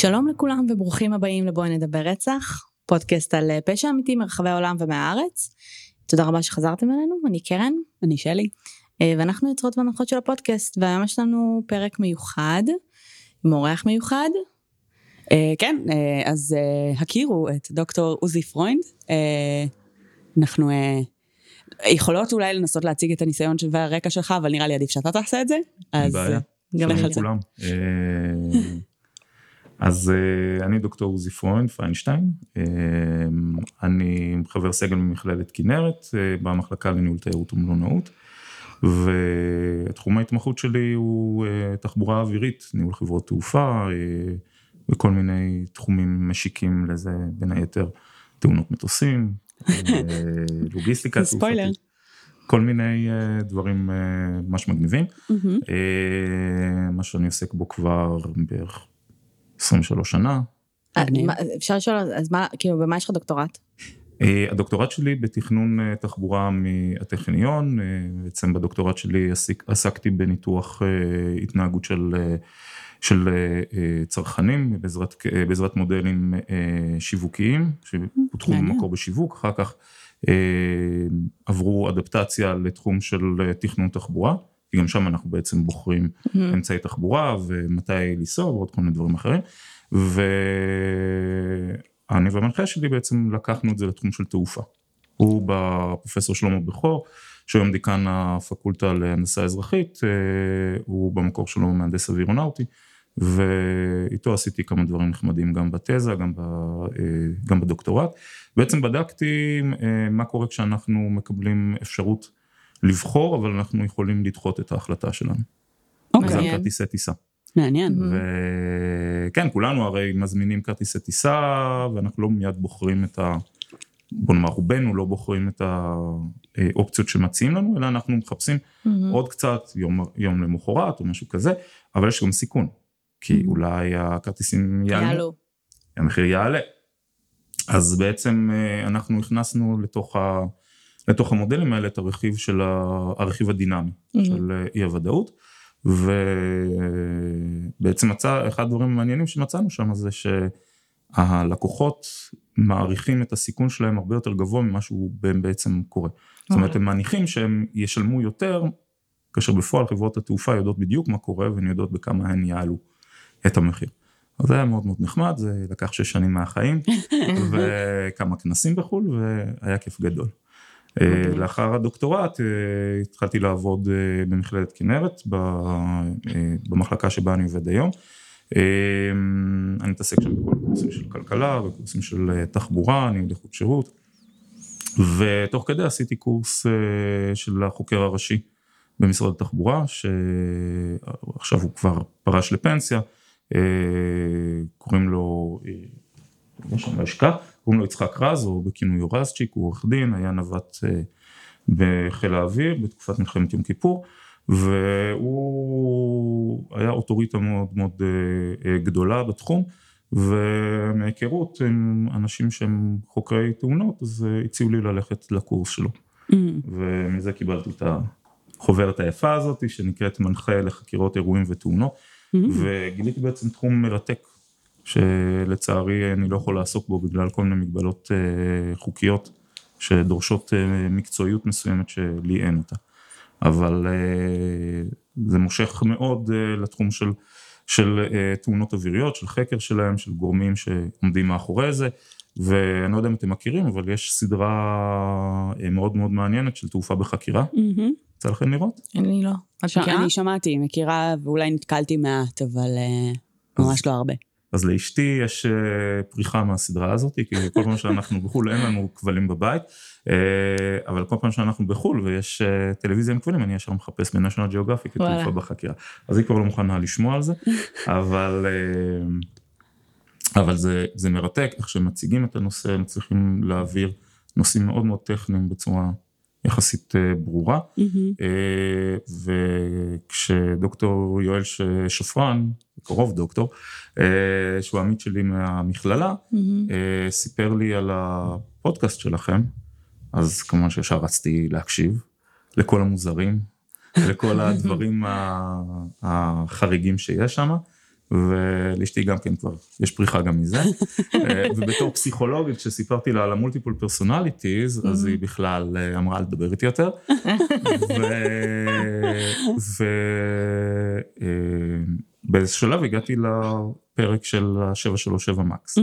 שלום לכולם וברוכים הבאים לבואי נדבר רצח, פודקאסט על אה, פשע אמיתי מרחבי העולם ומהארץ. תודה רבה שחזרתם אלינו, אני קרן. אני שלי. אה, ואנחנו יוצרות והמנחות של הפודקאסט, והיום יש לנו פרק מיוחד, עם אורח מיוחד. אה, כן, אז הכירו את דוקטור עוזי פרוינד. אנחנו יכולות אולי לנסות להציג את הניסיון והרקע שלך, אבל נראה לי עדיף שאתה תעשה את זה. אז... בעיה. גם שלום לכולם. אז אה, אני דוקטור עוזי פרוינד פיינשטיין, אה, אני חבר סגל ממכללת כנרת uh, במחלקה לניהול תיירות ומלונאות, ותחום ההתמחות שלי הוא תחבורה אווירית, ניהול חברות תעופה וכל מיני תחומים משיקים לזה, בין היתר תאונות מטוסים, לוגיסטיקה תעופתית. כל מיני uh, דברים uh, ממש מגניבים, mm-hmm. uh, מה שאני עוסק בו כבר בערך 23 שנה. אה, אפשר לשאול, אז מה, כאילו, במה יש לך דוקטורט? אה, הדוקטורט שלי בתכנון אה, תחבורה מהטכניון, בעצם בדוקטורט שלי עסקתי בניתוח התנהגות של, של צרכנים בעזרת, בעזרת מודלים שיווקיים, שפותחו במקור בשיווק, אחר כך עברו אדפטציה לתחום של תכנון תחבורה. כי גם שם אנחנו בעצם בוחרים mm-hmm. אמצעי תחבורה ומתי לנסוע ועוד כל מיני דברים אחרים. ואני והמנחה שלי בעצם לקחנו את זה לתחום של תעופה. הוא בפרופסור שלמה בכור, שהיום דיקן הפקולטה להנדסה אזרחית, אה, הוא במקור שלו מהנדס אווירונאוטי, ואיתו עשיתי כמה דברים נחמדים גם בתזה, גם, ב, אה, גם בדוקטורט. בעצם בדקתי אה, מה קורה כשאנחנו מקבלים אפשרות לבחור, אבל אנחנו יכולים לדחות את ההחלטה שלנו. אוקיי. זה על כרטיסי טיסה. מעניין. וכן, כולנו הרי מזמינים כרטיסי טיסה, ואנחנו לא מיד בוחרים את ה... בוא נאמר, רובנו לא בוחרים את האופציות שמציעים לנו, אלא אנחנו מחפשים mm-hmm. עוד קצת, יום, יום למחרת או משהו כזה, אבל יש גם סיכון, כי. אולי הכרטיסים יעלו, יעלו, המחיר יעלה. אז בעצם אה, אנחנו הכנסנו לתוך ה... לתוך המודלים האלה את הרכיב של הרכיב הדינמי mm-hmm. של אי הוודאות. ובעצם מצא, אחד הדברים המעניינים שמצאנו שם זה שהלקוחות מעריכים את הסיכון שלהם הרבה יותר גבוה ממה שהוא בעצם קורה. זאת אומרת, הם מניחים שהם ישלמו יותר, כאשר בפועל חברות התעופה יודעות בדיוק מה קורה והן יודעות בכמה הן יעלו את המחיר. אז זה היה מאוד מאוד נחמד, זה לקח שש שנים מהחיים, וכמה כנסים בחו"ל, והיה כיף גדול. אה, לאחר הדוקטורט אה, התחלתי לעבוד אה, במכללת כנרת, במחלקה שבה אני עובד היום. אני מתעסק שם בכל הקורסים של כלכלה וקורסים של תחבורה, אני עם איכות שירות. ותוך כדי עשיתי קורס של החוקר הראשי במשרד התחבורה, שעכשיו הוא כבר פרש לפנסיה, קוראים לו, יש שם לשכה, קוראים לו יצחק רז, או בכינוי רזצ'יק, הוא עורך דין, היה נווט אה, בחיל האוויר בתקופת מלחמת יום כיפור, והוא היה אוטוריטה מאוד מאוד אה, אה, גדולה בתחום, ומהיכרות עם אנשים שהם חוקרי תאונות, אז הציעו לי ללכת לקורס שלו. Mm. ומזה קיבלתי את החוברת היפה הזאת, שנקראת מנחה לחקירות אירועים ותאונות, mm. וגיליתי בעצם תחום מרתק שלצערי אני לא יכול לעסוק בו בגלל כל מיני מגבלות אה, חוקיות שדורשות אה, מקצועיות מסוימת שלי אין אותה. אבל אה, זה מושך מאוד לתחום של, של תאונות אוויריות, של חקר שלהם, של גורמים שעומדים מאחורי זה. ואני לא יודע אם אתם מכירים, אבל יש סדרה מאוד מאוד מעניינת של תעופה בחקירה. יצא לכם לראות? אני לא. מכירה? אני שמעתי, מכירה, ואולי נתקלתי מעט, אבל ממש לא הרבה. אז לאשתי יש אה, פריחה מהסדרה הזאת, כי כל פעם שאנחנו בחו"ל אין לנו כבלים בבית, אה, אבל כל פעם שאנחנו בחו"ל ויש אה, טלוויזיה עם כבלים, אני ישר מחפש בנשיונל ג'אוגרפי כתרופה בחקירה. אז היא כבר לא מוכנה לשמוע על זה, אבל, אבל זה, זה מרתק, איך שמציגים את הנושא, הם צריכים להעביר נושאים מאוד מאוד טכניים בצורה יחסית ברורה. Mm-hmm. וכשדוקטור יואל שפרן, קרוב דוקטור, אה, שהוא עמית שלי מהמכללה, mm-hmm. סיפר לי על הפודקאסט שלכם, אז כמובן שישר רצתי להקשיב לכל המוזרים, לכל הדברים החריגים שיש שם, ולאשתי גם כן כבר, יש פריחה גם מזה. אה, ובתור פסיכולוגית, כשסיפרתי לה על המולטיפול פרסונליטיז, אז היא בכלל אה, אמרה לדבר איתי יותר. ובאיזה שלב הגעתי לפרק של ה-737 מקס.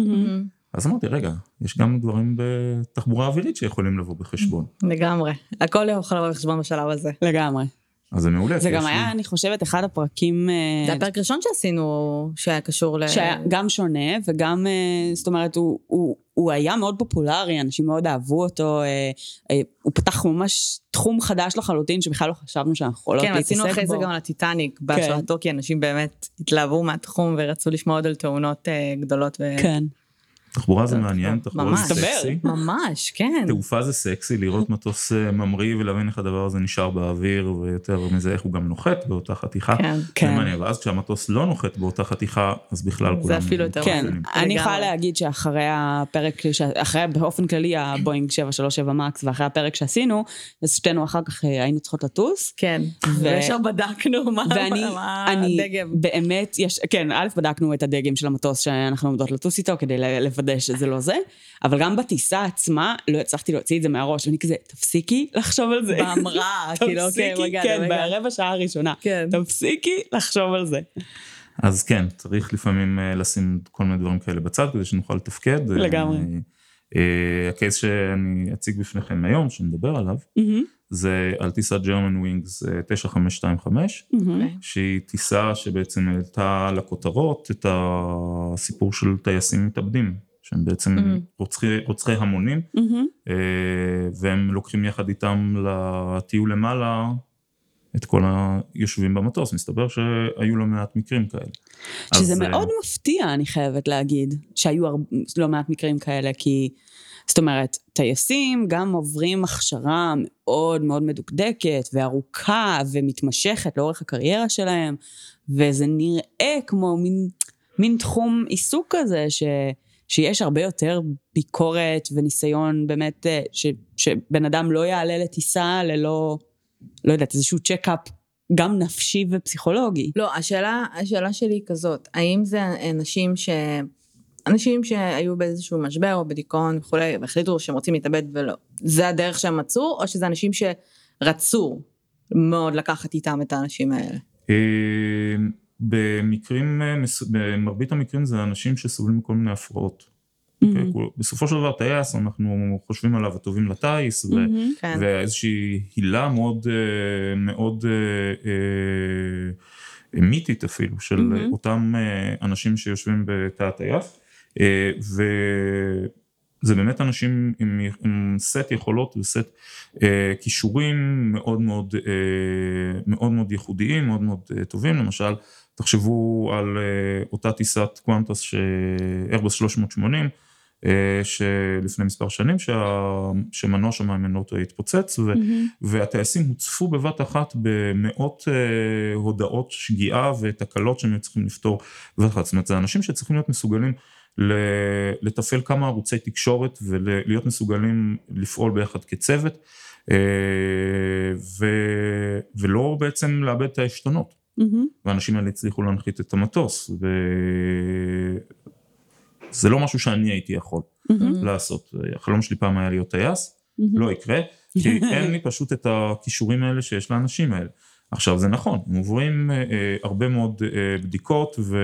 אז אמרתי, רגע, יש גם דברים בתחבורה אווירית שיכולים לבוא בחשבון. לגמרי, הכל יכול לבוא בחשבון בשלב הזה. לגמרי. אז זה מעולה. זה גם היה, לי... אני חושבת, אחד הפרקים... אה, זה הפרק הראשון שעשינו, שהיה קשור ל... שהיה גם שונה, וגם, אה, זאת אומרת, הוא, הוא, הוא היה מאוד פופולרי, אנשים מאוד אהבו אותו, אה, הוא פתח ממש תחום חדש לחלוטין, שבכלל לא חשבנו שאנחנו יכולות כן, להתעסק בו. כן, עשינו אחרי זה גם על הטיטניק, בהשראתו, כן. כי אנשים באמת התלהבו מהתחום ורצו לשמוע עוד על תאונות גדולות. ו... כן. תחבורה זה מעניין, תחבורה זה סקסי. ממש, כן. תעופה זה סקסי, לראות מטוס אה, ממריא ולהבין איך הדבר הזה נשאר באוויר, ויותר מזה איך הוא גם נוחת באותה חתיכה. כן, כן. ואז כשהמטוס לא נוחת באותה חתיכה, אז בכלל כולם... זה אפילו יותר כן, אני יכולה להגיד שאחרי הפרק, אחרי באופן כללי הבואינג 737 מקס, ואחרי הפרק שעשינו, אז שתינו אחר כך אה, היינו צריכות לטוס. כן, וישר בדקנו מה הדגם. באמת, כן, א', בדקנו את הדגם של המטוס שאנחנו עומדות לטוס איתו, כדי לוודא שזה לא זה, אבל גם בטיסה עצמה לא הצלחתי להוציא את זה מהראש, ואני כזה, תפסיקי לחשוב על זה. בהמראה, כאילו, אוקיי, רגע, כן, ברבע שעה הראשונה. כן. תפסיקי לחשוב על זה. אז כן, צריך לפעמים אה, לשים כל מיני דברים כאלה בצד, כדי שנוכל לתפקד. לגמרי. אה, ה case שאני אציג בפניכם היום, שנדבר עליו, זה על טיסת Germanwings 9525, שהיא טיסה שבעצם העלתה לכותרות את הסיפור של טייסים מתאבדים. שהם בעצם mm-hmm. רוצחי, רוצחי המונים, mm-hmm. והם לוקחים יחד איתם לטיול למעלה את כל היושבים במטוס, מסתבר שהיו לא מעט מקרים כאלה. שזה אז, מאוד uh, מפתיע, אני חייבת להגיד, שהיו הרבה, לא מעט מקרים כאלה, כי זאת אומרת, טייסים גם עוברים הכשרה מאוד מאוד מדוקדקת וארוכה ומתמשכת לאורך הקריירה שלהם, וזה נראה כמו מין, מין תחום עיסוק כזה, ש... שיש הרבה יותר ביקורת וניסיון באמת, אה, ש, שבן אדם לא יעלה לטיסה ללא, לא יודעת, איזשהו צ'קאפ גם נפשי ופסיכולוגי. לא, השאלה, השאלה שלי היא כזאת, האם זה אנשים ש... אנשים שהיו באיזשהו משבר או בדיכאון וכולי, והחליטו שהם רוצים להתאבד ולא, זה הדרך שהם מצאו, או שזה אנשים שרצו מאוד לקחת איתם את האנשים האלה? אה, במקרים, אה, במרבית המקרים זה אנשים שסובלים מכל מיני הפרעות. Mm-hmm. Okay, אוקיי? בסופו של דבר טייס, אנחנו חושבים עליו הטובים לטיס, mm-hmm, ו- כן. ואיזושהי הילה מאוד, אה, מאוד אה, מיתית אפילו, של mm-hmm. אותם אנשים שיושבים בתא הטייס, וזה באמת אנשים עם, עם סט יכולות וסט כישורים מאוד מאוד, מאוד מאוד ייחודיים, מאוד מאוד טובים, למשל תחשבו על אה, אותה טיסת קוונטס שאיירבוס 380, אה, שלפני מספר שנים שמנוע שם טועה התפוצץ mm-hmm. והטייסים הוצפו בבת אחת במאות אה, הודעות שגיאה ותקלות שהם צריכים לפתור בבת אחת, זאת אומרת זה אנשים שצריכים להיות מסוגלים לתפעל כמה ערוצי תקשורת ולהיות מסוגלים לפעול ביחד כצוות ולא בעצם לאבד את העשתונות. Mm-hmm. והאנשים האלה הצליחו להנחית את המטוס, וזה לא משהו שאני הייתי יכול mm-hmm. לעשות. החלום שלי פעם היה להיות טייס, mm-hmm. לא יקרה, כי אין לי פשוט את הכישורים האלה שיש לאנשים האלה. עכשיו זה נכון, הם עוברים אה, הרבה מאוד אה, בדיקות ו,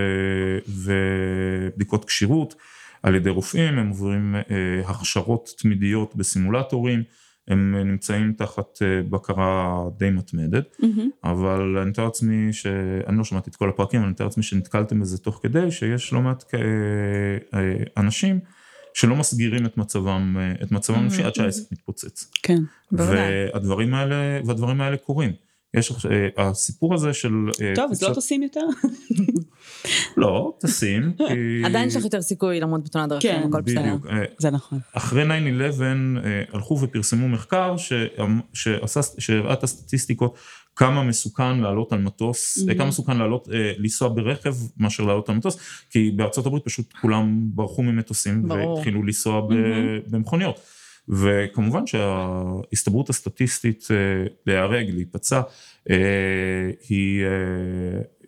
ובדיקות כשירות על ידי רופאים, הם עוברים אה, הכשרות תמידיות בסימולטורים, הם נמצאים תחת אה, בקרה די מתמדת, mm-hmm. אבל אני מתאר לעצמי שאני לא שמעתי את כל הפרקים, אבל אני מתאר לעצמי שנתקלתם בזה תוך כדי, שיש לא מעט אה, אה, אנשים שלא מסגירים את מצבם, את מצבם mm-hmm. עד שהעסק מתפוצץ. כן, בוודאי. והדברים האלה, והדברים האלה קורים. יש הסיפור הזה של... טוב, אז לא טסים יותר? לא, טסים. עדיין יש לך יותר סיכוי למות בתאונת דרכים, כן, הכל בסדר. בדיוק. זה נכון. אחרי 9-11 הלכו ופרסמו מחקר שהראה את הסטטיסטיקות כמה מסוכן לעלות על מטוס, כמה מסוכן לעלות, לנסוע ברכב מאשר לעלות על מטוס, כי בארצות הברית פשוט כולם ברחו ממטוסים והתחילו לנסוע במכוניות. וכמובן שההסתברות הסטטיסטית להיהרג, להיפצע, היא,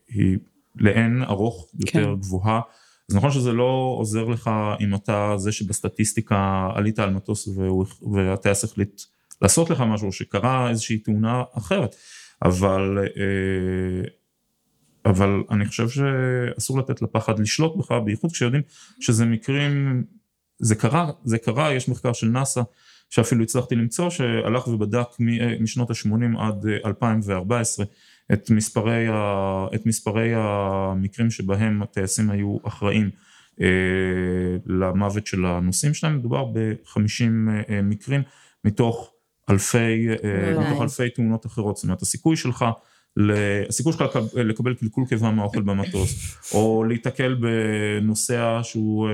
היא לאין ארוך יותר כן. גבוהה. אז נכון שזה לא עוזר לך אם אתה זה שבסטטיסטיקה עלית על מטוס והטייס החליט לעשות לך משהו, שקרה איזושהי תאונה אחרת, אבל, אה, אבל אני חושב שאסור לתת לפחד לשלוט בך, בייחוד כשיודעים שזה מקרים, זה קרה, זה קרה, יש מחקר של נאסא שאפילו הצלחתי למצוא, שהלך ובדק מ- משנות ה-80 עד אה, 2014 את מספרי, ה, את מספרי המקרים שבהם הטייסים היו אחראים אה, למוות של הנוסעים שלהם, מדובר ב-50 אה, מקרים מתוך אלפי, אה, וואי. מתוך אלפי תאונות אחרות, זאת אומרת הסיכוי שלך, הסיכוי שלך לקב- לקבל קלקול קיבה מהאוכל במטוס, או להיתקל בנוסע שהוא, אה,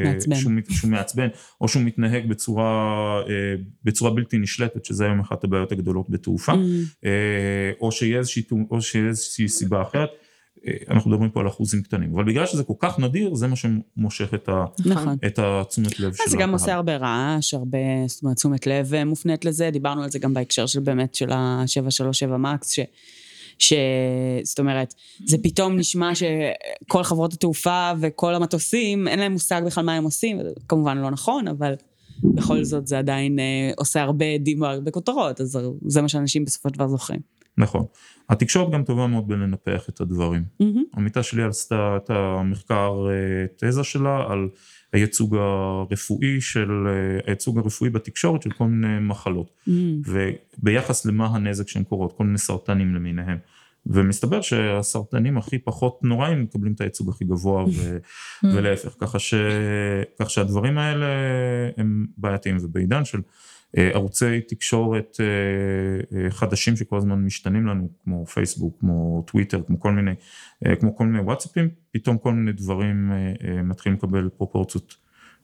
אה, מעצבן. שהוא, שהוא מעצבן, או שהוא מתנהג בצורה, אה, בצורה בלתי נשלטת, שזה היום אחת הבעיות הגדולות בתעופה. Mm, או שיהיה איזושהי, או שיהיה איזושהי סיבה אחרת. אנחנו מדברים פה על אחוזים קטנים, אבל בגלל שזה כל כך נדיר, זה מה שמושך את, ה, נכון. את התשומת לב של אז זה גם הקהל. עושה הרבה רעש, הרבה, זאת אומרת, תשומת לב מופנית לזה, דיברנו על זה גם בהקשר של באמת של ה-737 מקס, ש... ש... זאת אומרת, זה פתאום נשמע שכל חברות התעופה וכל המטוסים, אין להם מושג בכלל מה הם עושים, כמובן לא נכון, אבל בכל זאת זה עדיין אה, עושה הרבה עדים והרבה כותרות, אז זה מה שאנשים בסופו של דבר זוכרים. נכון. התקשורת גם טובה מאוד בלנפח את הדברים. עמיתה שלי עשתה את המחקר אה, תזה שלה על הייצוג הרפואי של, אה, הייצוג הרפואי בתקשורת של כל מיני מחלות. מהמם. וביחס למה הנזק שהן קורות, כל מיני סרטנים למיניהם. ומסתבר שהסרטנים הכי פחות נוראים מקבלים את הייצוג הכי גבוה ו- ולהפך, ככה, ש... כך שהדברים האלה הם בעייתיים ובעידן של ערוצי תקשורת אה, אה, חדשים שכל הזמן משתנים לנו, כמו פייסבוק, כמו טוויטר, כמו כל מיני, אה, כמו כל מיני וואטסאפים, פתאום כל מיני דברים אה, אה, מתחילים לקבל פרופורציות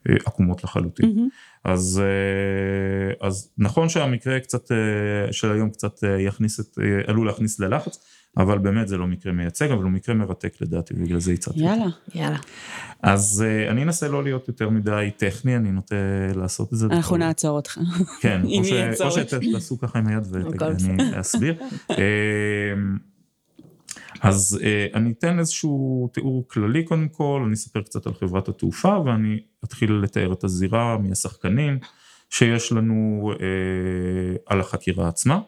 אה, עקומות לחלוטין. מהמם. אז, אה, אז נכון שהמקרה קצת, אה, של היום קצת אה, יכניס את, אה, עלול להכניס ללחץ, אבל באמת זה לא מקרה מייצג, אבל הוא מקרה מרתק לדעתי, ובגלל זה הצעתי. אותו. יאללה, יאללה. אז אה, אני אנסה לא להיות יותר מדי טכני, אני נוטה לעשות את זה. אנחנו בכל- נעצור אותך. כן, אם או ש- או. שתעשו ככה עם היד ואני אסביר. אמ, אז אה, אני אתן איזשהו תיאור כללי קודם כל, אני אספר קצת על חברת התעופה ואני אתחיל לתאר את הזירה מהשחקנים שיש לנו אה, על החקירה עצמה,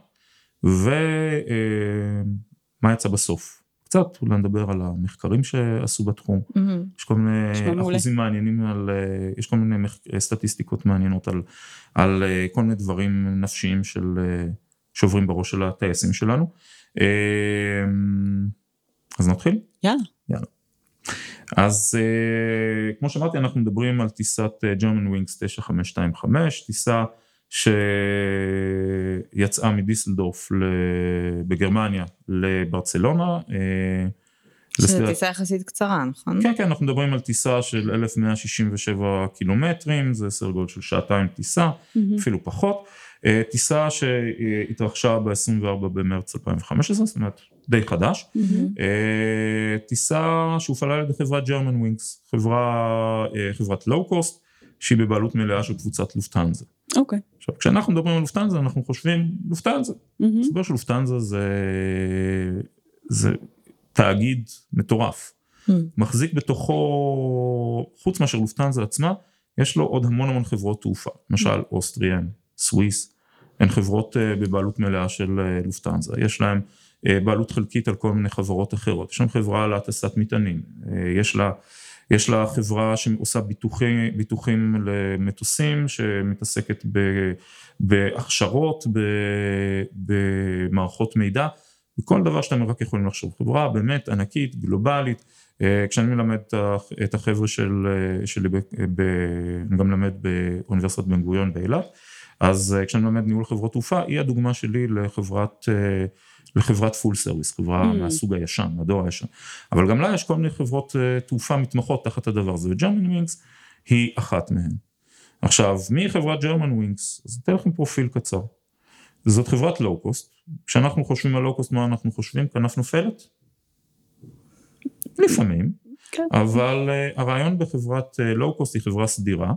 ומה יצא בסוף. קצת אולי נדבר על המחקרים שעשו בתחום, מהמם. יש כל מיני נשמע מעולה. אחוזים מעניינים על, אה, יש כל מיני מח- אה, סטטיסטיקות מעניינות על, על אה, כל מיני דברים נפשיים של, שעוברים בראש של הטייסים שלנו. אז נתחיל? יאללה. אז אה, כמו שאמרתי אנחנו מדברים על טיסת Germanwings 9525, טיסה שיצאה מדיסלדורף בגרמניה לברצלונה. אה, שזו טיסה יחסית קצרה, נכון? כן, כן, אנחנו מדברים על טיסה של 1167 קילומטרים, זה סדר גודל של שעתיים טיסה, מהמם. אפילו פחות. אה, טיסה שהתרחשה ב-24 במרץ 2015, זאת אומרת די חדש. אה, טיסה שהופעלה על ידי חברת Germanwings, חברה, אה, חברת low cost, שהיא בבעלות מלאה של קבוצת לופטנזה. אוקיי. עכשיו, כשאנחנו מדברים על לופטנזה, אנחנו חושבים לופטנזה. מהמם. מסתבר שלופטנזה זה, זה תאגיד מטורף. מהמם. מחזיק בתוכו, חוץ מאשר לופטנזה עצמה, יש לו עוד המון המון חברות תעופה, למשל אוסטריאן, סוויס, הן חברות אה, בבעלות מלאה של אה, לופטנזה, יש להם אה, בעלות חלקית על כל מיני חברות אחרות, יש שם חברה להטסת מטענים, יש לה, יש לה חברה שעושה ביטוחי, ביטוחים למטוסים, שמתעסקת ב, בהכשרות, ב, במערכות מידע, וכל דבר שאתם רק יכולים לחשוב, חברה באמת ענקית, גלובלית, אה, כשאני מלמד את החבר'ה של, אה, שלי, ב, ב, אני גם מלמד באוניברסיטת בן גוריון באילת, אז אה, כשאני מלמד ניהול חברות תעופה, היא הדוגמה שלי לחברת, לחברת full service, חברה Mm. מהסוג הישן, מהדור הישן, אבל גם לה יש כל מיני חברות אה, תעופה מתמחות תחת הדבר הזה, ו Germanwings היא אחת מהן. עכשיו, מי חברת Germanwings? אז אתן לכם פרופיל קצר. זאת חברת לואו-קוסט, כשאנחנו חושבים על לואו-קוסט, מה אנחנו חושבים? כנף נופלת? לפעמים, כן. אבל uh, הרעיון בחברת uh, לואו-קוסט היא חברה סדירה,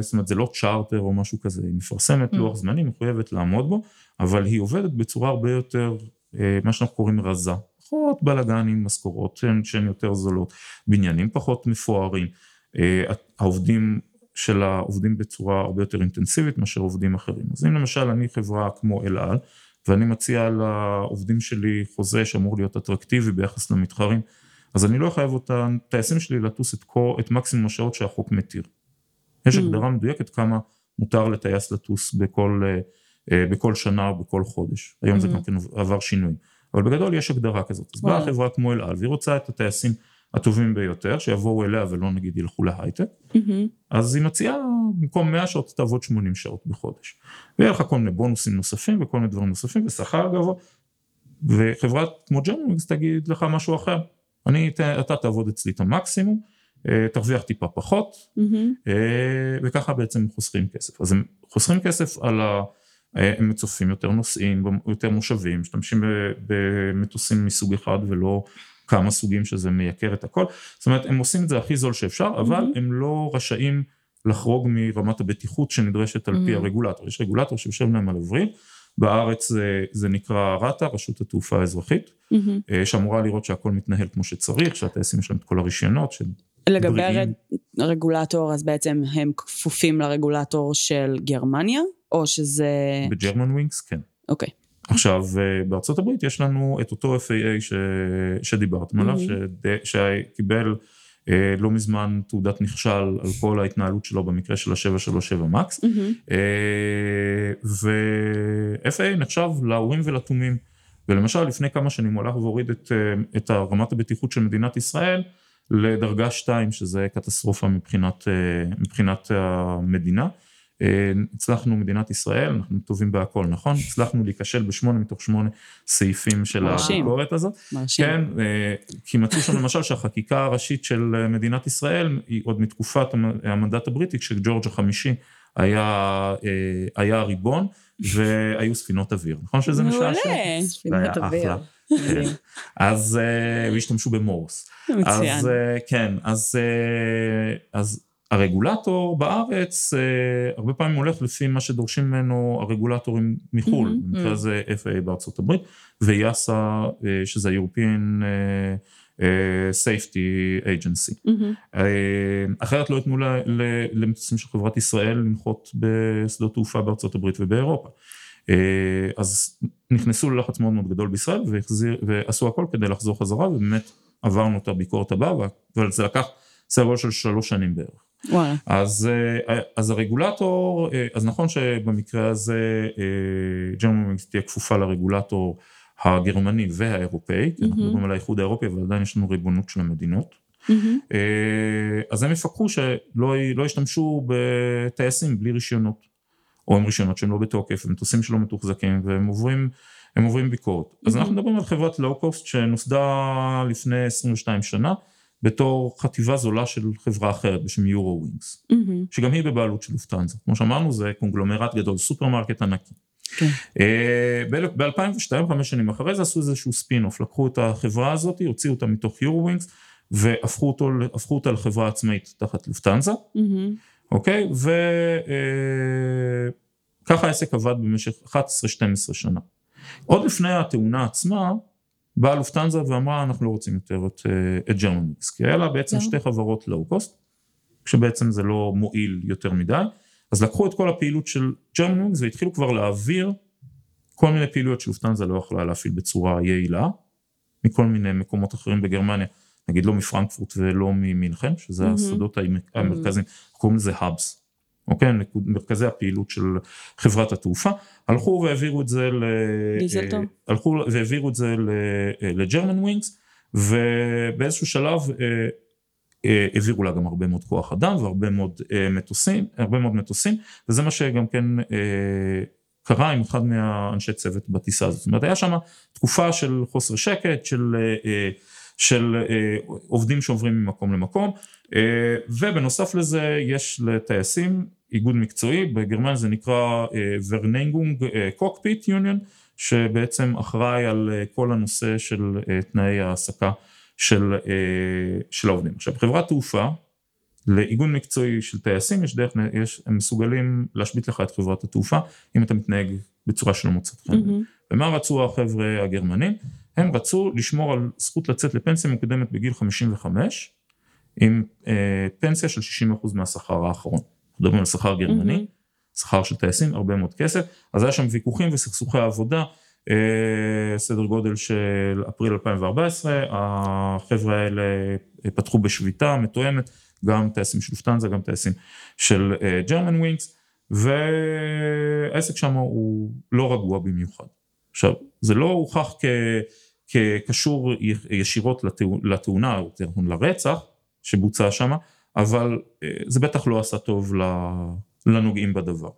זאת אומרת זה לא צ'ארטר או משהו כזה, היא מפרסמת Mm. לוח זמנים, מחויבת לעמוד בו, אבל היא עובדת בצורה הרבה יותר, uh, מה שאנחנו קוראים רזה. פחות בלאגנים, משכורות שהן יותר זולות, בניינים פחות מפוארים, אה, העובדים של העובדים בצורה הרבה יותר אינטנסיבית מאשר עובדים אחרים. אז אם למשל אני חברה כמו אל על, ואני מציע לעובדים שלי חוזה שאמור להיות אטרקטיבי ביחס למתחרים, אז אני לא אחייב את הטייסים שלי לטוס את, כל, את מקסימום השעות שהחוק מתיר. יש mm. הגדרה מדויקת כמה מותר לטייס לטוס בכל, אה, אה, בכל שנה או בכל חודש. היום. זה גם כן עבר שינוי. אבל בגדול יש הגדרה כזאת. אז באה חברה כמו אל על והיא רוצה את הטייסים הטובים ביותר, שיבואו אליה ולא נגיד ילכו להייטק, mm-hmm. אז היא מציעה במקום 100 שעות תעבוד 80 שעות בחודש. ויהיה לך כל מיני בונוסים נוספים וכל מיני דברים נוספים ושכר גבוה, וחברה כמו ג'רמינגס תגיד לך משהו אחר. אני, אתה תעבוד אצלי את המקסימום, תרוויח טיפה פחות, mm-hmm. וככה בעצם חוסכים כסף. אז הם חוסכים כסף על ה... אה, הם מצופים יותר נוסעים, יותר מושבים, משתמשים במטוסים מסוג אחד ולא כמה סוגים שזה מייקר את הכל, זאת אומרת הם עושים את זה הכי זול שאפשר, אבל mm-hmm. הם לא רשאים לחרוג מרמת הבטיחות שנדרשת על mm-hmm. פי הרגולטור, יש רגולטור שיושב להם על הווריד, בארץ זה, זה נקרא רת"א, רשות התעופה האזרחית, mm-hmm. שאמורה לראות שהכל מתנהל כמו שצריך, שהטייסים יש להם את כל הרישיונות, לגבי הרגולטור, אז בעצם הם כפופים לרגולטור של גרמניה, או שזה... בג'רמן ווינגס, כן. אוקיי. Okay. עכשיו, אה, בארצות הברית יש לנו את אותו FAA ש... שדיברתם עליו, mm-hmm. שקיבל אה, לא מזמן תעודת נכשל על כל ההתנהלות שלו במקרה של ה-737 מקס, mm-hmm. אה, ו-FAA נחשב לאורים ולתומים, ולמשל לפני כמה שנים הוא הלך והוריד את, את רמת הבטיחות של מדינת ישראל לדרגה 2, שזה קטסטרופה מבחינת, מבחינת המדינה. אה, הצלחנו מדינת ישראל, אנחנו טובים בהכל, נכון? הצלחנו להיכשל בשמונה מתוך שמונה סעיפים של הביקורת הזאת. מרשים. כן, אה, כי מצאו שם למשל שהחקיקה הראשית של מדינת ישראל היא עוד מתקופת המנדט הבריטי, כשג'ורג' החמישי היה, אה, היה הריבון, והיו ספינות אוויר, נכון שזה משעשע? מעולה, ספינות אוויר. כן. אז, והשתמשו במורס. מצוין. אז כן, אז, אז הרגולטור בארץ אה, הרבה פעמים הולך לפי מה שדורשים ממנו הרגולטורים מחו"ל, mm-hmm, במקרה הזה mm-hmm. FAA בארצות הברית ויאסה אה, שזה ה-European אה, Safety Agency. Mm-hmm. אחרת לא ייתנו למטוסים של חברת ישראל לנחות בשדות תעופה בארצות הברית ובאירופה. אז נכנסו ללחץ מאוד מאוד גדול בישראל והחזיר, ועשו הכל כדי לחזור חזרה ובאמת עברנו את הביקורת הבאה, אבל זה לקח סדר של שלוש שנים בערך. אז, אה, אז הרגולטור, אה, אז נכון שבמקרה הזה ג'רמנט אה, תהיה כפופה לרגולטור הגרמני והאירופאי, כי אנחנו מדברים על האיחוד האירופי אבל עדיין יש לנו ריבונות של המדינות. אז הם יפקחו שלא לא ישתמשו בטייסים בלי רישיונות, או עם רישיונות שהם לא בתוקף, מטוסים שלא מתוחזקים והם עוברים, הם עוברים ביקורת. אז אנחנו מדברים על חברת לואו-קוסט שנוסדה לפני 22 שנה. בתור חטיבה זולה של חברה אחרת בשם Eurowings, mm-hmm. שגם היא בבעלות של לופטנזה. כמו שאמרנו זה קונגלומרט גדול, סופרמרקט ענקי. כן. אה, ב-2002, חמש שנים אחרי זה עשו איזשהו spin off, לקחו את החברה הזאת, הוציאו אותה מתוך Eurowings, והפכו אותו, אותה לחברה עצמאית תחת לופטנזה, mm-hmm. אוקיי? וככה אה, העסק עבד במשך 11-12 שנה. עוד לפני התאונה עצמה, באה לופטנזה ואמרה אנחנו לא רוצים יותר את, אה, את Germanwings, כי היה לה בעצם שתי חברות לואו קוסט, כשבעצם זה לא מועיל יותר מדי, אז לקחו את כל הפעילות של Germanwings והתחילו כבר להעביר כל מיני פעילויות שלופטנזה לא יכולה להפעיל בצורה יעילה, מכל מיני מקומות אחרים בגרמניה, נגיד לא מפרנקפורט ולא ממינכן, שזה mm-hmm. השדות המרכזיים, mm-hmm. קוראים לזה האבס. אוקיי? מרכזי הפעילות של חברת התעופה, הלכו והעבירו את זה ל... דיזלטון. אה, הלכו והעבירו את זה לג'רמן ווינגס, ובאיזשהו שלב אה, אה, העבירו לה גם הרבה מאוד כוח אדם והרבה מאוד מטוסים, הרבה מאוד מטוסים, וזה מה שגם כן קרה עם אחד מהאנשי צוות בטיסה הזאת. זאת אומרת, היה שם תקופה של חוסר שקט, של... של עובדים שעוברים ממקום למקום, אה, ובנוסף לזה יש לטייסים איגוד מקצועי, בגרמניה זה נקרא ורננגונג קוקפיט יוניון, שבעצם אחראי על אה, כל הנושא של אה, תנאי ההעסקה של, של העובדים. עכשיו חברת תעופה, לאיגוד מקצועי של טייסים יש דרך, יש, הם מסוגלים להשבית לך את חברת התעופה אם אתה מתנהג בצורה שלא מוצאת חן. Mm-hmm. ומה רצו החבר'ה הגרמנים? הם רצו לשמור על זכות לצאת לפנסיה מוקדמת בגיל 55, עם אה, פנסיה של 60% מהשכר האחרון. אנחנו מדברים על שכר גרמני, mm-hmm. שכר של טייסים, הרבה מאוד כסף, אז היה שם ויכוחים וסכסוכי עבודה, אה, סדר גודל של אפריל 2014, החבר'ה האלה פתחו בשביתה מתואמת, גם טייסים של לופטנזה, גם טייסים של ג'רמן uh, ווינקס, והעסק שם הוא לא רגוע במיוחד. עכשיו, זה לא הוכח כקשור ישירות לתאונה, או יותר נכון לרצח שבוצע שם, אבל uh, זה בטח לא עשה טוב לנוגעים בדבר.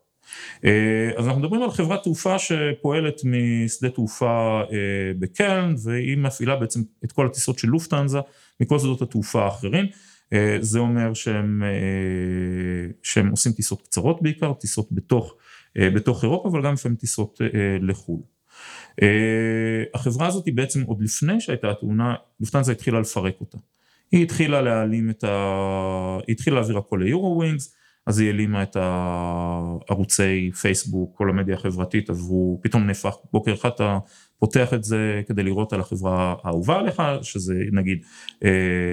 אה, אז אנחנו מדברים על חברת תעופה שפועלת משדה תעופה אה, בקלן והיא מפעילה בעצם את כל הטיסות של לופטנזה מכל שדות התעופה האחרים. אה, זה אומר שהם, שהם עושים טיסות קצרות בעיקר, טיסות בתוך, בתוך אירופה אבל גם לפעמים טיסות לחו"ל. החברה הזאת היא בעצם עוד לפני שהייתה התאונה, לופטנזה התחילה לפרק אותה. היא התחילה להעלים את ה... היא התחילה להעביר הכל ליורו ווינגס, אז היא העלימה את הערוצי פייסבוק, כל המדיה החברתית, אז הוא פתאום נהפך, בוקר אחד אתה פותח את זה כדי לראות על החברה האהובה עליך, שזה נגיד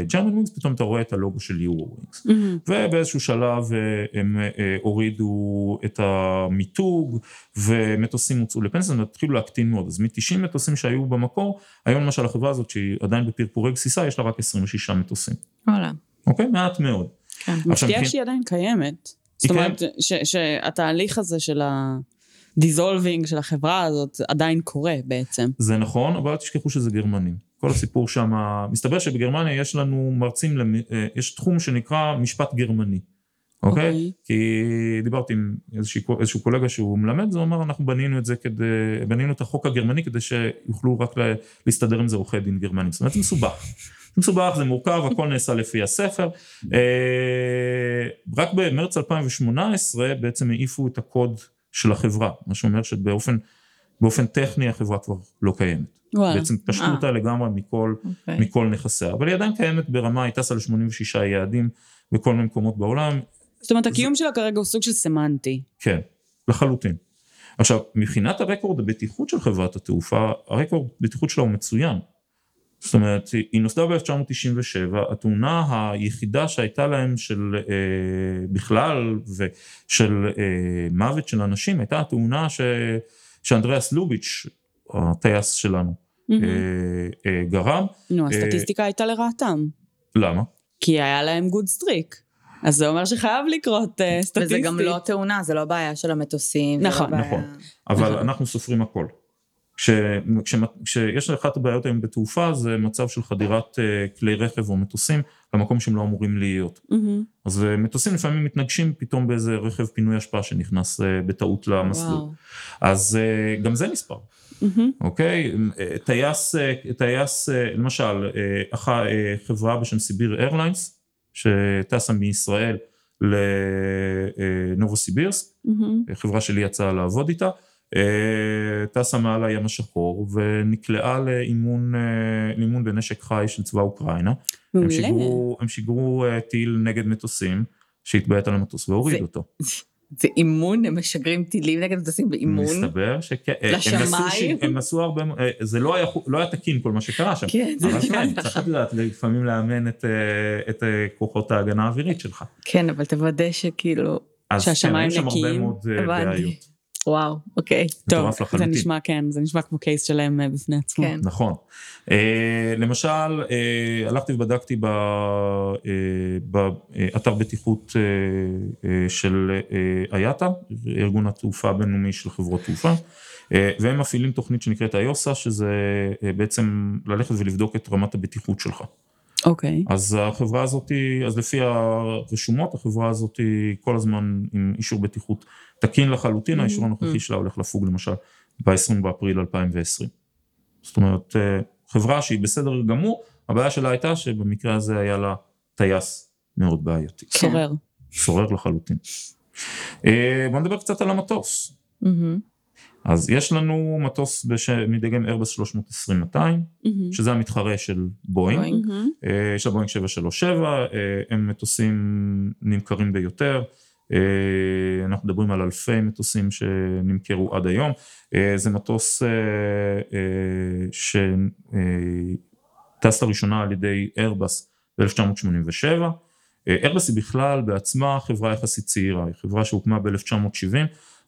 German uh, wings, פתאום אתה רואה את הלוגו של Eurowings. Mm-hmm. ובאיזשהו שלב uh, הם uh, הורידו את המיתוג, ומטוסים הוצאו לפנסיה, והתחילו להקטין מאוד. אז מ-90 מטוסים שהיו במקור, היום למשל החברה הזאת, שהיא עדיין בפרפורי גסיסה, יש לה רק 26 מטוסים. וואלה. אוקיי? מעט מאוד. כן. מפתיע שהיא עדיין קיימת. זאת אומרת, שהתהליך הזה של הדיזולבינג של החברה הזאת עדיין קורה בעצם. זה נכון, אבל אל תשכחו שזה גרמנים. כל הסיפור שם, מסתבר שבגרמניה יש לנו מרצים, יש תחום שנקרא משפט גרמני. אוקיי? Okay. Okay. כי דיברתי עם איזשהו, איזשהו קולגה שהוא מלמד, זה אומר אנחנו בנינו את זה כדי, בנינו את החוק הגרמני כדי שיוכלו רק להסתדר עם זה עורכי דין גרמנים. זאת אומרת זה מסובך. זה מסובך, זה מורכב, הכל נעשה לפי הספר. אה, רק במרץ 2018 בעצם העיפו את הקוד של החברה, מה שאומר שבאופן באופן טכני החברה כבר לא קיימת. וואלה. בעצם פשטו אותה לגמרי מכל, okay. אוקיי. מכל נכסיה, אבל היא עדיין קיימת ברמה, היא טסה ל-86 יעדים בכל מיני מקומות בעולם. זאת אומרת, הקיום זה... שלה כרגע הוא סוג של סמנטי. כן, לחלוטין. עכשיו, מבחינת הרקורד הבטיחות של חברת התעופה, הרקורד הבטיחות שלה הוא מצוין. זאת אומרת, היא נוסדה ב-1997, התאונה היחידה שהייתה להם של אה, בכלל ושל אה, מוות של אנשים, הייתה התאונה ש, שאנדריאס לוביץ', הטייס שלנו, mm-hmm. אה, אה, גרם. נו, הסטטיסטיקה אה, הייתה לרעתם. למה? כי היה להם good streak. אז זה אומר שחייב לקרות uh, סטטיסטי. וזה גם לא תאונה, זה לא בעיה של המטוסים. נכון, לא נכון. אבל נכון. אנחנו סופרים הכל. כשיש אחת הבעיות היום בתעופה זה מצב של חדירת אה, כלי רכב או מטוסים למקום שהם לא אמורים להיות. Mm-hmm. אז אה, מטוסים לפעמים מתנגשים פתאום באיזה רכב פינוי אשפה שנכנס אה, בטעות למסלול. וואו. אז גם זה נספר. Mm-hmm. אוקיי? טייס, טייס למשל, חברה בשם סיביר איירליינס שטסה מישראל לנובוסיבירסק, mm-hmm. חברה שלי יצאה לעבוד איתה. אה, טסה מעל הים השחור ונקלעה לאימון, אה, בנשק חי של צבא אוקראינה. מעולה. הם שיגרו, הם שיגרו אה, טיל נגד מטוסים שהתביית על המטוס והוריד אותו. זה אימון, הם משגרים טילים נגד מטוסים באימון? מסתבר שכן. לשמיים? הם עשו הרבה, זה לא היה, לא היה תקין כל מה שקרה שם. כן, זה נשמע כן, צריך לדעת לפעמים לאמן את, את כוחות ההגנה האווירית שלך. כן, אבל תוודא שכאילו... שהשמיים נקיים. אז כן, היו שם הרבה מאוד בעיות. וואו, אוקיי. טוב, זה נשמע, כן, זה נשמע כמו קייס שלהם אה, בפני עצמו. כן. נכון. Uh, למשל, uh, הלכתי ובדקתי ב, uh, באתר בטיחות uh, uh, של אייאטה, ארגון התעופה הבינלאומי של חברות תעופה, uh, והם מפעילים תוכנית שנקראת איוסה, שזה uh, בעצם ללכת ולבדוק את רמת הבטיחות שלך. אוקיי. Okay. אז החברה הזאת, אז לפי הרשומות, החברה הזאת כל הזמן עם אישור בטיחות תקין לחלוטין, mm-hmm. האישור הנוכחי mm-hmm. שלה הולך לפוג למשל ב-20 באפריל 2020. זאת אומרת, אה, חברה שהיא בסדר גמור, הבעיה שלה הייתה שבמקרה הזה היה לה טייס מאוד בעייתי. סורר. סורר לחלוטין. אה, בוא נדבר קצת על המטוס. Mm-hmm. אז יש לנו מטוס בש... מדגם איירבס 320-200, mm-hmm. שזה המתחרה של בואינג, mm-hmm. יש לה בואינג 737, הם מטוסים נמכרים ביותר, אנחנו מדברים על אלפי מטוסים שנמכרו עד היום. זה מטוס שטס לראשונה על ידי איירבס ב-1987. איירבס היא בכלל בעצמה חברה יחסית צעירה, היא חברה שהוקמה ב-1970.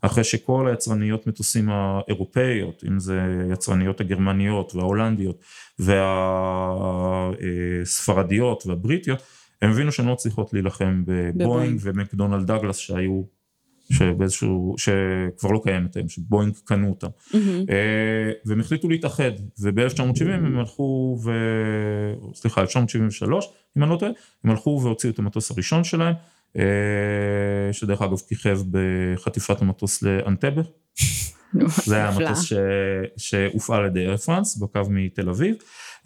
אחרי שכל היצרניות מטוסים האירופאיות, אם זה יצרניות הגרמניות וההולנדיות והספרדיות והבריטיות, הם הבינו שהן לא צריכות להילחם בבואינג ומקדונלד דגלס שהיו, שבאיזשהו, שכבר לא קיימת היום, שבואינג קנו אותם. Mm-hmm. והם החליטו להתאחד, וב-1970 הם הלכו ו... סליחה, 1973, אם אני לא טועה, הם הלכו והוציאו את המטוס הראשון שלהם. אה, שדרך אגב כיכב בחטיפת המטוס לאנטבה. זה היה המטוס שהופעל על ידי אר פרנס בקו מתל אביב.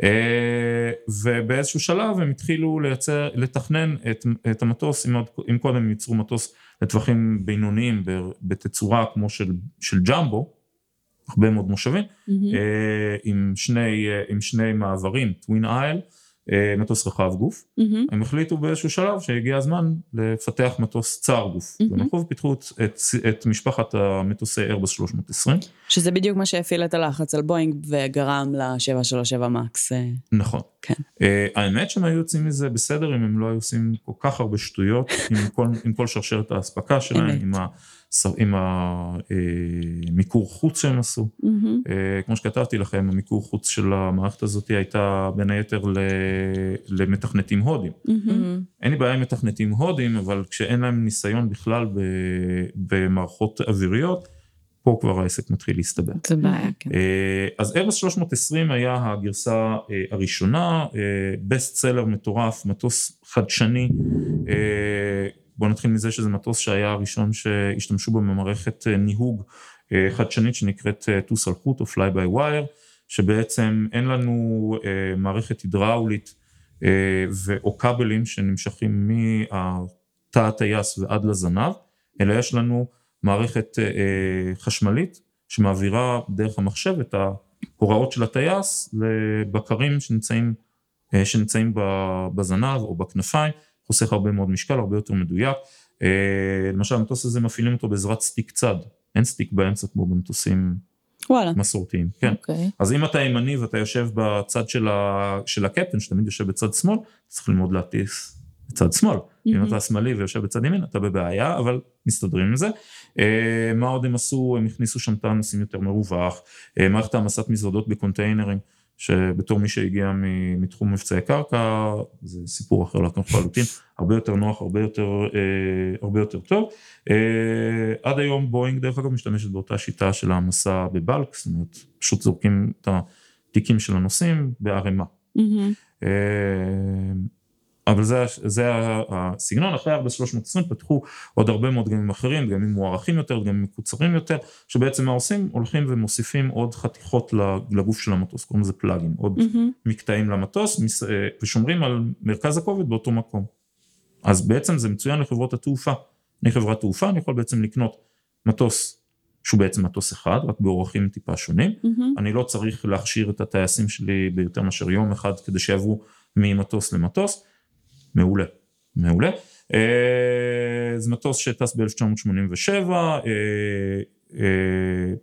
אה, ובאיזשהו שלב הם התחילו לייצר, לתכנן את, את המטוס, אם, אם קודם הם ייצרו מטוס לטווחים בינוניים בתצורה כמו של, של ג'מבו, הרבה מאוד מושבים, mm-hmm. עם, שני, עם שני מעברים, טווין אייל, אה, מטוס רחב גוף, mm-hmm. הם החליטו באיזשהו שלב שהגיע הזמן לפתח מטוס צר גוף, mm-hmm. הלכו ופיתחו את, את משפחת המטוסי איירבס 320. שזה בדיוק מה שהפעיל את הלחץ על בואינג וגרם ל-737 מקס. אה. נכון. כן. Uh, האמת שהם היו יוצאים מזה בסדר אם הם לא היו עושים כל כך הרבה שטויות עם כל, עם כל שרשרת האספקה שלהם, עם ה... עם המיקור אה, חוץ שהם עשו. Mm-hmm. כמו שכתבתי לכם, המיקור חוץ של המערכת הזאת הייתה בין היתר למתכנתים הודים. Mm-hmm. אין לי בעיה עם מתכנתים הודים, אבל כשאין להם ניסיון בכלל במערכות אוויריות, פה כבר העסק מתחיל להסתבר. זה בעיה, כן. אה, אז ארבס 320 היה הגרסה הראשונה, best seller מטורף, מטוס חדשני. בואו נתחיל מזה שזה מטוס שהיה הראשון שהשתמשו בו במערכת אה, ניהוג אה, חדשנית שנקראת טוס על חוט או fly by wire, שבעצם אין לנו אה, מערכת הידראולית או כבלים שנמשכים מתא הטייס ועד לזנב, אלא יש לנו מערכת חשמלית שמעבירה דרך המחשב את ההוראות של הטייס לבקרים שנמצאים, שנמצאים בזנב או בכנפיים. חוסך הרבה מאוד משקל, הרבה יותר מדויק. אה, למשל המטוס הזה מפעילים אותו בעזרת סטיק צד, אין סטיק באמצע כמו במטוסים וואלה. מסורתיים, כן. Okay. אוקיי. אז אם אתה ימני ואתה יושב בצד של, ה... של הקפטן, שתמיד יושב בצד שמאל, אתה צריך ללמוד להטיס בצד שמאל. Mm-hmm. אם אתה שמאלי ויושב בצד ימין, אתה בבעיה, אבל מסתדרים עם זה. אה, מה עוד הם עשו? הם הכניסו שם את הנושאים יותר מרווח, אה, מערכת העמסת מזוודות בקונטיינרים. שבתור מי שהגיע מתחום מבצעי קרקע, זה סיפור אחר לחלוטין, הרבה יותר נוח, הרבה יותר, אה, הרבה יותר טוב. אה, עד היום בואינג דרך אגב משתמשת באותה שיטה של העמסה בבלק, זאת אומרת, פשוט זורקים את התיקים של הנוסעים בערימה. Mm-hmm. אבל זה, זה הסגנון, אחרי 4320 פתחו עוד הרבה מאוד דגמים אחרים, דגמים מוערכים יותר, דגמים מקוצרים יותר, שבעצם מה עושים? הולכים ומוסיפים עוד חתיכות לגוף של המטוס, קוראים לזה פלאגים, עוד mm-hmm. מקטעים למטוס, אה, ושומרים על מרכז הכובד באותו מקום. אז בעצם זה מצוין לחברות התעופה. אני חברת תעופה, אני יכול בעצם לקנות מטוס שהוא בעצם מטוס אחד, רק באורחים טיפה שונים. Mm-hmm. אני לא צריך להכשיר את הטייסים שלי ביותר מאשר יום אחד כדי שיעברו ממטוס למטוס. מעולה, מעולה. אה, זה מטוס שטס ב-1987, אה, אה,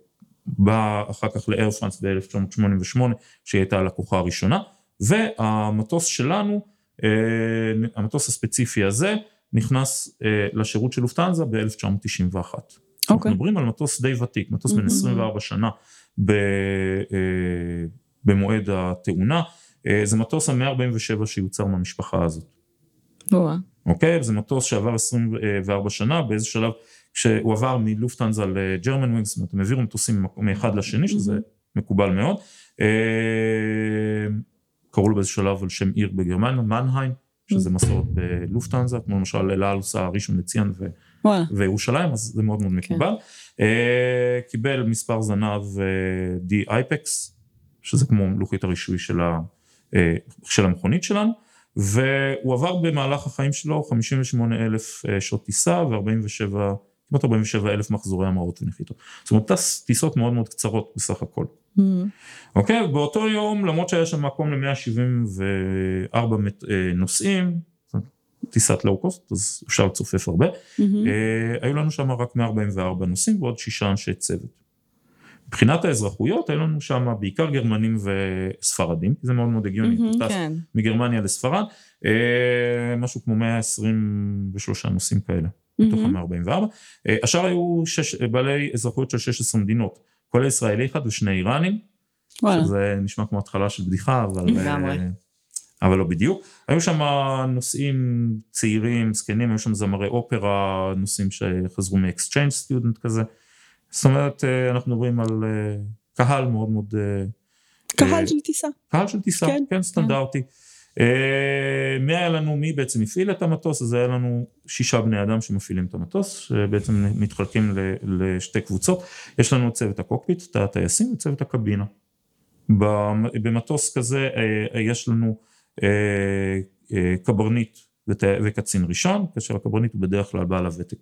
בא אחר כך לאייר פרנס ב-1988, שהיא הייתה הלקוחה הראשונה, והמטוס שלנו, המטוס הספציפי הזה, נכנס לשירות של לופטנזה ב-1991. Okay. אנחנו אוקיי. מדברים על מטוס די ותיק, מטוס בן 24 שנה במועד התאונה, זה מטוס ה-147 שיוצר מהמשפחה הזאת. אוקיי? זה מטוס שעבר 24 שנה, באיזה שלב, כשהוא עבר מלופטנזה לג'רמן ווינגס, זאת אומרת, הם העבירו מטוסים מאחד לשני, שזה מקובל מאוד. אה, קראו לו באיזה שלב על שם עיר בגרמניה, מנהיים, שזה מסורת בלופטנזה, כמו למשל אל על עושה ראשון לציין וירושלים, אז זה מאוד מאוד כן. מקובל. אה, קיבל מספר זנב די אה, אייפקס, שזה כמו לוחית הרישוי של המכונית שלנו. והוא עבר במהלך החיים שלו 58 אלף אה, שעות טיסה ו-47, כמעט 47 אלף מחזורי המראות ונחיתות. זאת אומרת טיסות מאוד מאוד קצרות בסך הכל. Mm. אוקיי, okay, באותו יום למרות שהיה שם מקום ל-174 אה, נוסעים, טיסת לואו קוסט, אז אפשר לצופף הרבה. מהמם. אה, היו לנו שם רק 144 נוסעים ועוד שישה אנשי צוות. מבחינת האזרחויות היו לנו שם בעיקר גרמנים וספרדים, כי זה מאוד מאוד הגיוני, אתה טס כן. מגרמניה לספרד, אה, משהו כמו 123 נוסעים כאלה, מתוך מהמם. ה-144. אה, השאר היו שש, בעלי אזרחויות של 16 מדינות, כולל ישראלי אחד ושני איראנים, וואלה. שזה נשמע כמו התחלה של בדיחה, אבל, לגמרי. אה, אבל לא בדיוק. היו שם נוסעים צעירים, זקנים, היו שם זמרי אופרה, נוסעים שחזרו מ-exchange student כזה. זאת אומרת, אה, אנחנו מדברים על אה, קהל מאוד מאוד... אה, קהל של טיסה. קהל של טיסה, כן, כן, סטנדרטי. אה, מי היה לנו, מי בעצם הפעיל את המטוס, אז היה לנו שישה בני אדם שמפעילים את המטוס, שבעצם מתחלקים לשתי קבוצות. יש לנו את צוות הקוקפיט, את הטייסים וצוות הקבינה. במ- במטוס כזה יש לנו קברניט וקצין ראשון, כאשר הקברניט הוא בדרך כלל בעל הוותק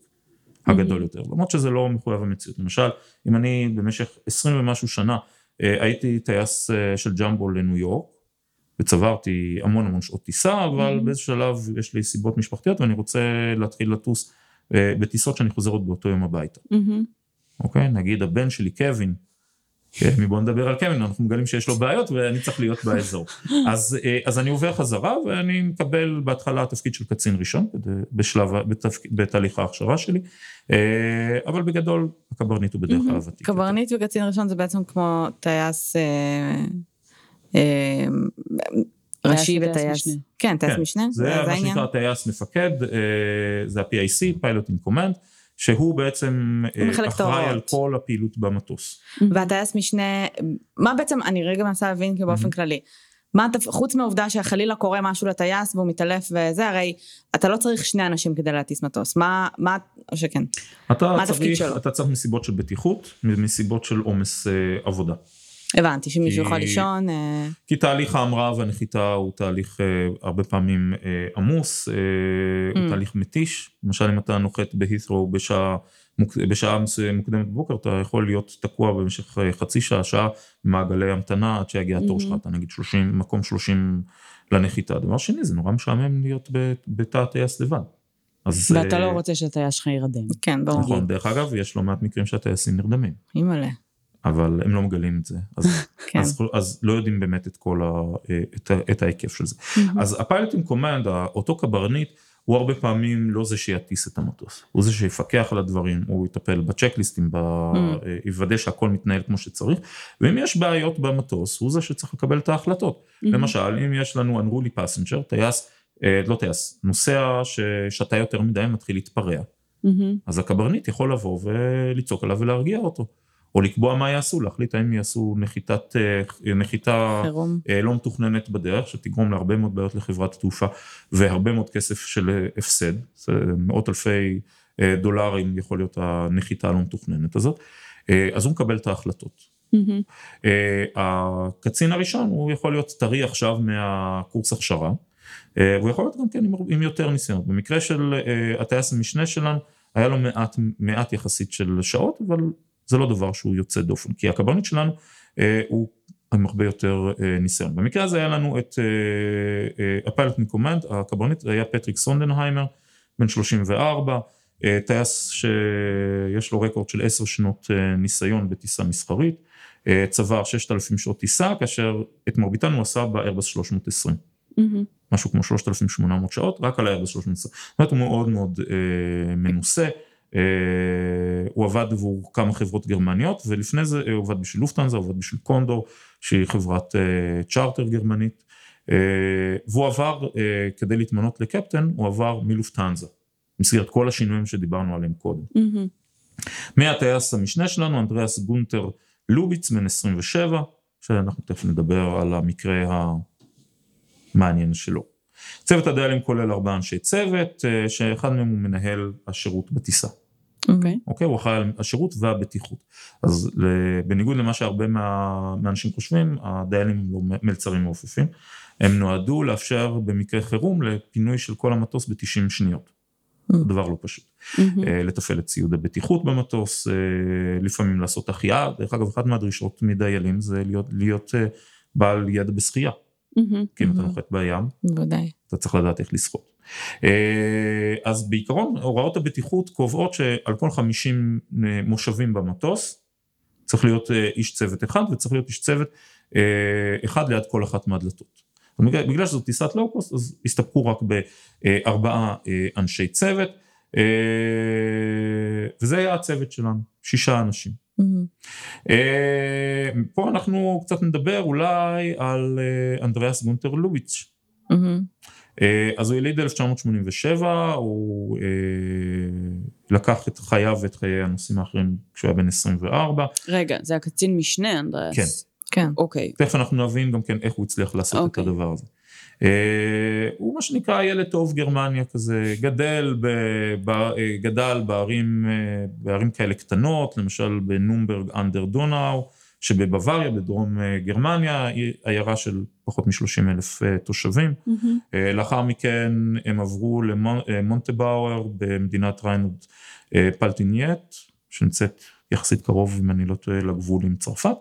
הגדול יותר, למרות שזה לא מחויב המציאות. למשל, אם אני במשך 20 ומשהו שנה אה, הייתי טייס אה, של ג'מבו לניו יורק, וצברתי המון המון שעות טיסה, אבל Mhm. באיזשהו שלב יש לי סיבות משפחתיות ואני רוצה להתחיל לטוס אה, בטיסות שאני חוזר עוד באותו יום הביתה. מהמם. אוקיי? נגיד הבן שלי קווין, כן, בוא נדבר על קווין, אנחנו מגלים שיש לו בעיות ואני צריך להיות באזור. אז, אה, אז אני עובר חזרה ואני מקבל בהתחלה תפקיד של קצין ראשון, בשלב, בתפק, בתהליך ההכשרה שלי, אה, אבל בגדול הקברניט הוא בדרך כלל הוותיק. קברניט וקצין ראשון זה בעצם כמו טייס אה, ראשי וטייס. משנה. כן, טייס כן, משנה. זה מה? שנקרא טייס מפקד, זה ה-PIC, Pilot in Command, שהוא בעצם אה, אחראי על. כל הפעילות במטוס. והטייס משנה, מה בעצם, אני רגע מנסה להבין כאילו באופן כללי. מה אתה, חוץ מהעובדה שחלילה קורה משהו לטייס והוא מתעלף וזה, הרי אתה לא צריך שני אנשים כדי להטיס מטוס. מה, מה, או שכן. מה התפקיד שלו? אתה צריך מסיבות של בטיחות, מסיבות של עומס אה, עבודה. הבנתי, שמישהו כי- יכול לישון. אה, כי תהליך ההמראה והנחיתה הוא תהליך אה, הרבה פעמים אה, עמוס, הוא Mm. תהליך מתיש. למשל אם אתה נוחת בהית'רו בשעה, מוקדמת בבוקר, אתה יכול להיות תקוע במשך חצי שעה, שעה, במעגלי המתנה עד שיגיע התור Mhm. שלך, אתה נגיד 30, מקום 30 לנחיתה. דבר שני, זה נורא משעמם להיות ב- בתא הטייס לבד. אז, ואתה לא רוצה שהטייס שלך יירדם. כן, ברור. נכון, דרך אגב, יש לא מעט מקרים שהטייסים נרדמים. אימא'לה. אבל הם לא מגלים את זה, אז, כן. אז, אז לא יודעים באמת את כל ה, את, ה- את ההיקף של זה. אז ה pilot in command, אותו קברניט, הוא הרבה פעמים לא זה שיטיס את המטוס, הוא זה שיפקח על הדברים, הוא יטפל בצ'קליסטים, ב... יוודא שהכל מתנהל כמו שצריך, ואם יש בעיות במטוס, הוא זה שצריך לקבל את ההחלטות. למשל, אם יש לנו unruly passenger, טייס, אה, לא טייס, נוסע ששתה יותר מדי מתחיל להתפרע. אז הקברניט יכול לבוא ולצעוק עליו ולהרגיע אותו. או לקבוע מה יעשו, להחליט האם יעשו נחיתת, אה, נחיתה חירום. אה, לא מתוכננת בדרך, שתגרום להרבה מאוד בעיות לחברת התעופה והרבה מאוד כסף של אה, הפסד, זה מאות אלפי דולרים יכול להיות הנחיתה הלא מתוכננת הזאת, אז הוא מקבל את ההחלטות. אה, הקצין הראשון הוא יכול להיות טרי עכשיו מהקורס הכשרה, והוא יכול להיות גם כן עם, עם יותר ניסיון. במקרה של הטייס המשנה שלנו, היה לו מעט, מעט יחסית של שעות, אבל זה לא דבר שהוא יוצא דופן, כי הקברניט שלנו אה, הוא עם הרבה יותר אה, ניסיון. במקרה הזה היה לנו את ה pilot in command, הקברניט היה פטריק סונדנהיימר, בן 34, אה, טייס שיש לו רקורד של 10 שנות אה, ניסיון בטיסה מסחרית, אה, צבר 6,000 שעות טיסה, כאשר את מרביתן הוא עשה באיירבס 320. Mm-hmm. משהו כמו 3,800 שעות, רק על האיירבס 320. זאת אומרת, הוא מאוד מאוד אה, מנוסה. אה, הוא עבד עבור כמה חברות גרמניות, ולפני זה אה, הוא עבד בשביל לופטנזה, הוא עבד בשביל קונדור, שהיא חברת אה, צ'ארטר גרמנית. והוא עבר, כדי להתמנות לקפטן, הוא עבר מלופטנזה. במסגרת כל השינויים שדיברנו עליהם קודם. מהטייס המשנה שלנו, אנדריאס גונטר לוביץ, בן 27, שאנחנו תכף נדבר על המקרה המעניין שלו. צוות הדיילים כולל ארבעה אנשי צוות, שאחד מהם הוא מנהל השירות בטיסה. אוקיי. אוקיי? הוא אחראי על השירות והבטיחות. אז בניגוד למה שהרבה מה, מהאנשים חושבים, הדיילים הם לא מלצרים מעופפים. הם נועדו לאפשר במקרה חירום לפינוי של כל המטוס ב-90 שניות. Mm. זה דבר לא פשוט. מהמם. אה, לתפעל את ציוד הבטיחות במטוס, אה, לפעמים לעשות החייאה. דרך אגב, אחת מהדרישות מדיילים זה להיות, להיות אה, בעל ידע בשחייה. מהמם. כי אם אתה Mhm. נוחת בים, בוודאי. אתה צריך לדעת איך לשחות. אה, אז בעיקרון הוראות הבטיחות קובעות שעל כל 50 מושבים במטוס צריך להיות איש צוות אחד וצריך להיות איש צוות אחד ליד כל אחת מהדלתות. בגלל שזו טיסת לואו-קוסט אז הסתפקו רק בארבעה אנשי צוות וזה היה הצוות שלנו, שישה אנשים. Mm-hmm. פה אנחנו קצת נדבר אולי על אנדריאס גונטר לוביץ'. Mm-hmm. אז הוא יליד 1987, הוא לקח את חייו ואת חיי הנושאים האחרים כשהוא היה בן 24. רגע, זה הקצין משנה אנדריאס. כן. כן. אוקיי. תכף אנחנו נבין גם כן איך הוא הצליח לעשות אוקיי. את הדבר הזה. הוא מה שנקרא ילד טוב גרמניה כזה, גדל, ב, ב, גדל בערים, בערים כאלה קטנות, למשל בנומברג אנדר דונאו, שבבוואריה, בדרום גרמניה, עיירה של פחות מ-30 אלף תושבים. Mm-hmm. לאחר מכן הם עברו למונטבאואר במדינת ריינלנד פלטינייט, שנמצאת יחסית קרוב, אם אני לא טועה, לגבול עם צרפת.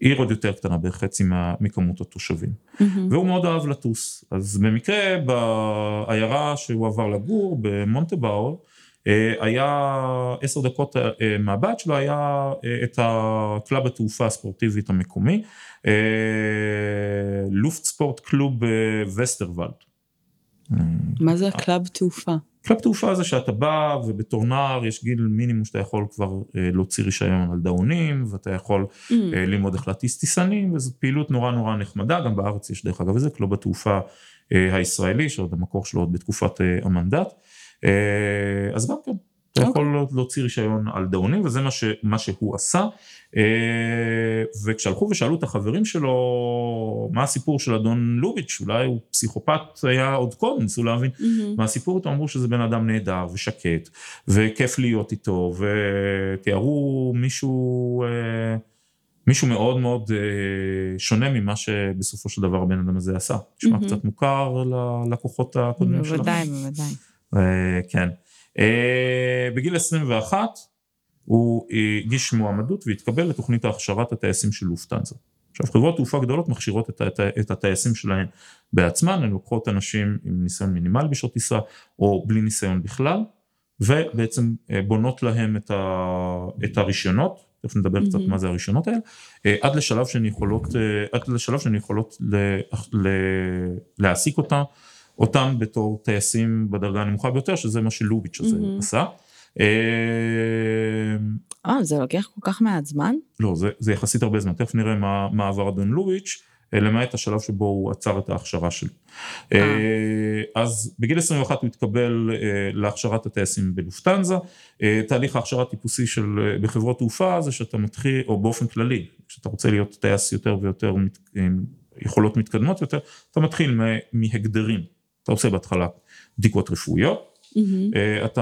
עיר עוד יותר קטנה, בערך חצי מכמות התושבים. Mm-hmm. והוא מאוד אהב לטוס. אז במקרה, בעיירה שהוא עבר לגור, במונטבאור, אה, היה עשר דקות אה, מהבית שלו, היה אה, את ה club התעופה הספורטיבית המקומי, Luftsportclub Westerwald. מה זה ה club תעופה? club תעופה זה שאתה בא ובתור נער יש גיל מינימום שאתה יכול כבר להוציא רישיון על דאונים ואתה יכול mm. ללמוד איך להטיס טיסנים וזו פעילות נורא נורא נחמדה, גם בארץ יש דרך אגב איזה קלוב התעופה הישראלי שעוד המקור שלו עוד בתקופת המנדט. אה, אז גם כן, אתה. יכול אוקיי. להוציא רישיון על דאונים וזה מה, ש, מה שהוא עשה. אה, וכשהלכו ושאלו את החברים שלו מה הסיפור של אדון לוביץ', אולי הוא פסיכופת היה עוד קודם, ניסו להבין mm-hmm. מה הסיפור איתו, אמרו שזה בן אדם נהדר ושקט וכיף להיות איתו ותיארו מישהו, אה, מישהו מאוד מאוד שונה ממה שבסופו של דבר הבן אדם הזה עשה. נשמע mm-hmm. קצת מוכר ללקוחות הקודמים שלנו. בוודאי, בוודאי. אה, כן. אה, בגיל 21 הוא הגיש מועמדות והתקבל לתוכנית הכשרת הטייסים של לופטנזה. עכשיו חברות תעופה גדולות מכשירות את, את, את הטייסים שלהן בעצמן, הן לוקחות אנשים עם ניסיון מינימלי בשעות טיסה או בלי ניסיון בכלל, ובעצם אה, בונות להם את, ה, את הרישיונות, תכף נדבר mm-hmm. קצת מה זה הרישיונות האלה, עד לשלב שהן יכולות, עד לשלב שהן יכולות ל, ל, להעסיק אותם אותם בתור טייסים בדרגה הנמוכה ביותר, שזה מה שלוביץ' הזה mm-hmm. עשה. אה, אה, זה לוקח כל כך מעט זמן? לא, זה, זה יחסית הרבה זמן, תכף נראה מה, מה עבר אדון לוביץ', אה, למעט השלב שבו הוא עצר את ההכשרה שלו. אה. אז בגיל 21 הוא התקבל להכשרת הטייסים בלופטנזה, תהליך ההכשרה הטיפוסי של, בחברות תעופה זה שאתה מתחיל, או באופן כללי, כשאתה רוצה להיות טייס יותר ויותר עם יכולות מתקדמות יותר, אתה מתחיל מהגדרים. אתה עושה בהתחלה בדיקות רפואיות, mm-hmm. אתה,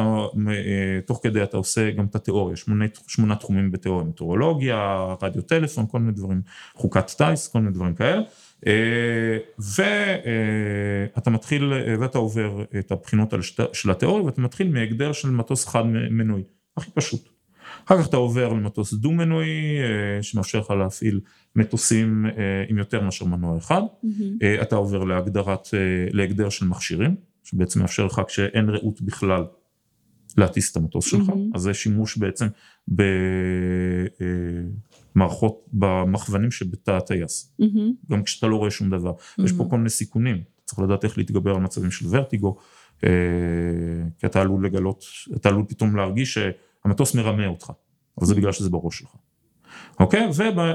אה, תוך כדי אתה עושה גם את התיאוריה, שמונה, שמונה תחומים בתיאוריה, מטאורולוגיה, רדיו טלפון, כל מיני דברים, חוקת טיס, כל מיני דברים כאלה. אה, ואתה מתחיל, ואתה עובר את הבחינות של התיאוריה ואתה מתחיל מהגדר של מטוס חד מנועי, הכי פשוט. אחר כך אתה עובר למטוס דו מנועי שמאפשר לך להפעיל מטוסים אה, עם יותר מאשר מנוע אחד, mm-hmm. אתה עובר להגדרת, אה, להגדר של מכשירים, שבעצם מאפשר לך כשאין ראות בכלל להטיס את המטוס שלך, mm-hmm. אז זה שימוש בעצם במערכות, במכוונים שבתא הטייס, mm-hmm. גם כשאתה לא רואה שום דבר, mm-hmm. יש פה כל מיני סיכונים, צריך לדעת איך להתגבר על מצבים של ורטיגו, כי אתה עלול לגלות, אתה עלול פתאום להרגיש שהמטוס מרמה אותך, אבל זה בגלל שזה בראש שלך. אוקיי?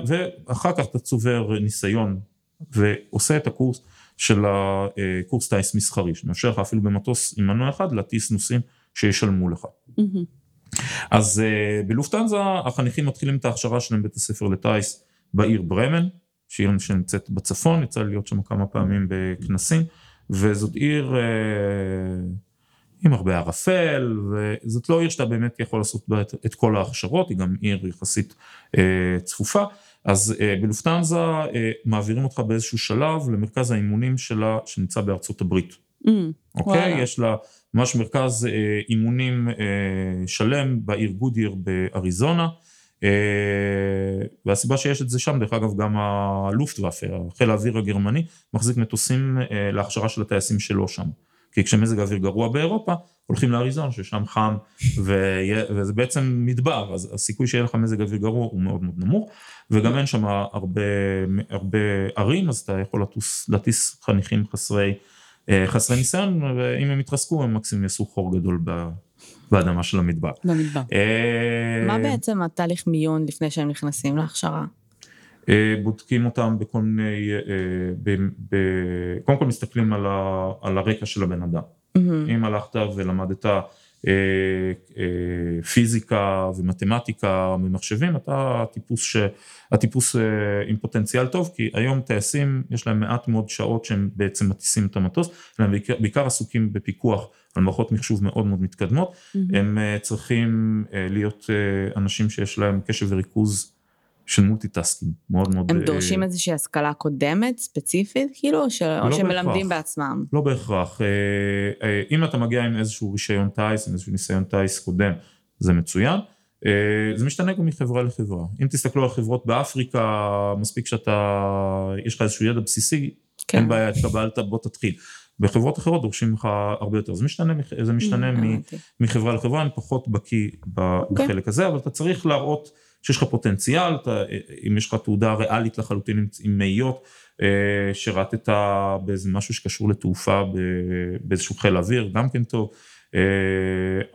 ואחר כך אתה צובר ניסיון ועושה את הקורס של הקורס טיס מסחרי, שמאפשר לך אפילו במטוס עם מנוע אחד להטיס נוסעים שישלמו לך. אז אה, בלופטנזה החניכים מתחילים את ההכשרה שלהם בבית הספר לטיס בעיר ברמן, שהיא שנמצאת בצפון, יצא לי להיות שם כמה פעמים בכנסים, וזאת עיר... עם הרבה ערפל, וזאת לא עיר שאתה באמת יכול לעשות בה את, את כל ההכשרות, היא גם עיר יחסית אה, צפופה. אז אה, בלופטנזה אה, מעבירים אותך באיזשהו שלב למרכז האימונים שלה שנמצא בארצות הברית. Mm, אוקיי? וואלה. יש לה ממש מרכז אה, אימונים אה, שלם בעיר גודיר באריזונה. אה, והסיבה שיש את זה שם, דרך אגב, גם הלופטוואפה, חיל האוויר הגרמני, מחזיק מטוסים אה, להכשרה של הטייסים שלו שם. כי כשמזג האוויר גרוע באירופה, הולכים לאריזון ששם חם ויה, וזה בעצם מדבר, אז הסיכוי שיהיה לך מזג אוויר גרוע הוא מאוד מאוד נמוך, וגם אין שם הרבה, הרבה ערים, אז אתה יכול לטוס, להטיס חניכים חסרי, אה, חסרי ניסיון, ואם הם יתרסקו הם מקסימום יעשו חור גדול ב... באדמה של המדבר. במדבר. אה, מה בעצם התהליך מיון לפני שהם נכנסים להכשרה? אה, בודקים אותם בכל מיני, אה, ב, ב, קודם כל מסתכלים על, ה, על הרקע של הבן אדם. אם הלכת ולמדת אה, אה, פיזיקה ומתמטיקה ומחשבים, אתה הטיפוס, ש, הטיפוס אה, עם פוטנציאל טוב, כי היום טייסים יש להם מעט מאוד שעות שהם בעצם מטיסים את המטוס, הם בעיקר, בעיקר עסוקים בפיקוח על מערכות מחשוב מאוד מאוד מתקדמות, הם אה, צריכים אה, להיות אה, אנשים שיש להם קשב וריכוז של multitasking, מאוד מאוד... הם אה, דורשים איזושהי השכלה קודמת, ספציפית, כאילו, או ש- או לא שהם בהכרח. מלמדים בעצמם? לא בהכרח. אה, אה, אם אתה מגיע עם איזשהו רישיון טיס, עם איזשהו ניסיון טיס קודם, זה מצוין. אה, זה משתנה גם מחברה לחברה. אם תסתכלו על חברות באפריקה, מספיק שאתה, יש לך איזשהו ידע בסיסי, כן. אין בעיה, התקבלת, בוא תתחיל. בחברות אחרות דורשים ממך הרבה יותר. זה משתנה, זה משתנה מ- הבנתי. מחברה לחברה, אני פחות בקיא אוקיי. בחלק הזה, אבל אתה צריך להראות שיש לך פוטנציאל, אתה, אם יש לך תעודה ריאלית לחלוטין עם- עם מאיות, אה, שירתת באיזה משהו שקשור לתעופה באיזשהו חיל אוויר, גם כן טוב, אה,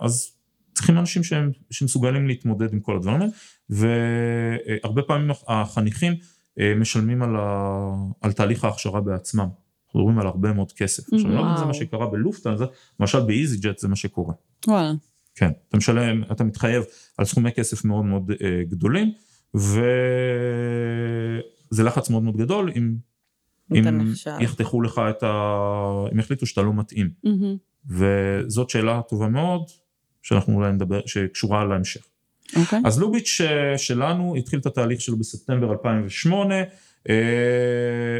אז צריכים אנשים שהם, שמסוגלים להתמודד עם כל הדברים האלה, והרבה פעמים החניכים אה, משלמים על, ה, על תהליך ההכשרה בעצמם. אנחנו מדברים על הרבה מאוד כסף. עכשיו, אני לא יודע אם זה. מה שקרה בלופטהנזה, למשל באיזי ג'ט זה מה שקורה. וואלה. כן, אתה משלם, אתה מתחייב על סכומי כסף מאוד מאוד אה, גדולים, וזה לחץ מאוד מאוד גדול אם, אם נחשב. יחתכו לך את ה... אם יחליטו שאתה לא מתאים. מהמם. וזאת שאלה טובה מאוד, שאנחנו אולי נדבר, שקשורה להמשך. אוקיי. אז לוביץ' אה, שלנו התחיל את התהליך שלו בספטמבר 2008, אה,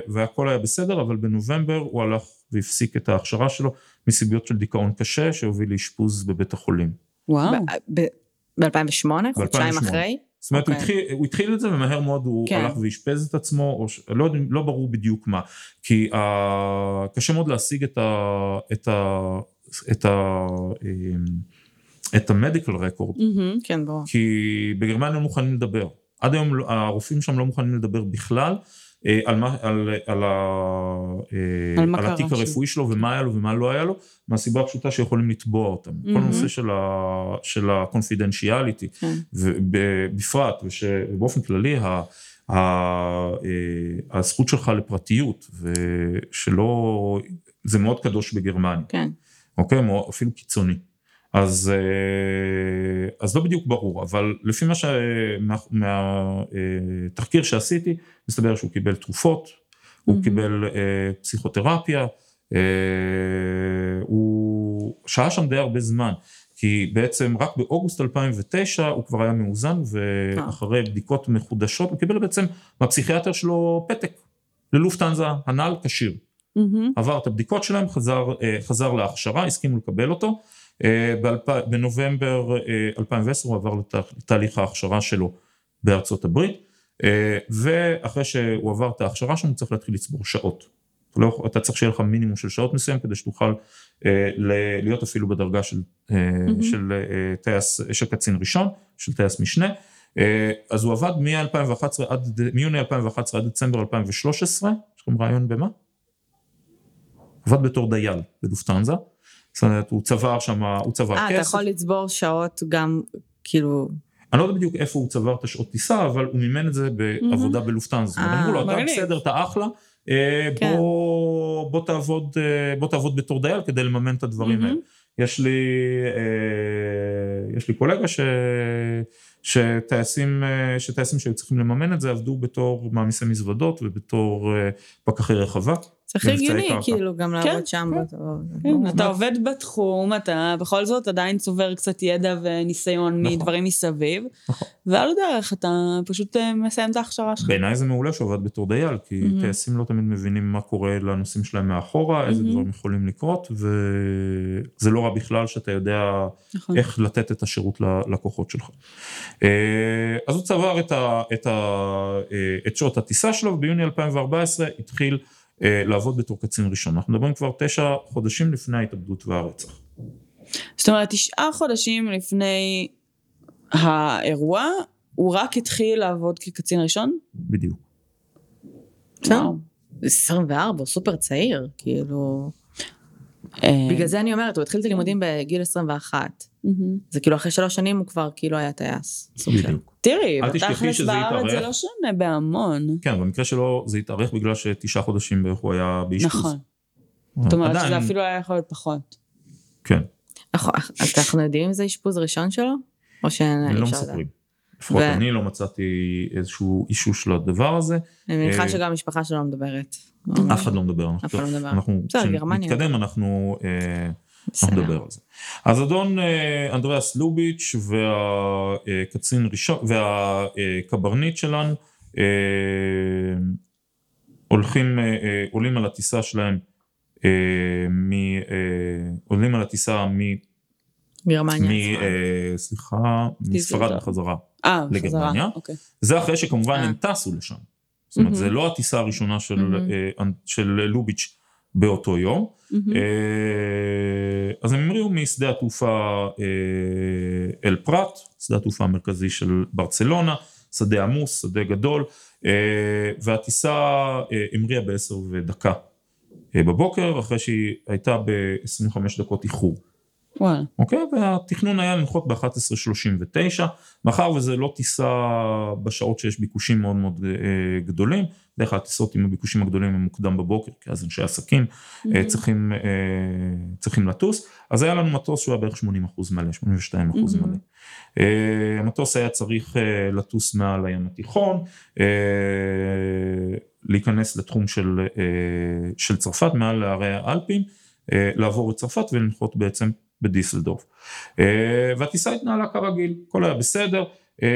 והכל היה בסדר, אבל בנובמבר הוא הלך והפסיק את ההכשרה שלו מסיביות של דיכאון קשה, שהוביל לאשפוז בבית החולים. וואו. ב-2008? חודשיים ב-2008. אחרי? זאת אומרת, הוא, אוקיי. התחיל, הוא התחיל את זה ומהר מאוד הוא כן. הלך ואשפז את עצמו, או ש... לא, לא ברור בדיוק מה, כי uh, קשה מאוד להשיג את ה... את ה... את ה... אמ, את המדיקל רקורד, מהמם. כן, ברור. כי בגרמניה לא מוכנים לדבר. עד היום הרופאים שם לא מוכנים לדבר בכלל על, מה, על, על, אה, על על התיק. הרפואי שלו ומה היה לו ומה לא היה לו, מהסיבה הפשוטה שיכולים לתבוע אותם. כל מהמם. הנושא של, ה, של הקונפידנציאליטי, כן. ובפרט ובאופן כללי, ה, ה, אה, הזכות שלך לפרטיות, ושלא, זה מאוד קדוש בגרמניה. כן. אוקיי? אפילו קיצוני. אז, אה, אז לא בדיוק ברור, אבל לפי מה מהתחקיר שעשיתי, מסתבר שהוא קיבל תרופות, הוא מהמם. קיבל אה, פסיכותרפיה, אה, הוא שהה שם די הרבה זמן, כי בעצם רק באוגוסט 2009 הוא כבר היה מאוזן, ואחרי בדיקות מחודשות הוא קיבל בעצם מהפסיכיאטר שלו פתק ללופטנזה, הנ"ל כשיר. מהמם. עבר את הבדיקות שלהם, חזר, אה, חזר להכשרה, הסכימו לקבל אותו. אה, בנובמבר אה, 2010 הוא עבר לת- לתהליך ההכשרה שלו בארצות הברית, אה, ואחרי שהוא עבר את ההכשרה שלו הוא צריך להתחיל לצבור שעות. אתה, לא, אתה צריך שיהיה לך מינימום של שעות מסוים כדי שתוכל אה, להיות אפילו בדרגה של, אה, של, אה, טייס, של קצין ראשון, של טייס משנה. אה, אז הוא עבד מ-2011 עד, מיוני 2011 עד דצמבר 2013, יש לכם רעיון במה? עבד בתור דייל בלופטנזה, זאת אומרת הוא צבר שם, הוא צבר אה, אתה כסף, יכול לצבור שעות גם, כאילו, אני לא יודע בדיוק איפה הוא צבר את השעות טיסה, אבל הוא מימן את זה בעבודה זאת אומרת, אה, אמרו לו אתה. בסדר, אתה אחלה, אה, כן. בוא, בוא, תעבוד, אה, בוא תעבוד בתור דייל כדי לממן את הדברים האלה. יש לי, יש לי קולגה ש... שטייסים, שטייסים שהיו צריכים לממן את זה עבדו בתור מעמיסי מזוודות ובתור פקחי רחבה. זה הכי הגיוני. כאילו, גם כן, לעבוד שם. כן. כן, אתה עובד בתחום, אתה בכל זאת עדיין צובר קצת ידע וניסיון נכון. מדברים מסביב, נכון. ועל הדרך אתה פשוט אה, מסיים את ההכשרה שלך. בעיניי זה מעולה שהוא עבד בתור דייל, כי מהמם. טייסים לא תמיד מבינים מה קורה לנושאים שלהם מאחורה, איזה מהמם. דברים יכולים לקרות, וזה לא רע בכלל שאתה יודע נכון. איך לתת את השירות ללקוחות שלך. אה, אז הוא צבר את, ה, את, ה, אה, את שעות הטיסה שלו, וביוני 2014 התחיל לעבוד בתור קצין ראשון. אנחנו מדברים כבר תשע חודשים לפני ההתאבדות והרצח. זאת אומרת, תשעה חודשים לפני האירוע, הוא רק התחיל לעבוד כקצין ראשון? בדיוק. בסדר. וואו. 24, הוא סופר צעיר, כאילו... אה, בגלל זה אני אומרת, הוא התחיל את הלימודים בגיל 21. מהמם. זה כאילו אחרי שלוש שנים הוא כבר כאילו היה טייס. בדיוק. תראי, אל תשכחי בתכלס שזה בארץ זה. לא שונה בהמון. כן, במקרה שלו זה התארך בגלל שתשעה חודשים בערך הוא היה באשפוז. נכון. זאת אומרת שזה אפילו היה יכול להיות פחות. כן, נכון, אנחנו יודעים אם זה אשפוז ראשון שלו? או שאי הם לא אפשר לדעת? מספרים. לפחות ו- אני לא מצאתי איזשהו אישוש לדבר הזה, אני מניחה אה, שגם המשפחה שלו לא מדברת. אף אחד לא מדבר. אף אחד לא מדבר. אנחנו, בסדר, גרמניה. כשנתקדם אנחנו אה. אנחנו נדבר על זה. אז אדון אה, אנדריאס לוביץ' והקצין ראשון, והקברניט שלנו, אה, הולכים, אה, עולים על הטיסה שלהם, מ, עולים על הטיסה מ... גרמניה. מ סליחה, מספרד. בחזרה. לגרמניה. אוקיי. זה אחרי שכמובן. הם טסו לשם. זאת אומרת. זה לא הטיסה הראשונה של לוביץ' באותו יום. אה, אז הם המריאו משדה התעופה אה, אל פרט, שדה התעופה המרכזי של ברצלונה, שדה עמוס, שדה גדול, אה, והטיסה אה, המריאה בעשר ודקה בבוקר, אחרי שהיא הייתה ב-25 דקות איחור. וואלה. אוקיי? והתכנון היה לנחות ב-11.39, מאחר וזה לא טיסה בשעות שיש ביקושים מאוד מאוד אה, גדולים, בדרך כלל הטיסות עם הביקושים הגדולים הם מוקדם בבוקר, כי אז אנשי עסקים אה, צריכים, אה, צריכים לטוס, אז היה לנו מטוס שהוא היה בערך 80 אחוז מלא, 82 אחוז מהמם. מלא. אה, המטוס היה צריך אה, לטוס מעל הים התיכון, אה, להיכנס לתחום של, אה, של צרפת, מעל להרי האלפים, אה, לעבור את צרפת ולנחות בעצם בדיסלדורף. אה, והטיסה התנהלה כרגיל, הכל היה בסדר. אה,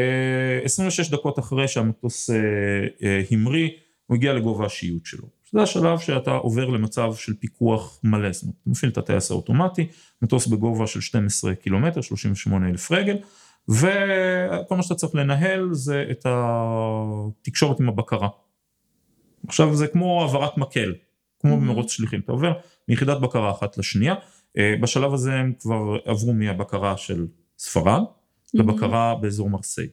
26 דקות אחרי שהמטוס אה, אה, המריא, הוא הגיע לגובה השיוט שלו. זה השלב שאתה עובר למצב של פיקוח מלא, זאת אומרת, אתה מפעיל את הטייס האוטומטי, מטוס בגובה של 12 קילומטר, 38 אלף רגל, וכל מה שאתה צריך לנהל זה את התקשורת עם הבקרה. עכשיו זה כמו העברת מקל, כמו Mhm. במרוץ שליחים, אתה עובר מיחידת בקרה אחת לשנייה, אה, בשלב הזה הם כבר עברו מהבקרה של ספרד לבקרה באזור מרסיי,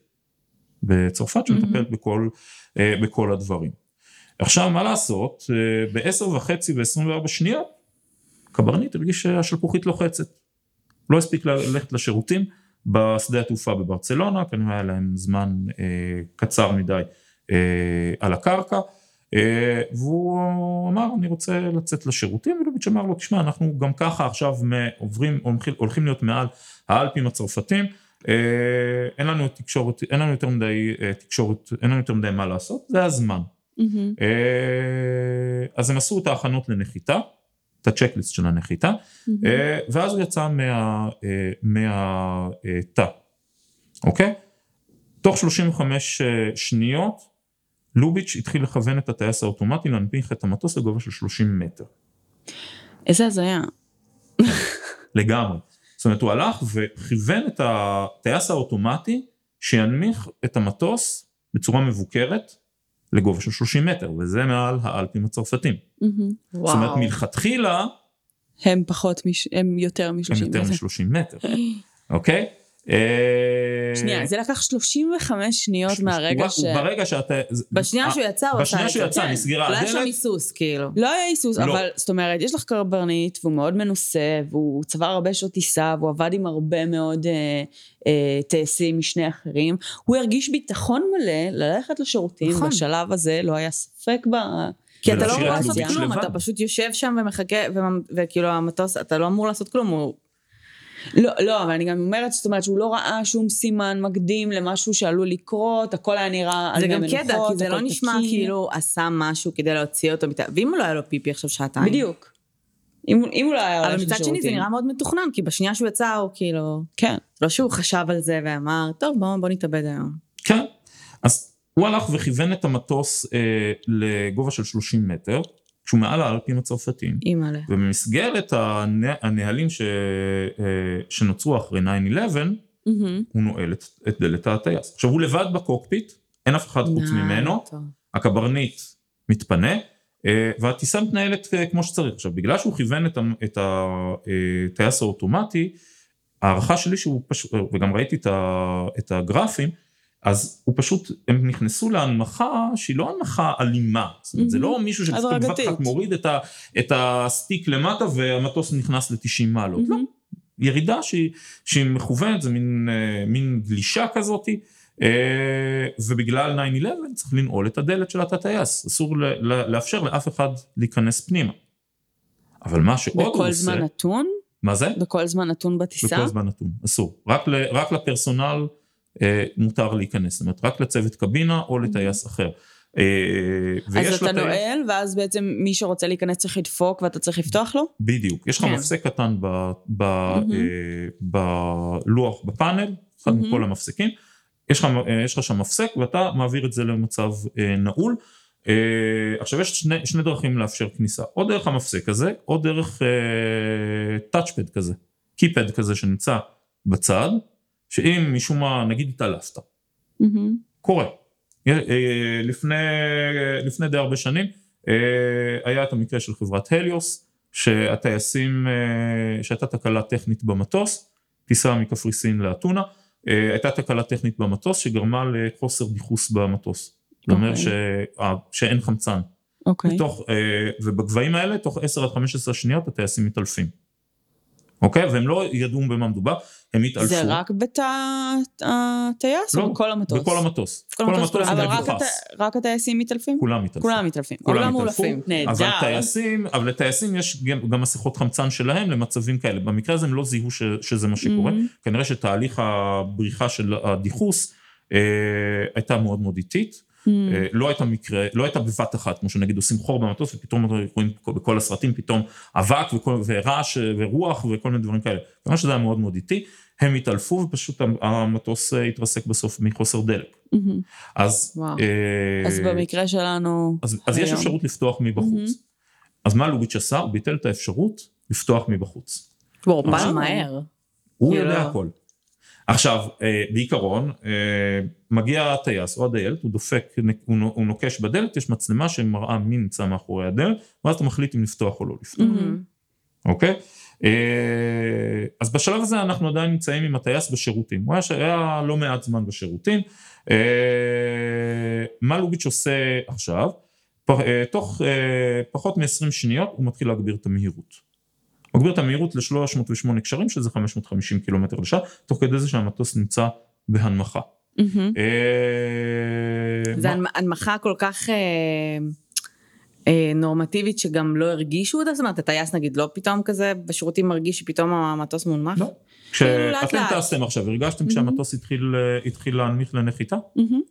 בצרפת שמטפלת בכל, אה, בכל הדברים. עכשיו מה לעשות, אה, בעשר וחצי ו-24 שניות, קברניט הרגיש שהשלפוחית לוחצת. לא הספיק ללכת לשירותים בשדה התעופה בברצלונה, כנראה היה להם זמן אה, קצר מדי אה, על הקרקע, אה, והוא אמר אני רוצה לצאת לשירותים, ולוביץ' אמר לו תשמע אנחנו גם ככה עכשיו עוברים, הולכים, להיות מעל האלפים הצרפתים, אה, אין לנו תקשורת, אין לנו יותר מדי אה, תקשורת, אין לנו יותר מדי מה לעשות, זה הזמן. אה, אז הם עשו את ההכנות לנחיתה, את הצ'קליסט של הנחיתה. אה, ואז הוא יצא מה- אה, מהתא, אוקיי? תוך 35 אה, שניות, לוביץ' התחיל לכוון את הטייס האוטומטי להנפיך את המטוס לגובה של 30 מטר, איזה הזיה. לגמרי. זאת אומרת, הוא הלך וכיוון את הטייס האוטומטי שינמיך את המטוס בצורה מבוקרת לגובה של 30 מטר, וזה מעל האלפים הצרפתים. מהמם. זאת אומרת, מלכתחילה הם פחות, מש- הם יותר מ-30 הם יותר מ-30 מטר, אוקיי? אה, שנייה, זה לקח 35 שניות מהרגע ש... ברגע שאתה... בשנייה אה, שהוא יצא הוא עשה בשנייה את שהוא זה. יצא, כן. נסגרה לא היה שם הדלת. היסוס כאילו. לא היה היסוס, לא. אבל זאת אומרת, יש לך קברניט, והוא מאוד מנוסה, והוא צבר הרבה שעות טיסה, והוא עבד עם הרבה מאוד אה, טייסים משני אחרים. הוא הרגיש ביטחון מלא ללכת לשירותים, נכון. בשלב הזה לא היה ספק ב... כי אתה לא אמור לעשות כלום. אתה פשוט יושב שם ומחכה, ומ- וכאילו המטוס, אתה לא אמור לעשות כלום, הוא... לא, לא, אבל אני גם אומרת, זאת אומרת שהוא לא ראה שום סימן מקדים למשהו שעלול לקרות, הכל היה נראה על זה מי גם מנוחות, קטע, כי זה לא הכל נשמע תקין. כאילו עשה משהו כדי להוציא אותו, ואם לא היה לו פיפי עכשיו שעתיים. בדיוק. אם, אם הוא לא היה הולך אבל לשירותים. מצד שני זה נראה מאוד מתוכנן, כי בשנייה שהוא יצא הוא כאילו... כן. לא שהוא חשב על זה ואמר, טוב בוא, בוא נתאבד היום. כן. אז הוא הלך וכיוון את המטוס אה, לגובה של 30 מטר, כשהוא מעל האלפים הצרפתיים. אימא'לה. ובמסגרת הנה- הנהלים ש, אה, שנוצרו אחרי 9-11, Mm-hmm. הוא נועל את, את דלת הטייס. עכשיו הוא לבד בקוקפיט, אין אף אחד חוץ ממנו, טוב. הקברניט מתפנה, אה, והטיסה מתנהלת אה, כמו שצריך. עכשיו, בגלל שהוא כיוון את הטייס האוטומטי, ההערכה שלי שהוא פשוט, וגם ראיתי את הגרפים, אז הוא פשוט, הם נכנסו להנמכה שהיא לא הנמכה אלימה. זאת אומרת, זה לא מישהו שפשוט בבת הדרגתית. אחת מוריד את, ה, את הסטיק למטה והמטוס נכנס ל-90 מעלות. לא, ירידה שהיא, שהיא מכוונת, זה מין, אה, מין גלישה כזאתי. אה, ובגלל 9-11 צריך לנעול את הדלת של התת-טייס, אסור ל- ל- לאפשר לאף אחד להיכנס פנימה. אבל מה שעוד הוא בכל עושה, זמן נתון? מה זה? בכל זמן נתון בטיסה? בכל זמן נתון, אסור. רק, ל, רק לפרסונל מותר להיכנס, זאת אומרת רק לצוות קבינה או לטייס אחר. אה, אז אתה לטייס- נועל, ואז בעצם מי שרוצה להיכנס צריך לדפוק ואתה צריך לפתוח לו? בדיוק, יש לך כן. מפסק קטן ב, ב, מהמם. אה, בלוח, בפאנל, אחד. מכל המפסקים, יש לך, אה, יש לך שם מפסק ואתה מעביר את זה למצב אה, נעול. אה, עכשיו יש שני, שני דרכים לאפשר כניסה, או דרך המפסק הזה, או דרך טאצ'פד כזה, קיפד כזה שנמצא בצד, שאם משום מה נגיד התעלפת, מהמם. קורה. אה, אה, לפני, לפני די הרבה שנים אה, היה את המקרה של חברת הליוס, שהטייסים, שהייתה תקלה טכנית במטוס, טיסה מקפריסין לאתונה, הייתה תקלה טכנית במטוס שגרמה לחוסר דיחוס במטוס. זאת אומרת אוקיי. ש- שאין חמצן. אוקיי. בתוך, אה, ובגבהים האלה, תוך 10 עד 15 שניות הטייסים מתעלפים. אוקיי? והם לא ידעו במה מדובר, הם התעלפו. זה רק בתא הטייס לא, או בכל המטוס? בכל המטוס. כל המטוס כולם אבל. רק הט- רק הטייסים מתעלפים? כולם מתעלפים. כולם מתעלפים. כולם התעלפו, מאולפים. נהדר. אבל טייסים, אבל לטייסים יש גם, גם מסכות חמצן שלהם למצבים כאלה. במקרה הזה הם לא זיהו ש, שזה מה שקורה. Mhm. כנראה שתהליך הבריחה של הדיחוס אה, הייתה מאוד מאוד איטית. Mm. אה, לא הייתה מקרה, לא הייתה בבת אחת, כמו שנגיד עושים חור במטוס ופתאום רואים בכל הסרטים פתאום אבק וכל, ורעש אה, ורוח וכל מיני דברים כאלה. כמובן שזה היה מאוד מאוד איטי, הם התעלפו ופשוט המטוס אה, התרסק בסוף מחוסר דלק. מהמם. אז. אה, אז במקרה שלנו... אז, אז יש. אפשרות לפתוח מבחוץ. אז מה לוביץ' עשה? הוא ביטל את האפשרות לפתוח מבחוץ. וואו. פעם מהר. הוא כאילו- יודע הכל. עכשיו, אה, בעיקרון, אה, מגיע הטייס או הדיילת, הוא דופק, הוא נו- הוא נוקש בדלת, יש מצלמה שמראה מי נמצא מאחורי הדלת, ואז אתה מחליט אם לפתוח או לא לפתוח. אוקיי? אה, אז בשלב הזה אנחנו עדיין נמצאים עם הטייס בשירותים, הוא היה, היה לא מעט זמן בשירותים. מה לוביץ' עושה עכשיו? תוך פחות מ-20 שניות הוא מתחיל להגביר את המהירות. מגביר את המהירות ל-308 קשרים, שזה 550 קילומטר לשעה, תוך כדי זה שהמטוס נמצא בהנמכה. אה, זה הנמכה כל כך אה, אה, נורמטיבית שגם לא הרגישו אותה? זאת אומרת, הטייס נגיד לא פתאום כזה בשירותים מרגיש שפתאום המטוס מונמך? לא. כאילו, כשאתם לאט. טסתם עכשיו, הרגשתם כשהמטוס התחיל, להנמיך לנחיתה?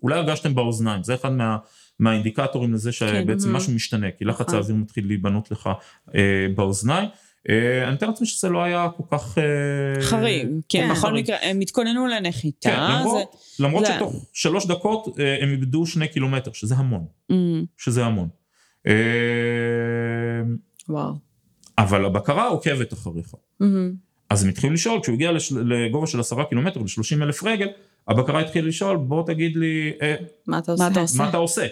אולי הרגשתם באוזניים, זה אחד מה, מהאינדיקטורים לזה שבעצם כן. משהו משתנה, כי לחץ נכון. האוויר מתחיל להיבנות לך אה, באוזניים. אה, אני מתאר לעצמי שזה לא היה כל כך... אה, חריג, כן, כן. בכל. מקרה, הם התכוננו כן, לנחיתה. למרות, למרות זה- שתוך שלוש דקות אה, הם איבדו שני קילומטר, שזה המון, זה- מהמם. שזה המון. אה, וואו. אבל הבקרה עוקבת אחריך. מהמם. אז הם התחילו לשאול, כשהוא הגיע לש- לגובה של עשרה קילומטר, ל-30 אלף רגל, הבקרה התחילה לשאול, בוא תגיד לי, אה, מה אתה עושה? מה אתה עושה?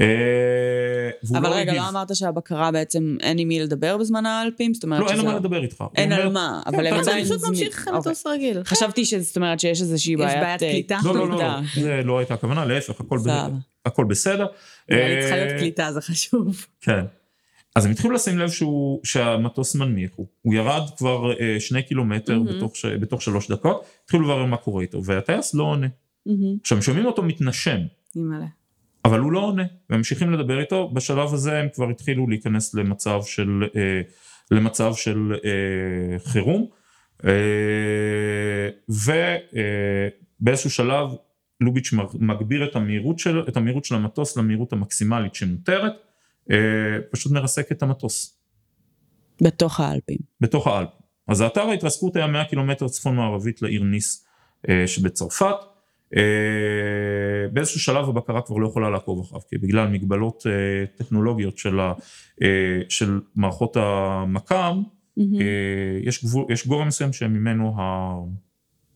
אבל לא רגע. לא אמרת שהבקרה בעצם אין עם מי לדבר בזמן האלפים? זאת אומרת לא, אין לו מה לדבר איתך. אין על מה, כן, אבל הם אתה אתה עדיין... פשוט ממשיך אוקיי. מטוס רגיל. חשבתי שזאת אומרת שיש איזושהי יש בעיית... בעיית אה, קליטה? לא, לא, לא, קליטה. זה לא הייתה הכוונה, להפך, הכל בסדר. צריכה אה, להיות קליטה, זה חשוב. כן. אז הם התחילו לשים לב שהוא, שהמטוס מנמיך, הוא, הוא ירד כבר אה, שני קילומטר מהמם. בתוך, ש, בתוך שלוש דקות, התחילו לברר מה קורה איתו, והטייס לא עונה. מהמם. עכשיו, הם שומעים אותו מתנשם, אימא'לה. אבל הוא לא עונה, ממשיכים לדבר איתו, בשלב הזה הם כבר התחילו להיכנס למצב של, אה, למצב של אה, חירום, אה, ובאיזשהו שלב לוביץ' מג- מגביר את המהירות, של, את המהירות של המטוס למהירות המקסימלית שמותרת, פשוט מרסק את המטוס. בתוך האלפים. בתוך האלפ. אז האתר ההתרסקות היה 100 קילומטר צפון מערבית לעיר ניס שבצרפת. אה, באיזשהו שלב הבקרה כבר לא יכולה לעקוב אחריו, כי בגלל מגבלות אה, טכנולוגיות של, ה, אה, של מערכות. אה, יש, גבול, יש גובה מסוים שממנו ה,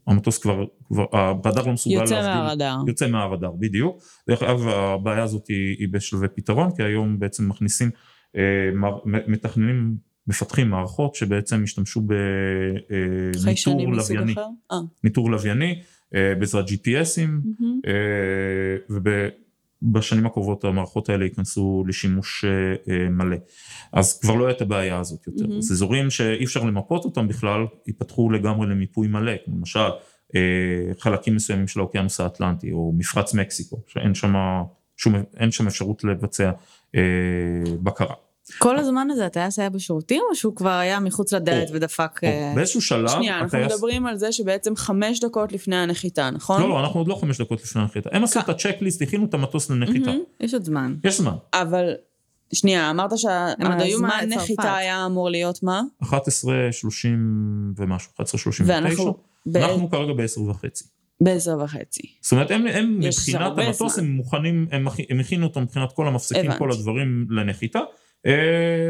המטוס כבר, כבר הרדאר לא מסוגל יוצא להבדיל. מהרדאר. יוצא מהרדאר, בדיוק. דרך אגב, הבעיה הזאת היא, היא בשלבי פתרון, כי היום בעצם מכניסים, מתכננים, מפתחים מערכות שבעצם השתמשו בניטור לווייני. ניטור לווייני, בעזרת GPSים. אה, ובשנים הקרובות המערכות האלה ייכנסו לשימוש אה, אה, מלא. אז כבר לא יהיה את הבעיה הזאת יותר. אז אזורים שאי אפשר למפות אותם בכלל, ייפתחו לגמרי למיפוי מלא, למשל אה, חלקים מסוימים של האוקיינוס האטלנטי, או מפרץ מקסיקו, שאין שם שום, שם אפשרות לבצע אה, בקרה. כל הזמן הזה הטייס היה בשירותים, או שהוא כבר היה מחוץ לדלת או, ודפק... או, אה, באיזשהו שלב, שנייה, אנחנו הטייס- מדברים על זה שבעצם חמש דקות לפני הנחיתה, נכון? לא, לא, אנחנו עוד לא חמש דקות לפני הנחיתה. הם עשו את הצ'קליסט, הכינו את המטוס לנחיתה. מהמם. יש עוד זמן. יש זמן. אבל, שנייה, אמרת שהזמן. נחיתה היה אמור להיות מה? 11.30 ומשהו, 11.39. ואנחנו ב- אנחנו כרגע ב-10 וחצי. בעשר וחצי. זאת אומרת, הם, הם מבחינת המטוס. הם מוכנים, הם, הם הכינו אותו מבחינת כל המפסקים, הבנתי. כל הדברים לנחיתה,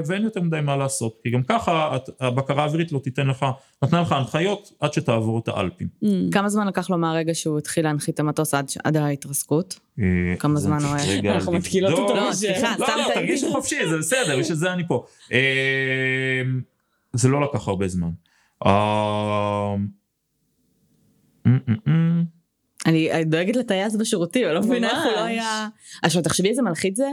ואין יותר מדי מה לעשות, כי גם ככה הבקרה האווירית לא תיתן לך, נתנה לך הנחיות עד שתעבור את האלפים. Mm. כמה זמן לקח לו מהרגע שהוא התחיל להנחית את המטוס עד ההתרסקות? אה, כמה זמן הוא היה? אנחנו מתקילות אותו. לא, סליחה, לא, סתם לא, טעיתי. תרגישי חופשי, זה בסדר, בשביל זה אני פה. אה, זה לא לקח הרבה זמן. אה. אני דואגת לטייס בשירותים, אני לא מבינה איך הוא לא. היה... עכשיו תחשבי איזה מלחיץ זה,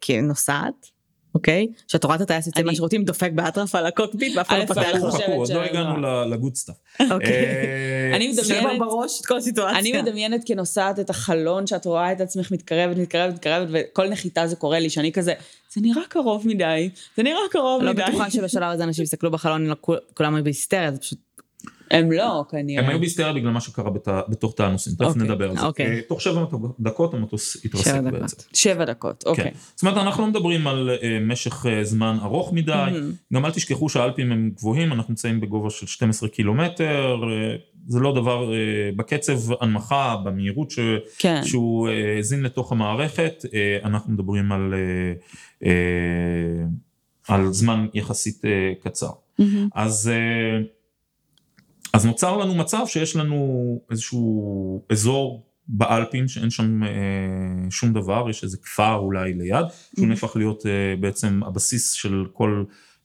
כנוסעת, אוקיי? שאת רואה את הטייס יוצא מהשירותים, דופק באטרף על הקוקפיט ואף אחד לא. חכו, חושבת חכו, עוד לא הגענו ל good stuff. אוקיי. אה, אני מדמיינת- בראש את כל הסיטואציה. אני מדמיינת כנוסעת את החלון שאת רואה את עצמך מתקרבת, מתקרבת, מתקרבת, וכל נחיתה זה קורה לי, שאני כזה, זה נראה קרוב מדי, זה נראה קרוב לא מדי. בטוחה שבשלב הזה אנשים יסתכלו בחלון, לא כול- כולם היו בהיסטריה, זה פשוט... הם לא, כנראה. הם היו בהיסטריה בגלל מה שקרה בת- בתוך תא הנוסעים, תכף אוקיי, נדבר על זה. אוקיי. אה, תוך שבע דקות המטוס התרסק בעצם. שבע דקות, כן. אוקיי. זאת אומרת, אנחנו לא מדברים על אה, משך אה, זמן ארוך מדי, Mhm. גם אל תשכחו שהאלפים הם גבוהים, אנחנו נמצאים בגובה של 12 קילומטר, זה לא דבר, בקצב הנמכה, במהירות ש... כן. שהוא האזין לתוך המערכת, אנחנו מדברים על, על זמן יחסית קצר. מהמם. אז, אז נוצר לנו מצב שיש לנו איזשהו אזור באלפים שאין שם אה, שום דבר, יש איזה כפר אולי ליד, שהוא Mhm. נהפך להיות אה, בעצם הבסיס של כל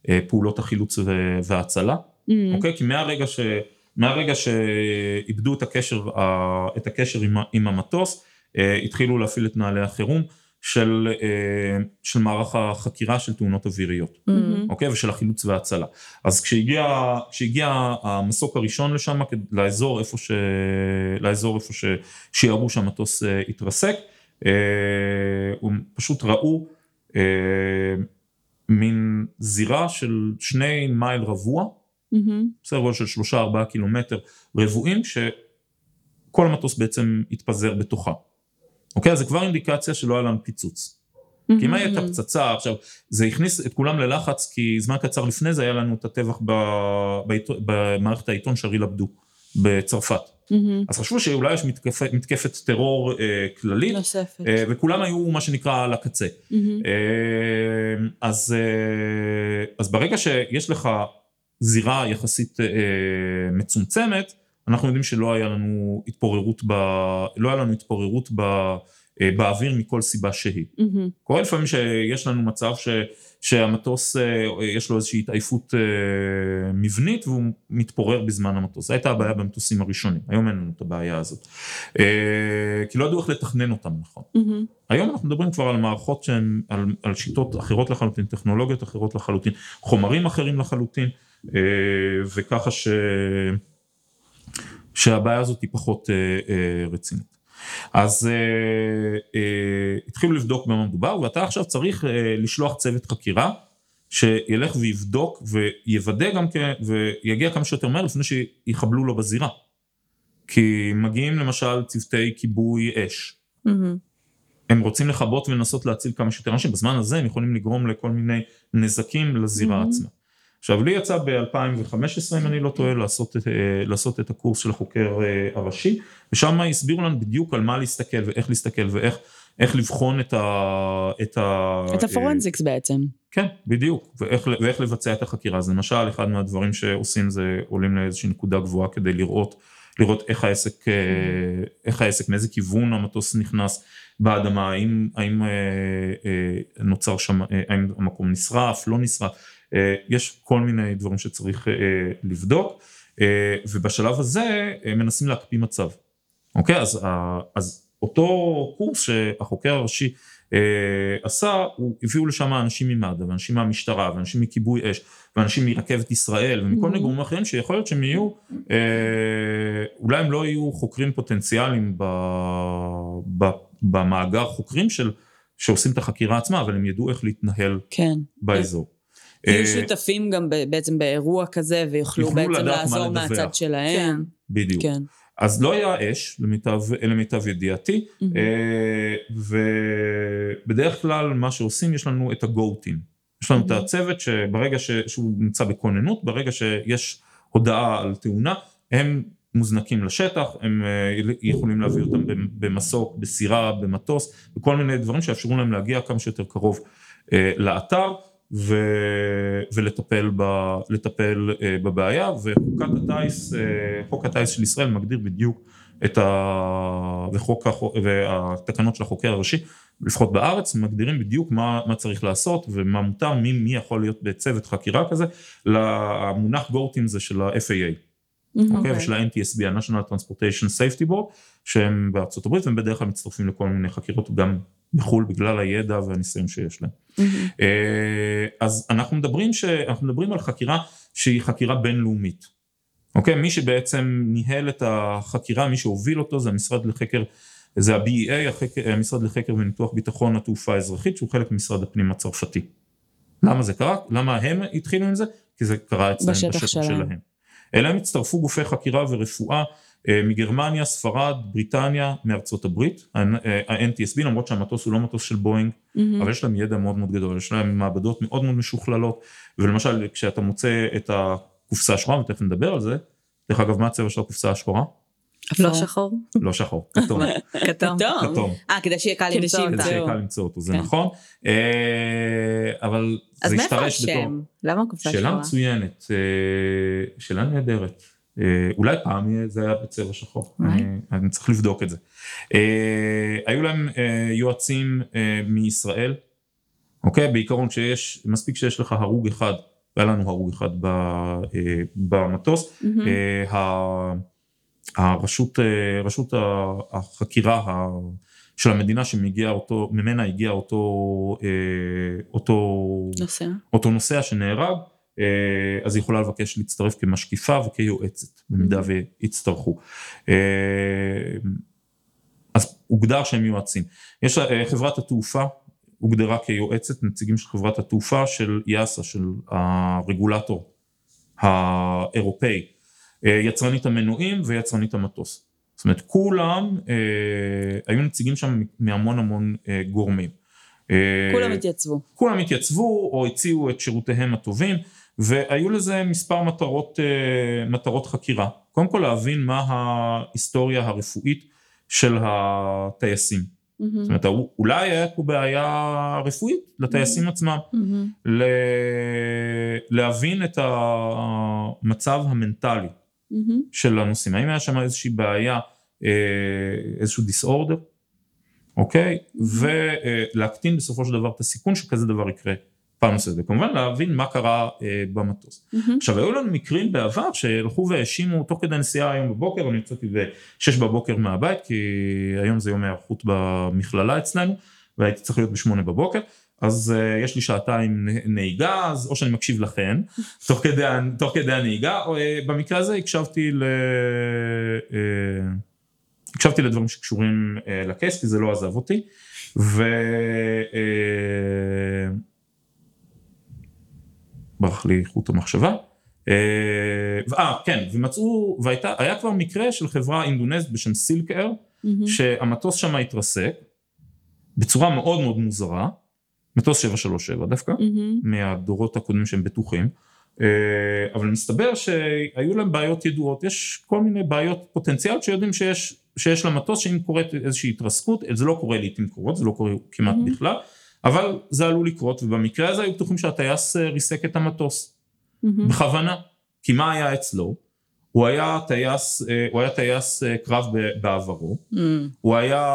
אה, פעולות החילוץ וההצלה. מהמם. אוקיי? כי מהרגע, ש, מהרגע שאיבדו את הקשר, ה- את הקשר עם, עם המטוס, אה, התחילו להפעיל את נעלי החירום של, אה, של מערך החקירה של תאונות אוויריות, מהמם. אוקיי? ושל החילוץ וההצלה. אז כשהגיע, כשהגיע המסוק הראשון לשם, לאזור איפה, ש, לאזור איפה ש, שיראו שהמטוס אה, התרסק, אה, הם פשוט ראו אה, מין זירה של שני מייל רבוע, מהמם. בסדר גודל של שלושה ארבעה קילומטר רבועים, שכל המטוס בעצם התפזר בתוכה. אוקיי? אז זה כבר אינדיקציה שלא היה לנו פיצוץ. כי אם הייתה. פצצה, עכשיו, זה הכניס את כולם ללחץ, כי זמן קצר לפני זה היה לנו את הטבח במערכת העיתון שריל עבדו, בצרפת. אז חשבו שאולי יש מתקפת, מתקפת טרור אה, כללית, נוספת. אה, וכולם היו מה שנקרא על הקצה. אה, אז, אה, אז ברגע שיש לך זירה יחסית אה, מצומצמת, אנחנו יודעים שלא היה לנו התפוררות, ב, לא היה לנו התפוררות ב, אה, באוויר מכל סיבה שהיא. מהמם. קורה לפעמים שיש לנו מצב ש, שהמטוס אה, יש לו איזושהי התעייפות אה, מבנית והוא מתפורר בזמן המטוס. זו הייתה הבעיה במטוסים הראשונים, היום אין לנו את הבעיה הזאת. כי לא ידעו איך לתכנן אותם נכון. מהמם. היום אנחנו מדברים כבר על מערכות שהן, על, על שיטות אחרות לחלוטין, טכנולוגיות אחרות לחלוטין, חומרים אחרים לחלוטין, וככה ש... שהבעיה הזאת היא פחות אה, אה, רצינית. אז אה, אה, התחילו לבדוק במה מדובר, ואתה עכשיו צריך אה, לשלוח צוות חקירה, שילך ויבדוק ויוודא גם כן, ויגיע כמה שיותר מהר לפני שיחבלו לו בזירה. כי מגיעים למשל צוותי כיבוי אש, מהמם. הם רוצים לכבות ולנסות להציל כמה שיותר אנשים, בזמן הזה הם יכולים לגרום לכל מיני נזקים לזירה Mhm. עצמה. עכשיו לי יצא ב-2015 אם אני לא טועה לעשות, אה, לעשות את הקורס של החוקר אה, הראשי ושם הסבירו לנו בדיוק על מה להסתכל ואיך להסתכל ואיך איך לבחון את ה... את, ה, את הפורנזיקס בעצם. כן, בדיוק, ואיך, ואיך לבצע את החקירה. אז למשל, אחד מהדברים שעושים זה עולים לאיזושהי נקודה גבוהה כדי לראות, לראות איך העסק, אה, איך העסק, מאיזה כיוון המטוס נכנס באדמה, האם, האם אה, אה, נוצר שם, האם המקום נשרף, לא נשרף, יש כל מיני דברים שצריך לבדוק, ובשלב הזה מנסים להקפיא מצב. אוקיי, אז, אז אותו קורס שהחוקר הראשי אה, עשה, הוא הביאו לשם אנשים ממד"א, ואנשים מהמשטרה, ואנשים מכיבוי אש, ואנשים מרכבת ישראל, ומכל מיני גורמים אחרים שיכול להיות שהם יהיו, אה, אולי הם לא יהיו חוקרים פוטנציאליים ב, ב, במאגר חוקרים של, שעושים את החקירה עצמה, אבל הם ידעו איך להתנהל כן. באזור. יהיו אה, שותפים גם בעצם באירוע כזה, ויוכלו בעצם לעזור מהצד שלהם. כן. בדיוק. כן. אז לא היה אש למיטב, למיטב ידיעתי, mm-hmm. ובדרך כלל מה שעושים יש לנו את הגוטים. יש לנו mm-hmm. את הצוות שברגע ש, שהוא נמצא בכוננות, ברגע שיש הודעה על תאונה, הם מוזנקים לשטח, הם אה, יכולים להביא אותם במסוק, בסירה, במטוס, בכל מיני דברים שיאפשרו להם להגיע כמה שיותר קרוב לאתר. ו... ולטפל ב... לטפל uh, בבעיה וחוקת הטיס, uh, חוק הטיס של ישראל מגדיר בדיוק את ה... וחוק. והתקנות של החוקר הראשי, לפחות בארץ, מגדירים בדיוק מה, מה צריך לעשות ומה מותר, מי, מי יכול להיות בצוות חקירה כזה, למונח גורטים זה של ה-FAA. אוקיי, okay. okay. ושל ה-NTSB, ה-National Transportation Safety Board, שהם בארצות הברית, והם בדרך כלל מצטרפים לכל מיני חקירות גם בחו"ל בגלל הידע והניסיון שיש להם. Mm-hmm. אז אנחנו מדברים, ש... אנחנו מדברים על חקירה שהיא חקירה בינלאומית. אוקיי? מי שבעצם ניהל את החקירה, מי שהוביל אותו זה המשרד לחקר, זה ה-BEA, החקר, המשרד לחקר וניתוח ביטחון התעופה האזרחית, שהוא חלק ממשרד הפנים הצרפתי. למה זה קרה? למה הם התחילו עם זה? כי זה קרה אצלם בשטח, בשטח שלהם. שלהם. אליהם הצטרפו גופי חקירה ורפואה אה, מגרמניה, ספרד, בריטניה, מארצות הברית, ה-NTSB, למרות שהמטוס הוא לא מטוס של בואינג, mm-hmm. אבל יש להם ידע מאוד מאוד גדול, יש להם מעבדות מאוד מאוד משוכללות, ולמשל כשאתה מוצא את הקופסה השחורה, ותכף נדבר על זה, דרך אגב, מה הצבע של הקופסה השחורה? לא שחור? לא שחור, כתום. כתום. כתום. אה, כדי שיהיה קל למצוא אותו. כדי שיהיה קל למצוא אותו, זה כן. נכון. אה, אבל זה השתרש בתור... אז מאיפה השם? למה הקופסה שחורה? שאלה מצוינת, אה, שאלה נהדרת. אה, אולי פעם זה היה בצבע שחור, אני, אני צריך לבדוק את זה. אה, היו להם אה, יועצים מישראל, אוקיי? בעיקרון שיש, מספיק שיש לך הרוג אחד, והיה לנו הרוג אחד במטוס, mm-hmm. הרשות, רשות החקירה של המדינה שמגיע אותו, ממנה הגיע אותו, אותו נוסע, אותו נוסע שנהרג, אה, אז היא יכולה לבקש להצטרף כמשקיפה וכיועצת, במידה mm-hmm. ויצטרכו. אה, אז הוגדר שהם יועצים. יש אה, חברת התעופה הוגדרה כיועצת, נציגים של חברת התעופה של יאסא, של הרגולטור האירופאי, יצרנית המנועים ויצרנית המטוס. זאת אומרת כולם, היו נציגים שם מהמון המון גורמים. כולם התייצבו. כולם התייצבו או הציעו את שירותיהם הטובים. והיו לזה מספר מטרות, אה, מטרות חקירה. קודם כל להבין מה ההיסטוריה הרפואית של הטייסים. Mm-hmm. זאת אומרת, אולי היה פה בעיה רפואית לטייסים mm-hmm. עצמם. Mm-hmm. להבין את המצב המנטלי mm-hmm. של הנושאים. האם היה שם איזושהי בעיה, אה, איזשהו דיסאורדר, אוקיי? Mm-hmm. ולהקטין בסופו של דבר את הסיכון שכזה דבר יקרה פעם נוספת, וכמובן להבין מה קרה אה, במטוס. Mm-hmm. עכשיו היו לנו מקרים בעבר שהלכו והאשימו תוך כדי נסיעה היום בבוקר, אני יצאתי ב-6 בבוקר מהבית, כי היום זה יום היערכות במכללה אצלנו, והייתי צריך להיות ב-8 בבוקר. אז uh, יש לי שעתיים נהיגה, אז או שאני מקשיב לכן, תוך כדי, תוך כדי הנהיגה, או uh, במקרה הזה הקשבתי ל... Uh, הקשבתי לדברים שקשורים uh, לקייס, כי זה לא עזב אותי, ו... Uh, ברח לי חוט המחשבה. אה, אה, כן, ומצאו, והיה כבר מקרה של חברה אינדונזית בשם סילק mm-hmm. שהמטוס שם התרסק בצורה מאוד מאוד מוזרה, מטוס 737 דווקא, mm-hmm. מהדורות הקודמים שהם בטוחים, אה, אבל מסתבר שהיו להם בעיות ידועות, יש כל מיני בעיות פוטנציאליות שיודעים שיש, שיש למטוס שאם קורית איזושהי התרסקות, זה לא קורה לעיתים קרובות, זה לא קורה כמעט mm-hmm. בכלל, אבל זה עלול לקרות, ובמקרה הזה היו בטוחים שהטייס אה, ריסק את המטוס, בכוונה. כי מה היה אצלו? הוא היה טייס, אה, הוא היה טייס אה, קרב בעברו, Mm. הוא היה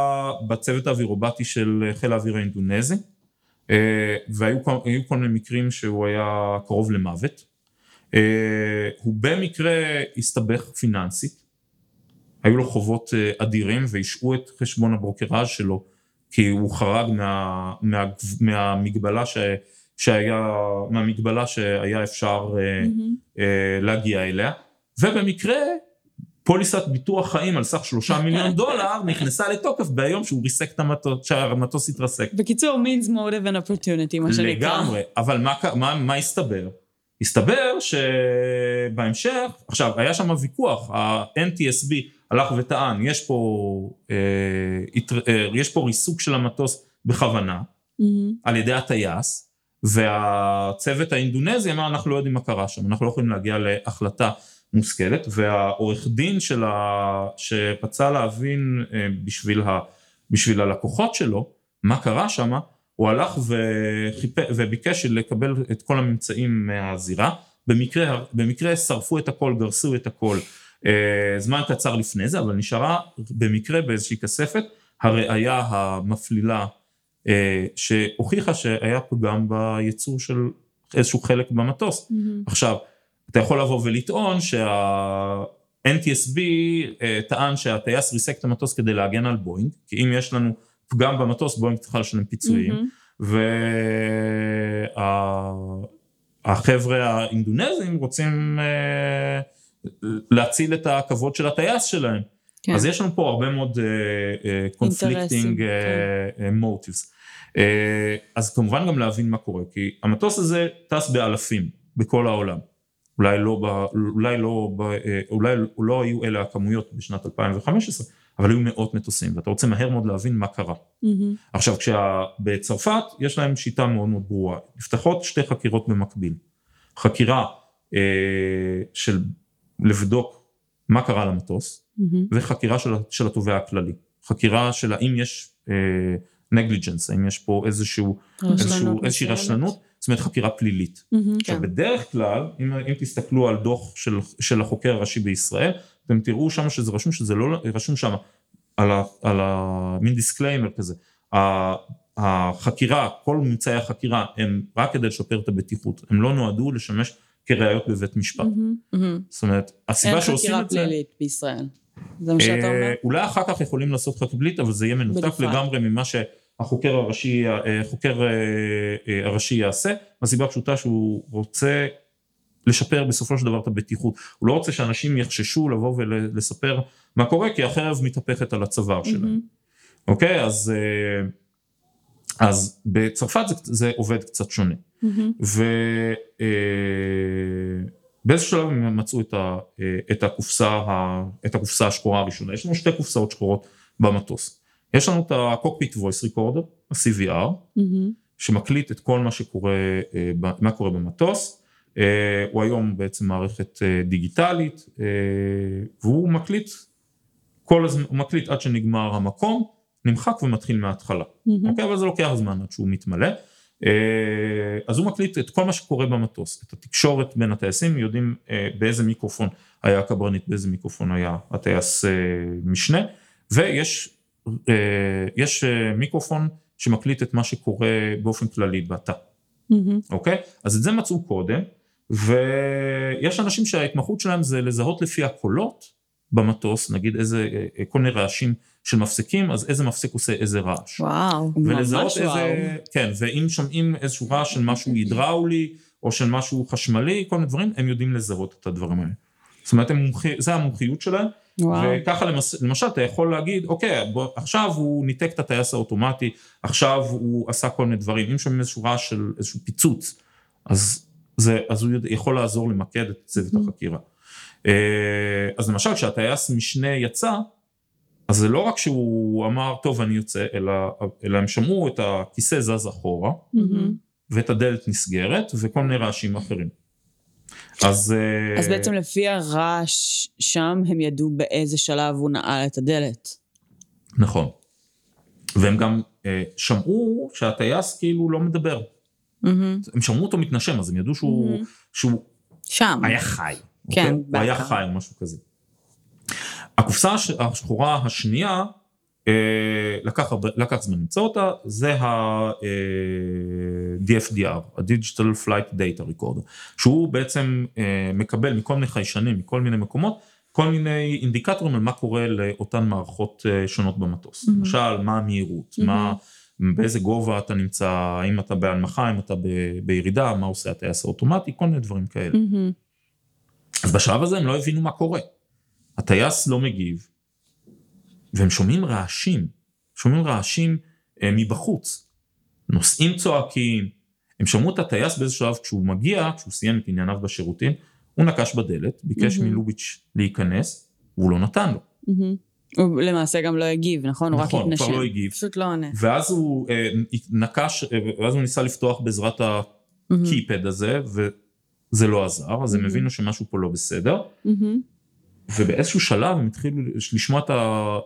בצוות האווירובטי של חיל האוויר האינדונזי, והיו כל- מיני מקרים שהוא היה קרוב למוות. הוא במקרה הסתבך פיננסית, היו לו חובות אדירים והשעו את חשבון הברוקראז' שלו, כי הוא חרג מה, מה, מהמגבלה ש, שהיה, מהמגבלה שהיה אפשר אה, להגיע אליה, ובמקרה פוליסת ביטוח חיים על סך שלושה מיליון דולר נכנסה לתוקף ביום שהוא ריסק את המטוס, שהמטוס התרסק. בקיצור, means motive and opportunity, מה שנקרא. לגמרי, אבל מה, מה, מה הסתבר? הסתבר שבהמשך, עכשיו היה שם ויכוח, ה-NTSB הלך וטען, יש פה, אה, אה, יש פה ריסוק של המטוס בכוונה, מהמם. על ידי הטייס, והצוות האינדונזי אמר, אנחנו לא יודעים מה קרה שם, אנחנו לא יכולים להגיע להחלטה מושכלת, והעורך דין של ה... שרצה להבין אה, בשביל, ה... בשביל הלקוחות שלו, מה קרה שם, הוא הלך וחיפ... וביקש לקבל את כל הממצאים מהזירה, במקרה, במקרה שרפו את הכל, גרסו את הכל זמן קצר לפני זה, אבל נשארה במקרה באיזושהי כספת הראייה המפלילה אה, שהוכיחה שהיה פגם בייצור של איזשהו חלק במטוס. מהמם. עכשיו, אתה יכול לבוא ולטעון שה-NTSB אה, טען שהטייס ריסק את המטוס כדי להגן על בואינג, כי אם יש לנו פגם במטוס, בואינג צריכה לשלם פיצויים, מהמם. והחבר'ה האינדונזים רוצים אה, להציל את הכבוד של הטייס שלהם. כן. אז יש לנו פה הרבה מאוד קונפליקטינג אינטרסים, מוטיבס. אה, אז כמובן גם להבין מה קורה, כי המטוס הזה טס באלפים בכל העולם. אולי לא, ב, אולי, לא, ב, אה, אולי לא היו אלה הכמויות בשנת 2015, אבל היו מאות מטוסים, ואתה רוצה מהר מאוד להבין מה קרה. מהמם. עכשיו, כשה, בצרפת יש להם שיטה מאוד מאוד ברורה, נפתחות שתי חקירות במקביל. חקירה אה, של לבדוק מה קרה למטוס, Mm-hmm. וחקירה של, של התובע הכללי. חקירה של האם יש negligence, האם יש פה איזשהו, איזשהו, איזושהי. רשלנות, זאת אומרת חקירה פלילית. Mm-hmm. עכשיו כן. בדרך כלל, אם, אם תסתכלו על דוח של, של החוקר הראשי בישראל, אתם תראו שם שזה רשום שזה לא, רשום שם על, ה, על ה, מין disclaimer כזה. החקירה, כל ממצאי החקירה הם רק כדי לשפר את הבטיחות, הם לא נועדו לשמש כראיות בבית משפט. מהמם. מהמם. זאת אומרת, הסיבה אין שעושים חקירה את זה... פלילית בישראל. זה מה שאתה אומר? אה, אולי אחר כך יכולים לעשות חקירה פלילית, אבל זה יהיה מנותק. לגמרי ממה שהחוקר הראשי, החוקר אה, אה, הראשי יעשה, מהסיבה הפשוטה שהוא רוצה לשפר בסופו של דבר את הבטיחות. הוא לא רוצה שאנשים יחששו לבוא ולספר מה קורה, כי החרב מתהפכת על הצוואר שלהם. אוקיי? אז, אז בצרפת זה, זה עובד קצת שונה. מהמם. ובאיזשהו שלב הם מצאו את, ה, אה, את, הקופסה, ה- את הקופסה השחורה הראשונה. יש לנו שתי קופסאות שחורות במטוס. יש לנו את ה-cockpit voice recorder, ה-CVR, מהמם. שמקליט את כל מה שקורה, אה, ב- מה קורה במטוס. אה, הוא היום בעצם מערכת אה, דיגיטלית, אה, והוא מקליט כל הזמן, הוא מקליט עד שנגמר המקום, נמחק ומתחיל מההתחלה. מהמם. אוקיי, אבל זה לוקח זמן עד שהוא מתמלא. אה, אז הוא מקליט את כל מה שקורה במטוס, את התקשורת בין הטייסים, יודעים אה, באיזה מיקרופון היה הקברניט, באיזה מיקרופון היה הטייס אה, משנה, ויש יש מיקרופון שמקליט את מה שקורה באופן כללי בתא, מהמם. אוקיי? אז את זה מצאו קודם, ויש אנשים שההתמחות שלהם זה לזהות לפי הקולות במטוס, נגיד איזה, אה, כל מיני רעשים של מפסקים, אז איזה מפסק עושה איזה רעש. וואו. ולזהות ממש איזה, וואו. כן, ואם שומעים איזשהו רעש של משהו הידראולי, או של משהו חשמלי, כל מיני דברים, הם יודעים לזהות את הדברים האלה. זאת אומרת, מומחי, זה המומחיות שלהם, וואו. וככה למס, למשל אתה יכול להגיד, אוקיי, בוא, עכשיו הוא ניתק את הטייס האוטומטי, עכשיו הוא עשה כל מיני דברים, אם שומעים איזשהו רעש של איזשהו פיצוץ, אז, זה, אז הוא יכול לעזור למקד את צוות החקירה. אה, אז למשל, כשהטייס משנה יצא, אז זה לא רק שהוא אמר, טוב, אני יוצא, אלא, אלא הם שמעו את הכיסא זז אחורה, מהמם. ואת הדלת נסגרת, וכל מיני רעשים אחרים. אז... אה, אז בעצם לפי הרעש שם, הם ידעו באיזה שלב הוא נעל את הדלת. נכון. והם גם אה, שמעו שהטייס כאילו לא מדבר. מהמם. הם שמעו אותו מתנשם, אז הם ידעו שהוא, מהמם. שהוא שם. היה חי. כן, אוקיי? הוא היה. חי או משהו כזה. הקופסה הש- השחורה השנייה, אה, לקח, לקח זמן למצוא אותה, זה ה-DFDR, ה-Digital Flight Data Recorder, שהוא בעצם אה, מקבל מכל מיני חיישנים, מכל מיני מקומות, כל מיני אינדיקטורים על מה קורה לאותן מערכות אה, שונות במטוס. Mhm. למשל, מה המהירות, מה, באיזה גובה אתה נמצא, האם אתה בהנמכה, האם אתה ב- בירידה, מה עושה הטייס האוטומטי, כל מיני דברים כאלה. מהמם. אז בשלב הזה הם לא הבינו מה קורה. הטייס לא מגיב, והם שומעים רעשים, שומעים רעשים אה, מבחוץ. נוסעים צועקים, הם שמעו את הטייס באיזה שלב כשהוא מגיע, כשהוא סיים את ענייניו בשירותים, הוא נקש בדלת, ביקש מהמם. מלוביץ' להיכנס, והוא לא נתן לו. מהמם. הוא למעשה גם לא הגיב, נכון? הוא רק נכון, הוא כבר התנשם. לא הגיב. פשוט לא עונה. ואז הוא אה, נקש, אה, ואז הוא ניסה לפתוח בעזרת. הקיפד הזה, וזה לא עזר, אז הם מהמם. הבינו שמשהו פה לא בסדר. מהמם. ובאיזשהו שלב הם התחילו לשמוע את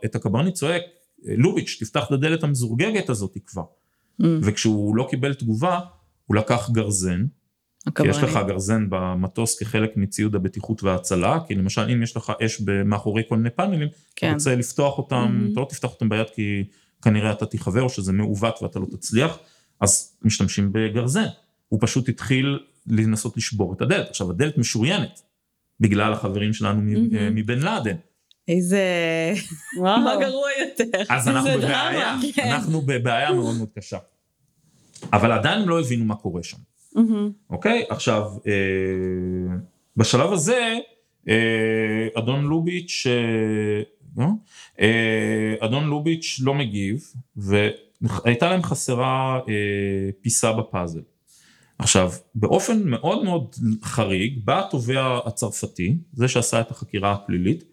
את הקברניט צועק, לוביץ', תפתח את הדלת המזורגגת הזאת כבר. מהמם. וכשהוא לא קיבל תגובה, הוא לקח גרזן, כי יש. לך גרזן במטוס כחלק מציוד הבטיחות וההצלה, כי למשל אם יש לך אש מאחורי כל מיני פאנלים, אתה כן. רוצה לפתוח אותם, מהמם. אתה לא תפתח אותם ביד כי כנראה אתה תיחבר או שזה מעוות ואתה לא תצליח, אז משתמשים בגרזן. הוא פשוט התחיל לנסות לשבור את הדלת. עכשיו הדלת משוריינת, בגלל החברים שלנו מ- מהמם. מבן לאדן. איזה... וואו. מה גרוע יותר? אז אנחנו בבעיה, דרמה, כן. אנחנו בבעיה מאוד מאוד קשה. אבל עדיין הם לא הבינו מה קורה שם. אוקיי? עכשיו, אה, בשלב הזה, אה, אדון לוביץ', אה, לא? אה, אדון לוביץ' לא מגיב, והייתה להם חסרה אה, פיסה בפאזל. עכשיו, באופן מאוד מאוד חריג, בא התובע הצרפתי, זה שעשה את החקירה הפלילית,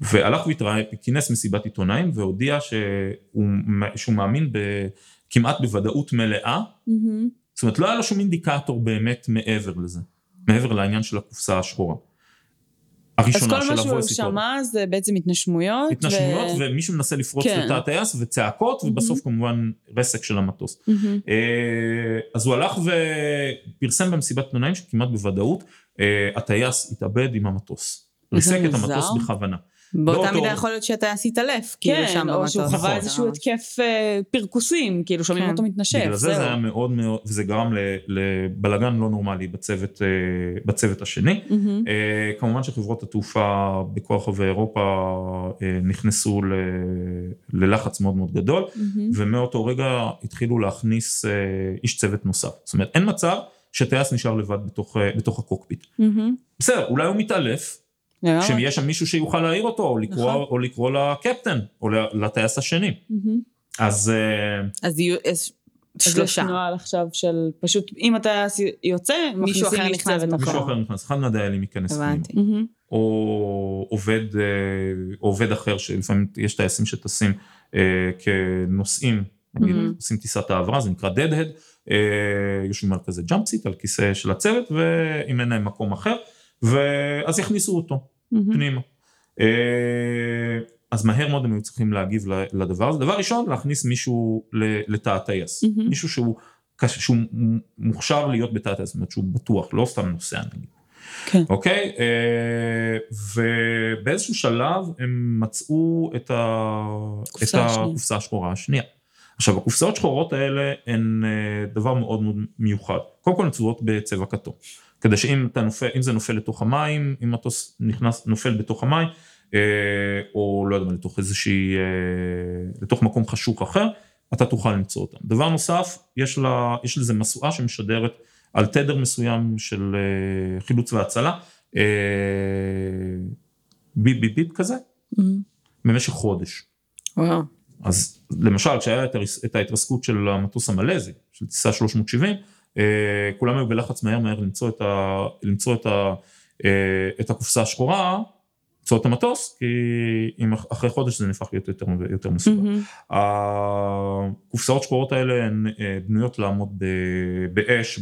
והלך והתראה, כינס מסיבת עיתונאים והודיע שהוא, שהוא מאמין ב, כמעט בוודאות מלאה, מהמם. זאת אומרת לא היה לו שום אינדיקטור באמת מעבר לזה, מעבר לעניין של הקופסה השחורה. אז הראשונה כל של מה לבוא שהוא לסיפור. שמע זה בעצם התנשמויות. התנשמויות ו- ומישהו מנסה לפרוץ כן. לתא הטייס וצעקות ובסוף כמובן רסק של המטוס. מהמם. אה, אז הוא הלך ופרסם במסיבת עיתונאים שכמעט בוודאות אה, הטייס התאבד עם המטוס. ריסק את. המטוס בכוונה. באותה באותו- מידה יכול להיות שהטייס התעלף, כאילו כן, שם או במטוס. שהוא נכון. חווה איזשהו התקף אה, פרכוסים, כאילו שומעים כן. אותו מתנשף, בגלל זה זה זהו. היה מאוד מאוד, וזה גרם לבלגן לא נורמלי בצוות, אה, בצוות השני. Mm-hmm. אה, כמובן שחברות התעופה בכל רחבי אירופה אה, נכנסו ל- ללחץ מאוד מאוד גדול, Mm-hmm. ומאותו רגע התחילו להכניס אה, איש צוות נוסף. זאת אומרת, אין מצב שטייס נשאר לבד בתוך, אה, בתוך הקוקפיט. Mm-hmm. בסדר, אולי הוא מתעלף, כשיש שם מישהו שיוכל להעיר אותו, או לקרוא, נכון. או לקרוא לקפטן, או לטייס השני. אז אה, אז יהיו יש אז יש שלושה. נוהל עכשיו של פשוט, אם אתה יוצא, מישהו אחר נכנס במקום. מישהו אחר נכנס, אחד מהדיילים ייכנס. הבנתי. או עובד, אה, עובד אחר, שלפעמים יש טייסים שטסים אה, כנוסעים, נגיד. עושים טיסת העברה, זה נקרא deadhead, אה, יושבים על כזה ג'אמפ סיט, על כיסא של הצוות, ואם אין להם מקום אחר, ואז יכניסו אותו מהמם. פנימה. אה, אז מהר מאוד הם היו צריכים להגיב לדבר הזה. דבר ראשון, להכניס מישהו לתא הטייס. Mhm. מישהו שהוא, שהוא מוכשר להיות בתא הטייס, זאת אומרת שהוא בטוח, לא סתם נוסע נגיד. כן. אוקיי? אה, ובאיזשהו שלב הם מצאו את, ה... את. הקופסה השחורה השנייה. עכשיו, הקופסאות השחורות האלה הן אה, דבר מאוד מאוד מיוחד. קודם כל הן צבועות בצבע כתום. כדי שאם אתה נופל, אם זה נופל לתוך המים, אם מטוס נכנס, נופל בתוך המים, אה, או לא יודע מה, לתוך איזושהי, אה, לתוך מקום חשוך אחר, אתה תוכל למצוא אותם. דבר נוסף, יש, לה, יש לזה משואה שמשדרת על תדר מסוים של אה, חילוץ והצלה, אה, ביפ ביפ ביפ כזה, מהמם. במשך חודש. וואו. אז למשל, כשהיה את ההתרסקות של המטוס המלזי, של טיסה 370, אה, כולם היו בלחץ מהר מהר למצוא את, ה, למצוא את, ה, אה, את הקופסה השחורה, למצוא את המטוס, כי אם אח- אחרי חודש זה נהפך להיות יותר, יותר מסובך. מהמם. הקופסאות שחורות האלה הן אה, בנויות לעמוד ב- באש,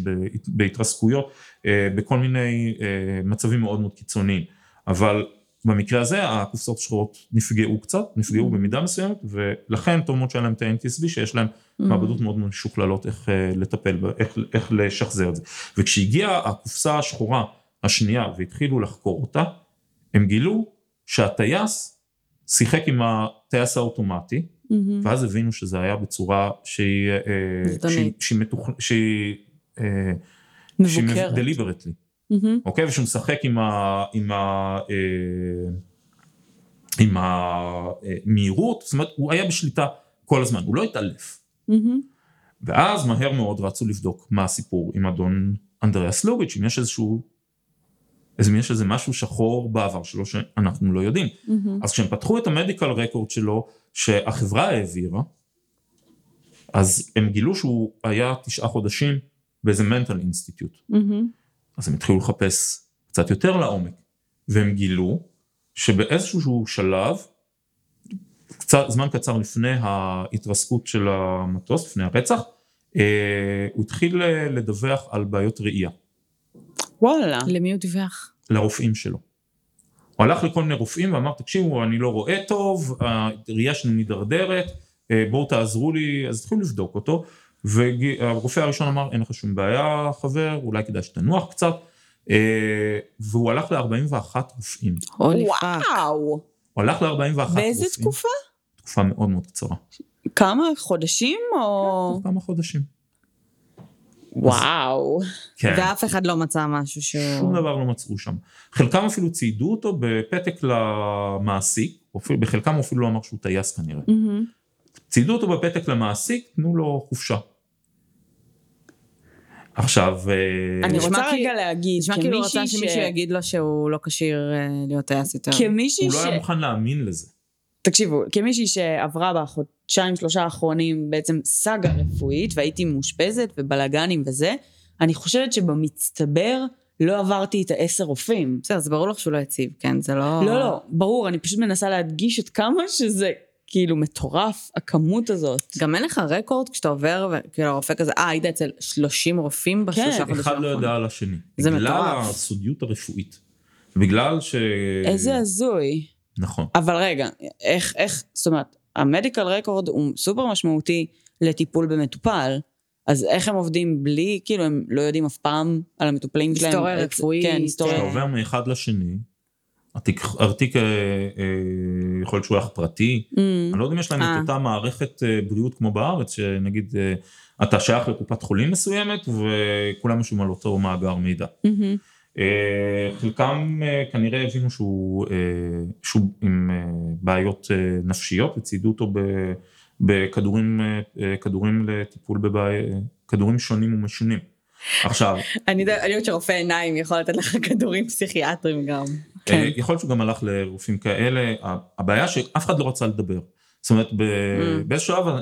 בהתרסקויות, אה, בכל מיני אה, מצבים מאוד מאוד קיצוניים. אבל במקרה הזה הקופסאות השחורות נפגעו קצת, נפגעו Mhm. במידה מסוימת, ולכן טוב מאוד שהיה להם את ה-NTSB, שיש להם. מעבדות מאוד מאוד משוכללות איך אה, לטפל, איך, איך לשחזר את זה. וכשהגיעה הקופסה השחורה השנייה והתחילו לחקור אותה, הם גילו שהטייס שיחק עם הטייס האוטומטי, מהמם. ואז הבינו שזה היה בצורה שהיא, אה. שהיא, שהיא, מתוכ... שהיא, אה, מבוקרת. דליברטלי, מהמם. אוקיי? ושהוא משחק עם, ה, עם, ה, עם המהירות, זאת אומרת, הוא היה בשליטה כל הזמן, הוא לא התעלף. מהמם. ואז מהר מאוד רצו לבדוק מה הסיפור עם אדון אנדריאס לוביץ', אם יש איזשהו, אם יש איזה משהו שחור בעבר שלו שאנחנו לא יודעים. מהמם. אז כשהם פתחו את המדיקל רקורד שלו, שהחברה העבירה, אז הם גילו שהוא היה תשעה חודשים באיזה מנטל אינסטיטוט. מהמם. אז הם התחילו לחפש קצת יותר לעומק, והם גילו שבאיזשהו שלב, קצת, זמן קצר לפני ההתרסקות של המטוס, לפני הרצח, אה, הוא התחיל אה, לדווח על בעיות ראייה וואלה. למי הוא דיווח? לרופאים שלו. הוא הלך לכל מיני רופאים ואמר, תקשיבו, אני לא רואה טוב, הראייה שלי מידרדרת, אה, בואו תעזרו לי, אז התחילו לבדוק אותו, והרופא הראשון אמר, אין לך שום בעיה, חבר, אולי כדאי שתנוח קצת, אה, והוא הלך ל-41 רופאים. וואו. הוא הלך ל-41 רופאים. באיזה תקופה? תקופה מאוד מאוד קצרה. כמה? חודשים או... כמה חודשים. וואו. כן. ואף אחד לא מצא משהו שהוא... שום דבר לא מצאו שם. חלקם אפילו ציידו אותו בפתק למעסיק, בחלקם הוא אפילו לא אמר שהוא טייס כנראה. מהמם. ציידו אותו בפתק למעסיק, תנו לו חופשה. עכשיו, אה, אני רוצה כי- רגע להגיד, נשמע כאילו הוא רצה שמישהו יגיד לו שהוא לא כשיר אה, להיות טייס יותר. כמישהי הוא ש... לא היה מוכן להאמין לזה. תקשיבו, כמישהי שעברה בחודשיים שלושה האחרונים בעצם סאגה רפואית והייתי מאושפזת ובלאגנים וזה, אני חושבת שבמצטבר לא עברתי את העשר רופאים. בסדר, זה ברור לך שהוא לא יציב, כן? זה לא... לא, לא, ברור, אני פשוט מנסה להדגיש את כמה שזה כאילו מטורף, הכמות הזאת. גם אין לך רקורד כשאתה עובר, וכאילו הרופא כזה, אה, היית אצל 30 רופאים בשלושה כן. חודשים אחד לא האחרונים." יודע על השני. זה בגלל מטורף. הסודיות הרפואית. בגלל ש... איזה הזוי. נכון. אבל רגע, איך, איך, זאת אומרת, המדיקל רקורד הוא סופר משמעותי לטיפול במטופל, אז איך הם עובדים בלי, כאילו הם לא יודעים אף פעם על המטופלים שלהם. היסטוריה את- רפואית, כן, כשאתה היסטוריה. עובר מאחד לשני, התיק, התיק אה, אה, יכול להיות שהוא פרטי, Mm, אני לא יודע אם יש להם אה. את אותה מערכת אה, בריאות כמו בארץ, שנגיד אה, אתה שייך לקופת חולים מסוימת וכולם יושבים על אותו מאגר מידע. מהמם. אה, חלקם אה, כנראה הבינו שהוא, אה, שהוא עם אה, בעיות אה, נפשיות וציידו אותו ב- בכדורים אה, אה, כדורים לטיפול בבעיה, כדורים שונים ומשונים. עכשיו, אני יודע- אני יודעת שרופא עיניים יכול לתת לך כדורים פסיכיאטריים גם. כן. אה, יכול להיות שהוא גם הלך לרופאים כאלה, הבעיה שאף אחד לא רצה לדבר. זאת אומרת, Mm. באיזשהו שלב ה-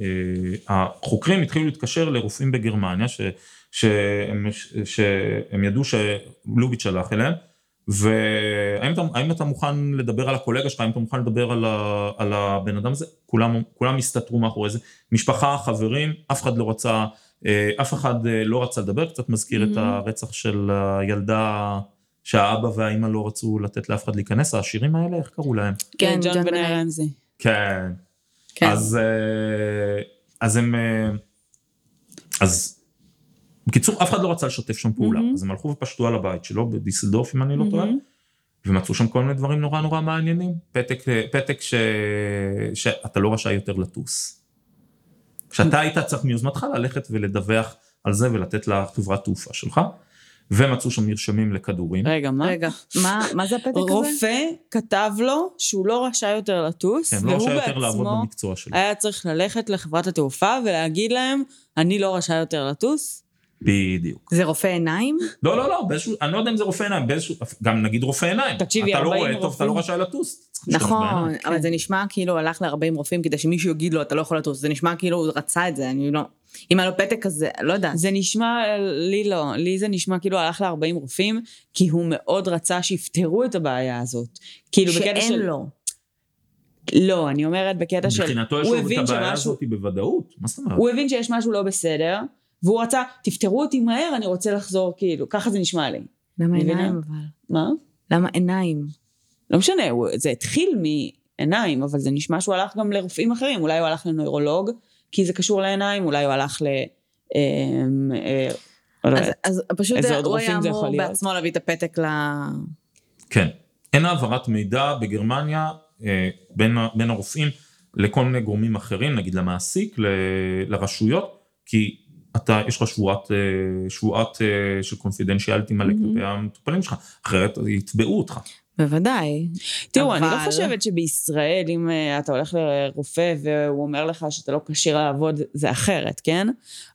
אה, החוקרים התחילו להתקשר לרופאים בגרמניה, שהם שהם ידעו שלוביץ' הלך אליהם, והאם אתה, אתה מוכן לדבר על הקולגה שלך, האם אתה מוכן לדבר על, ה, על הבן אדם הזה? כולם, כולם הסתתרו מאחורי זה. משפחה, חברים, אף אחד לא רצה, אף אחד אה, לא רצה לדבר, קצת מזכיר את Mhm. הרצח של הילדה שהאבא והאימא לא רצו לתת לאף אחד להיכנס, העשירים האלה, איך קראו להם? כן, ג'ון ג'ון רמזי. כן. כן. אז, אה, אז הם, אה, אז בקיצור, אף אחד לא רצה לשתף שם פעולה, מהמם. אז הם הלכו ופשטו על הבית שלו בדיסלדורף, אם אני לא טועה, מהמם. ומצאו שם כל מיני דברים נורא נורא מעניינים. פתק, פתק ש... שאתה לא רשאי יותר לטוס. שאתה היית צריך מיוזמתך ללכת ולדווח על זה ולתת לחברת תעופה שלך, ומצאו שם מרשמים לכדורים. רגע, מה? רגע, מה מה זה הפתק הזה? רופא כתב לו שהוא לא רשאי יותר לטוס, כן, לא והוא רשאי יותר לעבוד במקצוע שלו. היה צריך ללכת לחברת התעופה ולהגיד להם, אני לא רשאי יותר לטוס. בדיוק. זה רופא עיניים? לא, לא, לא, באיזשהו, אני לא יודע אם זה רופא עיניים, באיזשהו, גם נגיד רופא עיניים. תקשיבי, אתה לא 40 רואה טוב, אתה רופאים. לא רשאי לטוס. נכון. אבל זה נשמע כאילו הלך ל-40 רופאים כדי שמישהו יגיד לו אתה לא יכול לטוס, זה נשמע כאילו הוא רצה את זה, אני לא... אם היה לו פתק כזה, לא יודעת. זה נשמע, לי לא, לי זה נשמע כאילו הלך ל-40 רופאים, כי הוא מאוד רצה שיפתרו את הבעיה הזאת. כאילו בקטע של... שאין לו. לא, אני אומרת בקטע של... מבחינתו יש הוא לו את הבעיה. הזאת בוודאות, מה זאת אומרת? הוא הבין שיש משהו לא בסדר, והוא רצה, תפתרו אותי מהר, אני רוצה לחזור, כאילו, ככה זה נשמע לי. למה? עיניים אבל? מה? למה עיניים? לא משנה, הוא- זה התחיל מעיניים, אבל זה נשמע שהוא הלך גם לרופאים אחרים. אולי הוא הלך לנוירולוג, כי זה קשור לעיניים, אולי הוא הלך ל... אמ, אה, לא אז, פשוט זה, הוא היה אמור? בעצמו להביא את הפתק ל... כן. אין העברת מידע בגרמניה אה, בין, בין הרופאים לכל מיני גורמים אחרים, נגיד למעסיק, ל, לרשויות, כי אתה, יש לך שבועת, אה, שבועת אה, של קונפידנציאליטי מלא. כלפי המטופלים שלך, אחרת יתבעו אותך. בוודאי. תראו, אני לא אבל- חושבת שבישראל, אם אה, אתה הולך לרופא והוא אומר לך שאתה לא כשיר לעבוד, זה אחרת, כן?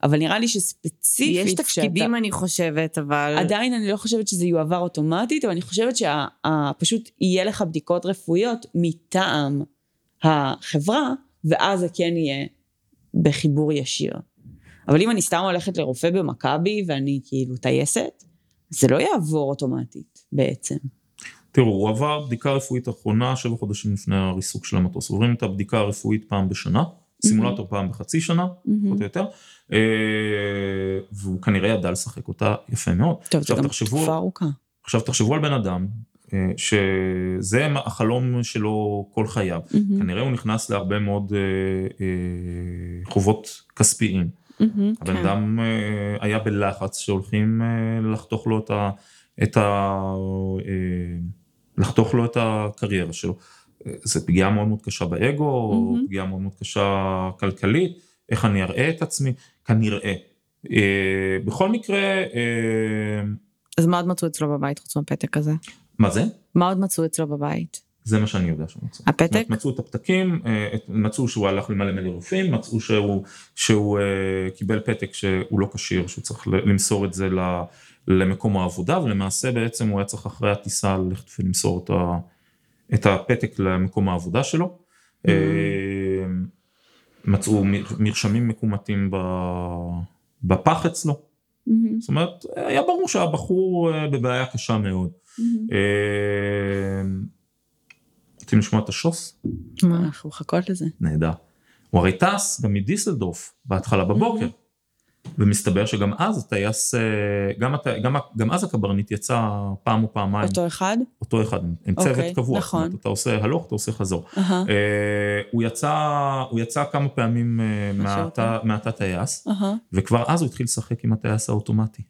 אבל נראה לי שספציפית... יש תפקידים, אני חושבת, אבל... עדיין אני לא חושבת שזה יועבר אוטומטית, אבל אני חושבת שפשוט יהיה לך בדיקות רפואיות מטעם החברה, ואז זה כן יהיה בחיבור ישיר. אבל אם אני סתם הולכת לרופא במכבי ואני כאילו טייסת, זה לא יעבור אוטומטית בעצם. תראו, הוא עבר בדיקה רפואית אחרונה שבע חודשים לפני הריסוק של המטוס. עוברים את הבדיקה הרפואית פעם בשנה, סימולטור פעם בחצי שנה, פחות או יותר, אה, והוא כנראה ידע לשחק אותה יפה מאוד. טוב, עכשיו גם תחשבו- תקופה ארוכה. עכשיו תחשבו על בן אדם, אה, שזה החלום שלו כל חייו. מהמם, כנראה הוא נכנס להרבה מאוד אה, אה, חובות כספיים. מהמם. הבן כן. אדם אה, היה בלחץ שהולכים אה, לחתוך לו את ה... את ה אה, לחתוך לו את הקריירה שלו. זו פגיעה מאוד מאוד קשה באגו, מהמם. פגיעה מאוד מאוד קשה כלכלית, איך אני אראה את עצמי, כנראה. אה, בכל מקרה, אה, אז מה עוד מצאו אצלו בבית חוץ מהפתק הזה? מה זה? מה עוד מצאו אצלו בבית? זה מה שאני יודע שמצאו. הפתק? זאת אומרת, מצאו את הפתקים, אה, מצאו שהוא הלך למלא מלא רופאים, מצאו שהוא, שהוא אה, קיבל פתק שהוא לא כשיר, שהוא צריך למסור את זה למקום העבודה, ולמעשה בעצם הוא היה צריך אחרי הטיסה ללכת ולמסור את, ה, את הפתק למקום העבודה שלו. Mm. מצאו מר- מרשמים מקומטים בפח אצלו, מהמם, זאת אומרת, היה ברור שהבחור בבעיה קשה מאוד. מהמם. רוצים לשמוע את השוס? מה? אנחנו מחכות לזה. נהדר. הוא הרי טס גם מדיסלדורף בהתחלה בבוקר, ומסתבר שגם אז הטייס, אה, גם, הט... גם, גם אז הקברניט יצא פעם או פעמיים, אותו, אחד? אותו אחד, עם צוות אוקיי, קבוע, נכון. זאת אומרת, אתה עושה הלוך, אתה עושה חזור. אהה, אה, הוא, יצא, הוא יצא כמה פעמים אה, מהתא טייס, אהה. וכבר אז הוא התחיל לשחק עם הטייס האוטומטי.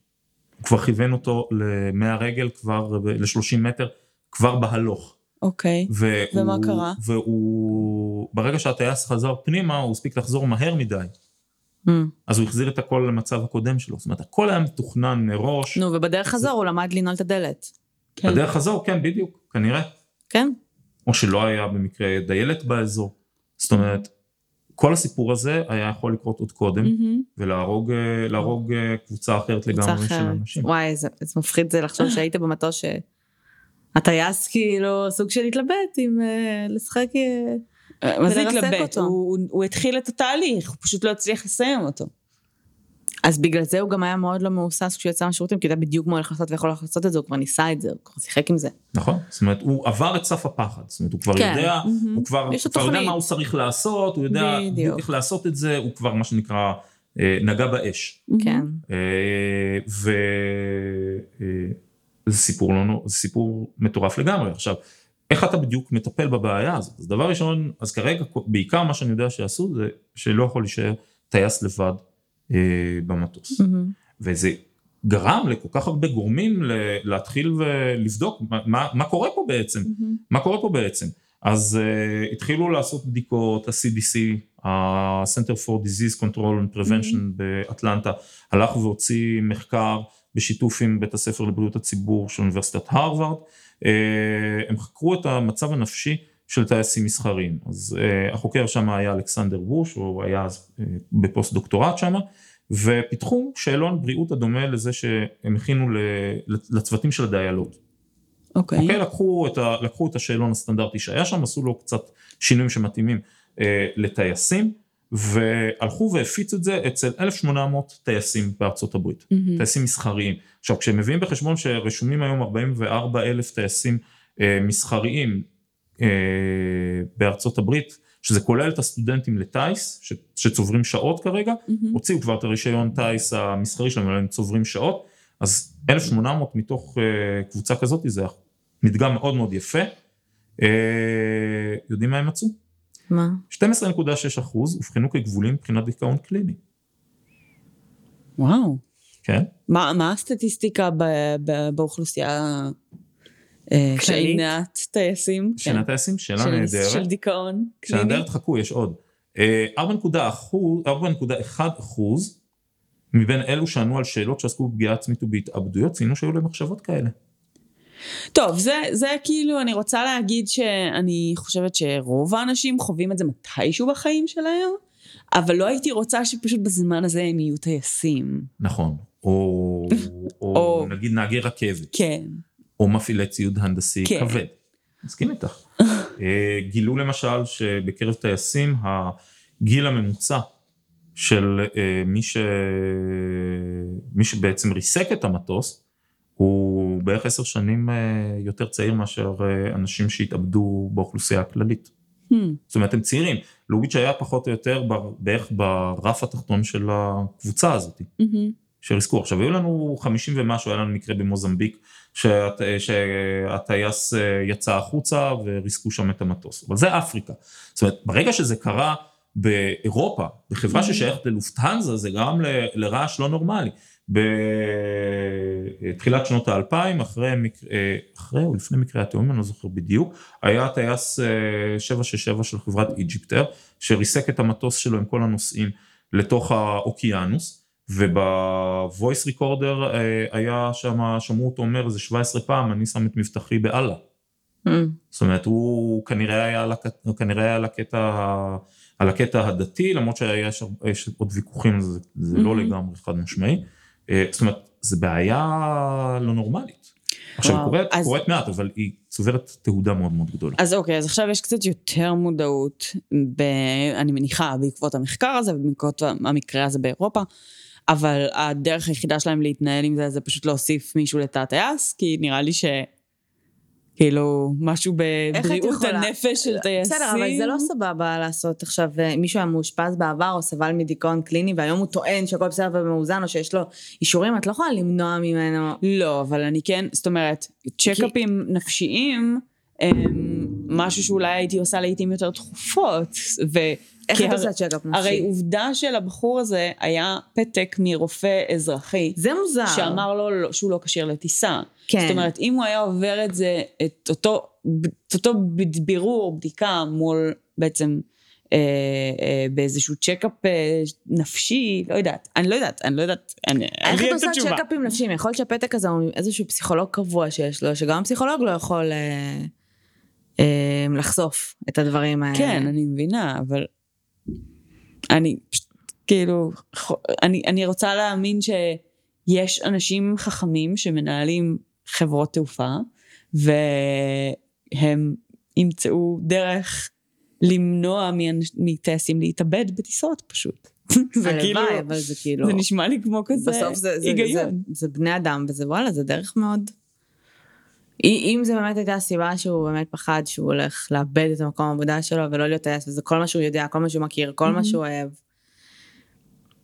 הוא כבר כיוון אותו ל-100 רגל, כבר ל-30 מטר, כבר בהלוך. אוקיי. והוא, ומה קרה? והוא, ברגע שהטייס חזר פנימה, הוא הספיק לחזור מהר מדי. Mm. אז הוא החזיר את הכל למצב הקודם שלו. זאת אומרת, הכל היה מתוכנן מראש. נו, ובדרך חזור הוא למד לנעול את הדלת. כן. בדרך חזור, כן, בדיוק, כנראה. כן? או שלא היה במקרה דיילת באזור. זאת אומרת, כל הסיפור הזה היה יכול לקרות עוד קודם, מהמם. ולהרוג אה, להרוג אה, קבוצה אחרת קבוצה לגמרי של אחרת. אנשים. וואי, איזה איזה מפחיד זה לחשוב שהיית במטוס שהטייס כאילו סוג של התלבט עם אה, לשחק... אה, מה זה התלבט? הוא הוא התחיל את התהליך, הוא פשוט לא הצליח לסיים אותו. אז בגלל זה הוא גם היה מאוד לא מהוסס כשהוא יצא מהשירותים, כי הוא יודע בדיוק מה הולך לעשות ואיך הולך לעשות את זה, הוא כבר ניסה את זה, הוא כבר שיחק עם זה. נכון? זאת אומרת, הוא עבר את סף הפחד. זאת אומרת, הוא כבר כן. יודע, מהמם. הוא כבר הוא כבר יודע. מה הוא צריך לעשות, הוא יודע בדיוק. איך לעשות את זה, הוא כבר מה שנקרא אה, נגע באש. כן. וזה סיפור לא, זה סיפור מטורף לגמרי. עכשיו, איך אתה בדיוק מטפל בבעיה הזאת? אז דבר ראשון, אז כרגע בעיקר מה שאני יודע שעשו זה שלא יכול להישאר טייס לבד אה, במטוס. מהמם. וזה גרם לכל כך הרבה גורמים ל- להתחיל ולבדוק מה, מה, מה קורה פה בעצם, מהמם. מה קורה פה בעצם. אז uh, התחילו לעשות בדיקות, ה-CDC, ה-Center for Disease Control and Prevention באטלנטה, הלך והוציא מחקר בשיתוף עם בית הספר לבריאות הציבור של אוניברסיטת הרווארד, uh, הם חקרו את המצב הנפשי של טייסים מסחריים. אז uh, החוקר שם היה אלכסנדר בוש, הוא היה אז uh, בפוסט דוקטורט שם, ופיתחו שאלון בריאות הדומה לזה שהם הכינו לצוותים של הדיילות. אוקיי. אוקיי, לקחו את, ה, לקחו את השאלון הסטנדרטי שהיה שם, עשו לו קצת שינויים שמתאימים אה, לטייסים, והלכו והפיצו את זה אצל 1,800 טייסים בארצות הברית, מהמם. טייסים מסחריים. עכשיו, כשהם מביאים בחשבון שרשומים היום 44 אלף טייסים אה, מסחריים אה, בארצות הברית, שזה כולל את הסטודנטים לטיס, ש, שצוברים שעות כרגע, מהמם. הוציאו כבר את הרישיון טיס המסחרי שלהם, אבל הם צוברים שעות, אז 1,800 מתוך uh, קבוצה כזאת זה מדגם מאוד מאוד יפה. אה, יודעים מה הם מצאו? מה? 12.6 אחוז אובחנו כגבולים מבחינת דיכאון קליני. וואו. כן? מה, מה הסטטיסטיקה ב, ב, באוכלוסייה אה, שאינת טייסים? שאלה כן. טייסים, שאלה של, נהדרת. של דיכאון שאלה קליני? נהדרת, חכו, יש עוד. אה, 4.1 אחוז מבין אלו שענו על שאלות שעסקו בפגיעה עצמית ובהתאבדויות, ציינו שהיו להם מחשבות כאלה. טוב, זה, זה כאילו, אני רוצה להגיד שאני חושבת שרוב האנשים חווים את זה מתישהו בחיים שלהם, אבל לא הייתי רוצה שפשוט בזמן הזה הם יהיו טייסים. נכון. או, או, או- נגיד נהגי רכבת, כן. או מפעילי ציוד הנדסי כן. כבד. מסכים איתך. אה, גילו למשל שבקרב טייסים הגיל הממוצע של אה, מי, ש... מי שבעצם ריסק את המטוס הוא בערך עשר שנים אה, יותר צעיר מאשר אה, אנשים שהתאבדו באוכלוסייה הכללית. Hmm. זאת אומרת הם צעירים, לעומת שהיה פחות או יותר בערך ברף התחתון של הקבוצה הזאת. מהמם. שריסקו. עכשיו היו לנו 50 ומשהו, היה לנו מקרה במוזמביק, שהט- שהטייס אה, יצא החוצה וריסקו שם את המטוס. אבל זה אפריקה. זאת אומרת, ברגע שזה קרה באירופה, בחברה ששייכת ללופטהנזה, זה גרם ל- לרעש לא נורמלי. בתחילת שנות האלפיים, אחרי, אה, אחרי או לפני מקרה התאום, אני לא זוכר בדיוק, היה טייס אה, 767 של חברת EgyptAir, שריסק את המטוס שלו עם כל הנוסעים לתוך האוקיינוס. וב voice recorder אה, היה שם, שמעו אותו אומר איזה 17 פעם, אני שם את מבטחי באללה. Mm. זאת אומרת, הוא כנראה היה כנראה היה על, הקטע, על הקטע הדתי, למרות שיש עוד ויכוחים, זה, זה לא Mhm. לגמרי חד משמעי. אה, זאת אומרת, זו בעיה לא נורמלית. עכשיו, וואו, קורית, אז- קורית מעט, אבל היא צוברת תהודה מאוד מאוד גדולה. אז אוקיי, אז עכשיו יש קצת יותר מודעות, ב, אני מניחה, בעקבות המחקר הזה ובעקבות המקרה הזה באירופה, אבל הדרך היחידה שלהם להתנהל עם זה, זה פשוט להוסיף מישהו לתא הטייס, כי נראה לי ש... כאילו, משהו בבריאות? הנפש של טייסים. בסדר, אבל זה לא סבבה לעשות עכשיו, אה, מישהו היה מאושפז בעבר או סבל מדיכאון קליני, והיום הוא טוען שהכל בסדר ומאוזן, או שיש לו אישורים, את לא יכולה למנוע ממנו. לא, אבל אני כן, זאת אומרת, צ'קאפים נפשיים משהו שאולי הייתי עושה לעיתים יותר תכופות. ו... איך את הר- עושה צ'קאפ נפשי? הרי עובדה שלבחור הזה היה פתק מרופא אזרחי, זה מוזר. שאמר לו לא- שהוא לא כשיר לטיסה. כן. זאת אומרת, אם הוא היה עובר את זה, את אותו, את אותו בירור, בדיקה מול בעצם אה, אה, באיזשהו צ'קאפ אה, נפשי, לא יודעת, אני לא יודעת, אני לא יודעת, אני, איך את עושה. צ'קאפים נפשיים? יכול להיות שהפתק הזה הוא איזשהו פסיכולוג קבוע שיש לו, שגם הפסיכולוג לא יכול אה, לחשוף את הדברים האלה. כן, אני מבינה, אבל אני פשוט, כאילו, אני, אני רוצה להאמין שיש אנשים חכמים שמנהלים חברות תעופה, והם ימצאו דרך למנוע מטייסים להתאבד בטיסות פשוט. זה כאילו, אבל זה כאילו... זה נשמע לי כמו כזה בסוף זה, זה, זה, היגיון. זה בני אדם, וזה וואלה, זה דרך מאוד... אם זה באמת הייתה הסיבה שהוא באמת פחד שהוא הולך לאבד את המקום העבודה שלו ולא להיות טייס, וזה כל מה שהוא יודע, כל מה שהוא מכיר, כל מה Mhm. שהוא אוהב.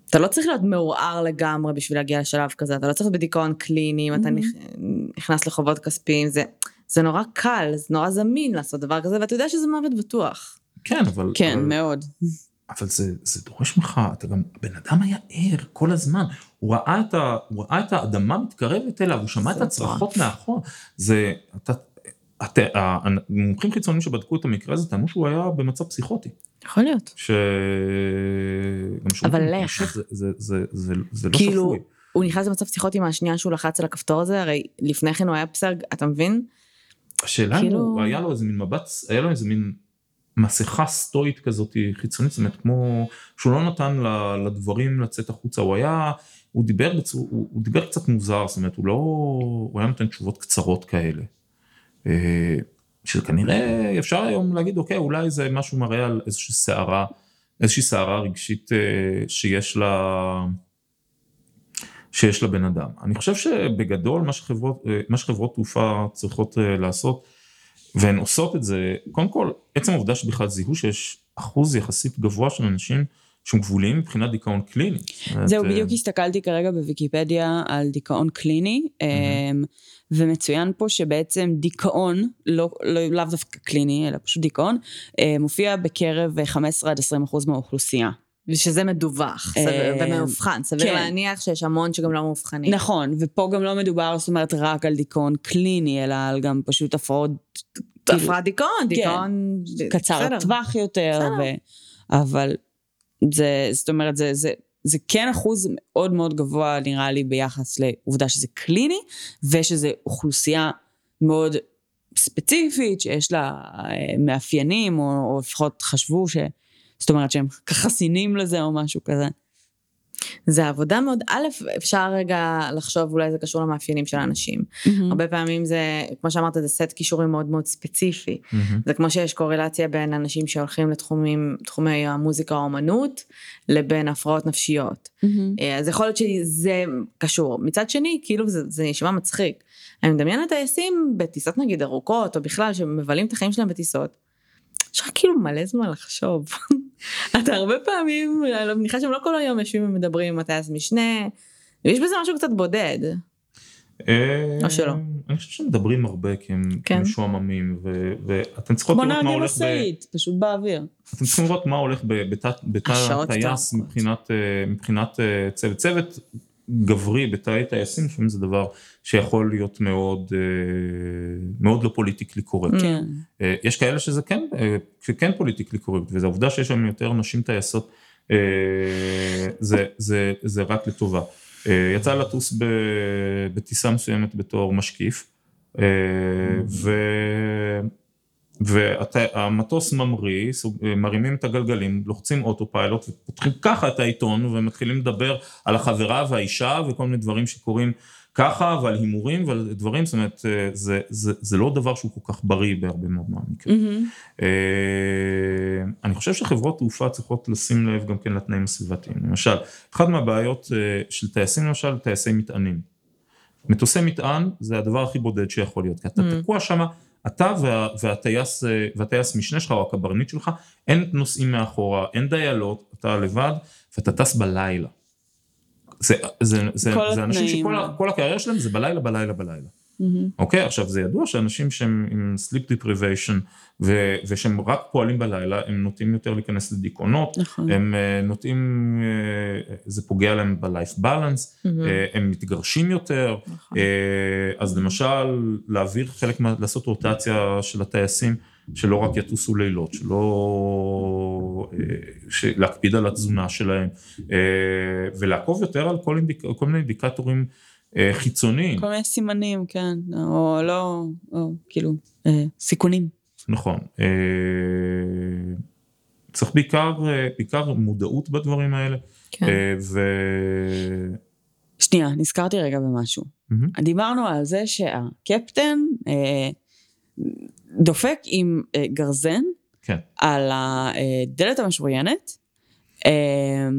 אתה לא צריך להיות מעורער לגמרי בשביל להגיע לשלב כזה, אתה לא צריך להיות בדיכאון קליני, אם אתה Mhm. נכ- נכנס לחובות כספיים, זה, זה נורא קל, זה נורא זמין לעשות דבר כזה, ואתה יודע שזה מוות בטוח. כן, אבל... כן, אבל... מאוד. אבל זה, זה דורש ממך, אתה גם, הבן אדם היה ער כל הזמן, הוא ראה את, ה, הוא ראה את האדמה מתקרבת אליו, הוא שמע את הצרחות מאחור, זה, אתה, אתה, המומחים חיצוניים שבדקו את המקרה הזה טענו שהוא היה במצב פסיכוטי, יכול להיות. ש... אבל לך. זה, זה, זה, זה, זה לא כאילו, שפוי. הוא נכנס למצב פסיכוטי מהשנייה שהוא לחץ על הכפתור הזה, הרי לפני כן הוא היה בסדר, אתה מבין? השאלה אם כאילו- הוא, היה לו איזה מין מבט, היה לו איזה מין מסכה סטואית כזאת חיצונית, זאת אומרת כמו שהוא לא נתן לדברים לצאת החוצה, הוא היה, הוא דיבר, בצור, הוא, הוא דיבר קצת מוזר, זאת אומרת הוא לא, הוא היה נותן תשובות קצרות כאלה. אה, שכנראה אפשר היום להגיד אוקיי אולי זה משהו מראה על איזושהי סערה, איזושהי סערה רגשית אה, שיש לה, שיש לבן אדם. אני חושב שבגדול מה שחברות, אה, מה שחברות תעופה צריכות לעשות, והן עושות את זה, קודם כל, עצם העובדה שבכלל זיהו שיש אחוז יחסית גבוה של אנשים שהם גבוליים מבחינת דיכאון קליני. זהו, את, אה, בדיוק הסתכלתי כרגע בוויקיפדיה על דיכאון קליני, אמ, ומצוין פה שבעצם דיכאון, לא, לא, לאו דווקא קליני, אלא פשוט דיכאון, אה, מופיע בקרב 15 עד 20 אחוז מהאוכלוסייה. ושזה מדווח, אה, ומאובחן, סביר כן. להניח שיש המון שגם לא מאובחנים. נכון, ופה גם לא מדובר, זאת אומרת, רק על דיכאון קליני, אלא על גם פשוט הפרעות כאילו, הפרעת דיכאון, דיכאון... קצר בסדר. טווח יותר, בסדר. ו... אבל זה, זאת אומרת, זה, זה, זה כן אחוז מאוד מאוד גבוה, נראה לי, ביחס לעובדה שזה קליני, ושזה אוכלוסייה מאוד ספציפית, שיש לה אה, מאפיינים, או, או לפחות חשבו ש... זאת אומרת שהם חסינים לזה או משהו כזה. זה עבודה מאוד, א', אפשר רגע לחשוב, אולי זה קשור למאפיינים של האנשים. הרבה פעמים זה, כמו שאמרת, זה סט כישורים מאוד מאוד ספציפי. מהמם. זה כמו שיש קורלציה בין אנשים שהולכים לתחומים, תחומי המוזיקה או האומנות, לבין הפרעות נפשיות. אה, אז יכול להיות שזה קשור. מצד שני, כאילו זה, זה נשמע מצחיק. אני מדמיינת טייסים בטיסות נגיד ארוכות, או בכלל, שמבלים את החיים שלהם בטיסות. יש לך כאילו מלא זמן לחשוב. אתה הרבה פעמים, אני מניחה שהם לא כל היום יושבים ומדברים עם הטייס משנה, יש בזה משהו קצת בודד. אה, או שלא. אני חושב שמדברים הרבה כי הם כן. משועממים ואתם צריכות כמו לראות מה נהגי הולך ב... משאית, פשוט באוויר. אתם צריכים לראות מה הולך בתא בתא השעות טייס הארוכות. מבחינת, אה, אה, צוות. גברי בתאי טייסים, לפעמים זה דבר שיכול להיות מאוד, אה, מאוד לא politically correct. כן. אה, יש כאלה שזה כן, אה, שכן politically correct, וזו העובדה שיש שם יותר נשים טייסות, אה, זה, זה, זה רק לטובה. יצא לטוס בטיסה מסוימת בתור משקיף, ו... והמטוס ממריא, סוג- מרימים את הגלגלים, לוחצים auto pilot ופותחים ככה את העיתון ומתחילים לדבר על החברה והאישה וכל מיני דברים שקורים ככה ועל הימורים ועל דברים, זאת אומרת אה, זה, זה, זה לא דבר שהוא כל כך בריא בהרבה מאוד מהמקרים. מהמם. אה, אני חושב שחברות תעופה צריכות לשים לב גם כן לתנאים הסביבתיים. למשל, אחת מהבעיות אה, של טייסים למשל, טייסי מטענים. מטוסי מטען זה הדבר הכי בודד שיכול להיות, כי אתה Mm. תקוע שם, אתה וה, והטייס, אה, והטייס משנה שלך או הקברניט שלך, אין נוסעים מאחורה, אין דיילות, אתה לבד, ואתה טס בלילה. זה, זה, זה, זה אנשים. שכל הקריירה שלהם זה בלילה, בלילה, בלילה. מהמם. אוקיי, עכשיו זה ידוע שאנשים שהם עם sleep deprivation ו- ושהם רק פועלים בלילה, הם נוטים יותר להיכנס לדיכאונות, נכון. הם אה, נוטים, אה, זה פוגע להם ב-life balance, אה, הם מתגרשים יותר, נכון. אה, אז למשל להעביר חלק, מה, לעשות רוטציה של הטייסים, שלא רק יטוסו לילות, שלא, ש- להקפיד על התזונה שלהם, אה, ולעקוב יותר על כל, אינדיק, כל מיני אינדיקטורים אה, חיצוניים. כל מיני סימנים, כן, או לא, או כאילו, אה, סיכונים. נכון. אה, צריך בעיקר, בעיקר מודעות בדברים האלה. כן. אה, ו... שנייה, נזכרתי רגע במשהו. מהמם. דיברנו על זה שהקפטן אה, דופק עם אה, גרזן כן. על הדלת המשוריינת, אה,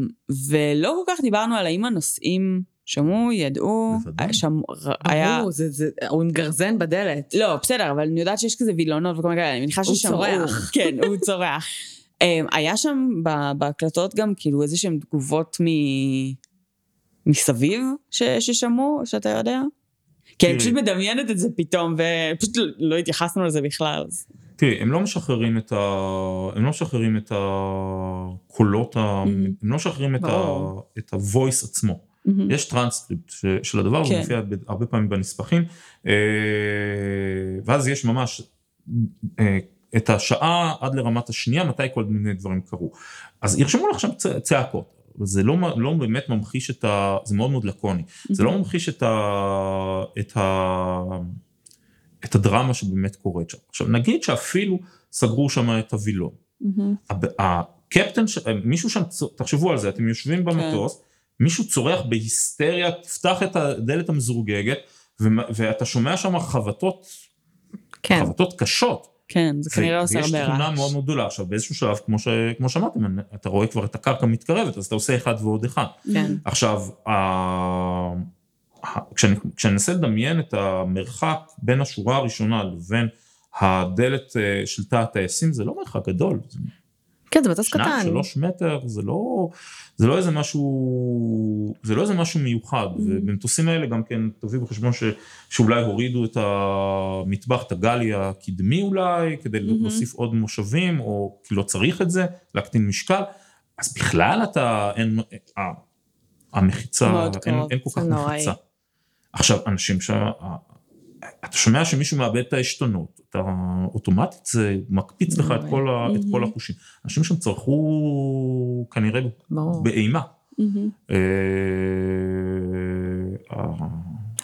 ולא כל כך דיברנו על האם הנוסעים שמעו, ידעו. שמעו, היה... ברור, זה- זה- הוא עם גרזן בדלת. לא, בסדר, אבל אני יודעת שיש כזה וילונות וכל מיני כאלה, אני מניחה הוא ששמעו. צורח. כן, הוא צורח. אמ, היה שם בהקלטות גם כאילו איזה שהן תגובות מ... מסביב ש... ששמעו, שאתה יודע? כי אני. פשוט מדמיינת את זה פתאום, ופשוט לא- לא התייחסנו לזה בכלל. תראי, הם לא משחררים את ה... הם לא משחררים את הקולות, ה... Mm-hmm. הם לא משחררים את, ה... את ה-voice עצמו. Mm-hmm. יש טרנסקריפט ש- של הדבר, זה כן. מופיע ב- הרבה פעמים בנספחים, אה, ואז יש ממש אה, את השעה עד לרמת השנייה, מתי כל מיני דברים קרו. אז ירשמו לך שם צעקות. זה לא, לא באמת ממחיש את ה... זה מאוד מאוד לקוני. זה לא ממחיש את, ה, את, ה, את הדרמה שבאמת קורית שם. עכשיו נגיד שאפילו סגרו שם את הווילון. הב- הקפטן, ש- מישהו שם, תחשבו על זה, אתם יושבים במטוס, מישהו צורח בהיסטריה, תפתח את הדלת המזורגגת, ואתה שומע שם חבטות, כן. חבטות קשות. כן, זה כנראה עושה ויש הרבה תכונה רעש. מאוד מאוד גדולה. עכשיו באיזשהו שלב, כמו, ש, כמו שאמרתם, אתה רואה כבר את הקרקע מתקרבת, אז אתה עושה אחד ועוד אחד. כן. עכשיו, ה... ה- כשאני, כשאני אנסה לדמיין את המרחק בין השורה הראשונה לבין הדלת אה, של תא הטייסים, זה לא מרחק גדול. זה כן, זה מטוס שניים, קטן. שלוש מטר, זה לא, זה לא איזה משהו, זה לא איזה משהו מיוחד, Mm-hmm. ובמטוסים האלה גם כן תביאו בחשבון ש, שאולי הורידו את המטבח, את הגלי הקדמי אולי, כדי Mm-hmm. להוסיף עוד מושבים, או כי לא צריך את זה, להקטין משקל, אז בכלל אתה, אין, אה, המחיצה, אין, אין כל כך נוראי. מחיצה. עכשיו, אנשים ש... אתה שומע שמישהו מאבד את העשתונות, אתה אוטומטית זה מקפיץ לך את כל, ה, את כל החושים. אנשים שם צרכו כנראה ברור. באימה. אה,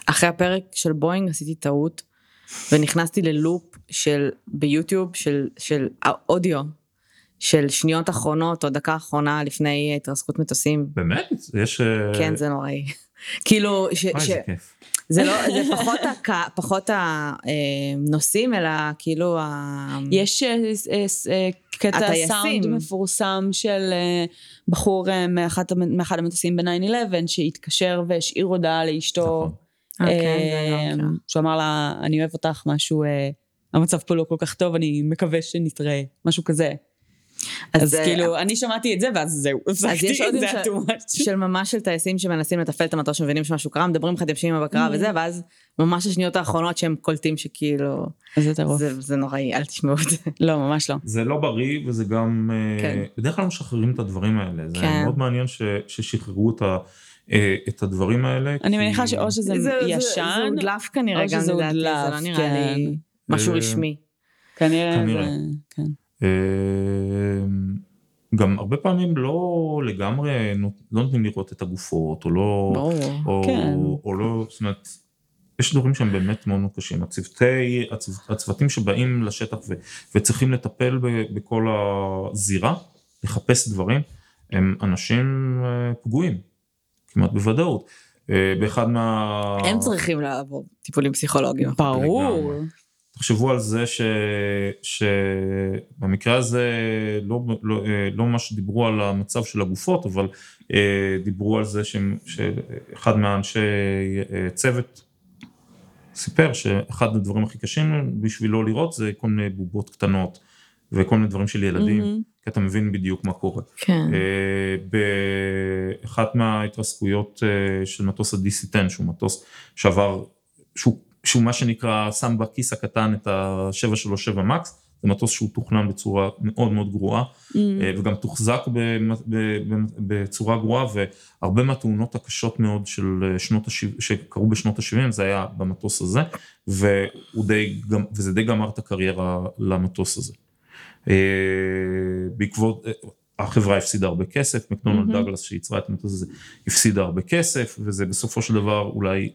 אחרי הפרק של בואינג עשיתי טעות, ונכנסתי ללופ של, ביוטיוב, של, של האודיו, של שניות אחרונות או דקה אחרונה לפני התרסקות מטוסים. באמת? יש... אה, כן, זה נוראי. כאילו, ש, ש. זה לא, זה פחות, הק, פחות הנושאים, אלא כאילו ה... יש אה, אה, אה, קטע. סאונד מפורסם של בחור מאחת מאחד המטוסים ב-9-11 שהתקשר והשאיר הודעה לאשתו. נכון. כן, מכירה. שהוא אמר לה, אני אוהב אותך, משהו, המצב פה לא כל כך טוב, אני מקווה שנתראה, משהו כזה. אז אה, כאילו, אני שמעתי את זה, ואז זהו, הפסקתי, יש עוד זה של- היה too much. של ממש של טייסים שמנסים לתפעל את המטוס שמבינים שמשהו קרה, מדברים אחד עם Mm. בקרה וזה, ואז ממש השניות האחרונות שהם קולטים שכאילו, זה טירוף. זה, זה נוראי, אל תשמעו את זה. לא, ממש לא. זה לא בריא וזה גם... אה, כן. בדרך כלל משחררים את הדברים האלה. זה כן. מאוד מעניין ש- ששחררו את ה- אה, את הדברים האלה. אני מניחה שאו שזה זה- זה- ישן, זה הודלף כנראה או גם שזה לדעתי, זה הודלף, לא נראה כן. לי משהו אה, רשמי. כנראה כנראה. כן. אה, גם הרבה פעמים לא לגמרי, לא נותנים לראות את הגופות, או לא... או, כן. או לא, זאת אומרת, יש דברים שהם באמת מאוד מאוד קשים. הצוותי, הצו, הצוותים שבאים לשטח ו, וצריכים לטפל ב, בכל הזירה, לחפש דברים, הם אנשים אה, פגועים, כמעט בוודאות. אה, באחד מה... הם צריכים לעבור טיפולים פסיכולוגיים. ברור. תחשבו על זה ש, שבמקרה הזה לא, לא, אה, לא ממש דיברו על המצב של הגופות, אבל אה, דיברו על זה שהם- שאחד מהאנשי אה, צוות סיפר שאחד הדברים הכי קשים בשבילו לראות זה כל מיני בובות קטנות וכל מיני דברים של ילדים, מהמם. כי אתה מבין בדיוק מה קורה. כן. באחת מההתרסקויות של מטוס ה-DC-10 שהוא מטוס שעבר, שהוא, שהוא מה שנקרא שם בכיס הקטן את ה-737 מקס, זה מטוס שהוא תוכנן בצורה מאוד מאוד גרועה. אה, וגם תוחזק בצורה גרועה והרבה מהתאונות הקשות מאוד של אה, שנות ה-70, שקרו בשנות ה-70 זה היה במטוס הזה די, וזה די גמר את הקריירה למטוס הזה. אה, בעקבות, החברה הפסידה הרבה כסף, מקדונלד מהמם. דגלס שייצרה את המטוס הזה הפסידה הרבה כסף וזה בסופו של דבר אולי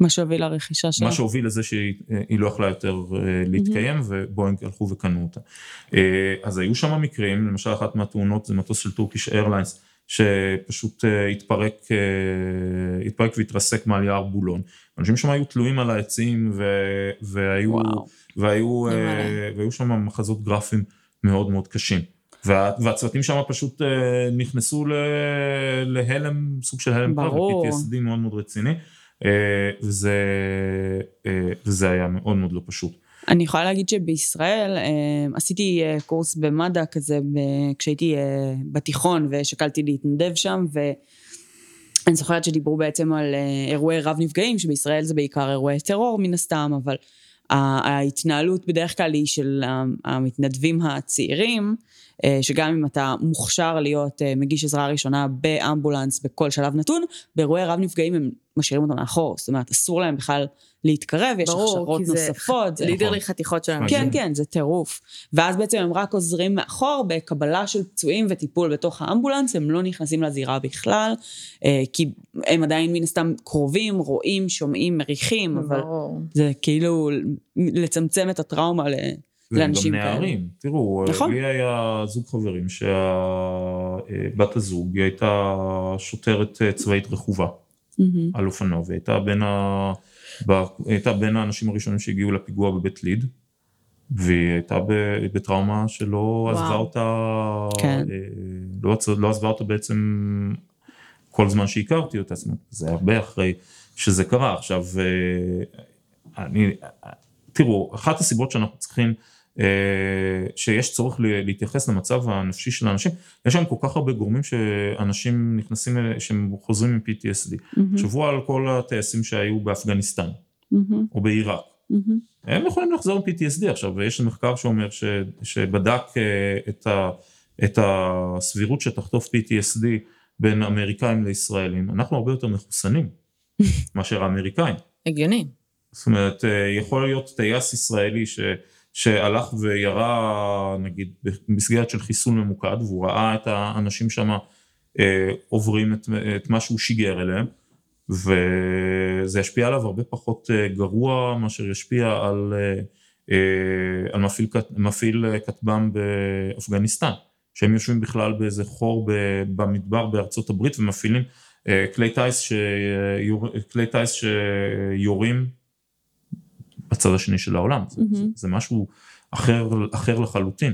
מה שהוביל לרכישה שלה. מה שהוביל לזה שהיא אה, לא יכלה יותר אה, להתקיים ובואינג הלכו וקנו אותה. אה, אז היו שם מקרים, למשל אחת מהתאונות זה מטוס של טורקיש איירליינס שפשוט התפרק, התפרק והתרסק מעל יער בולון. אנשים שם היו תלויים על העצים ו- והיו, וואו. והיו. והיו שם מחזות גרפיים מאוד מאוד קשים. וה, והצוותים שם פשוט נכנסו להלם, סוג של הלם קרב. PTSD מאוד מאוד רציני, וזה, אה, וזה היה מאוד מאוד לא פשוט. אני יכולה להגיד שבישראל אה, עשיתי אה, קורס במד"א כזה כשהייתי אה, בתיכון ושקלתי להתנדב שם ואני זוכרת שדיברו בעצם על אה, אירועי רב נפגעים שבישראל זה בעיקר אירועי טרור מן הסתם אבל ההתנהלות בדרך כלל היא של המתנדבים הצעירים אה, שגם אם אתה מוכשר להיות אה, מגיש עזרה ראשונה באמבולנס בכל שלב נתון באירועי רב נפגעים הם משאירים אותם מאחור זאת אומרת אסור להם בכלל להתקרב יש ברור, הכשרות כי זה נוספות. זה- לידרלי חתיכות של אנשים. כן, כן, זה טירוף. ואז בעצם הם רק עוזרים מאחור בקבלה של פצועים וטיפול בתוך האמבולנס, הם לא נכנסים לזירה בכלל, אה, כי הם עדיין מן הסתם קרובים, רואים, שומעים, מריחים, אבל ברור. זה כאילו לצמצם את הטראומה ל- לאנשים כאלה. נערים, תראו, נכון. לי היה זוג חברים שהבת הזוג היא הייתה שוטרת אה, צבאית רכובה מהמם. על אופנוע, והיא הייתה בין, ה... ב... הייתה בין האנשים הראשונים שהגיעו לפיגוע בבית ליד, והיא הייתה. בטראומה שלא עזבה. אותה, כן. אה, לא, לא עזבה אותה בעצם כל זמן שהכרתי אותה, זאת אומרת, זה הרבה אחרי שזה קרה. עכשיו, אה, אני, תראו, אחת הסיבות שאנחנו צריכים שיש צורך להתייחס למצב הנפשי של האנשים, יש שם כל כך הרבה גורמים שאנשים נכנסים, שהם חוזרים עם PTSD. תחשבו mm-hmm. על כל הטייסים שהיו באפגניסטן, mm-hmm. או בעיראק. Mm-hmm. הם יכולים לחזור עם PTSD עכשיו, ויש מחקר שאומר ש, שבדק את, ה, את הסבירות שתחטוף PTSD בין אמריקאים לישראלים, אנחנו הרבה יותר מחוסנים מאשר האמריקאים. הגיוני. זאת אומרת, יכול להיות טייס ישראלי ש... שהלך וירה נגיד במסגרת של חיסול ממוקד והוא ראה את האנשים שם אה, עוברים את, את מה שהוא שיגר אליהם וזה ישפיע עליו הרבה פחות אה, גרוע מאשר ישפיע על, אה, על מפעיל, מפעיל כטב"ם באפגניסטן שהם יושבים בכלל באיזה חור במדבר בארצות הברית ומפעילים כלי טיס, שיור, שיורים בצד השני של העולם, mm-hmm. זה, זה משהו אחר, אחר לחלוטין.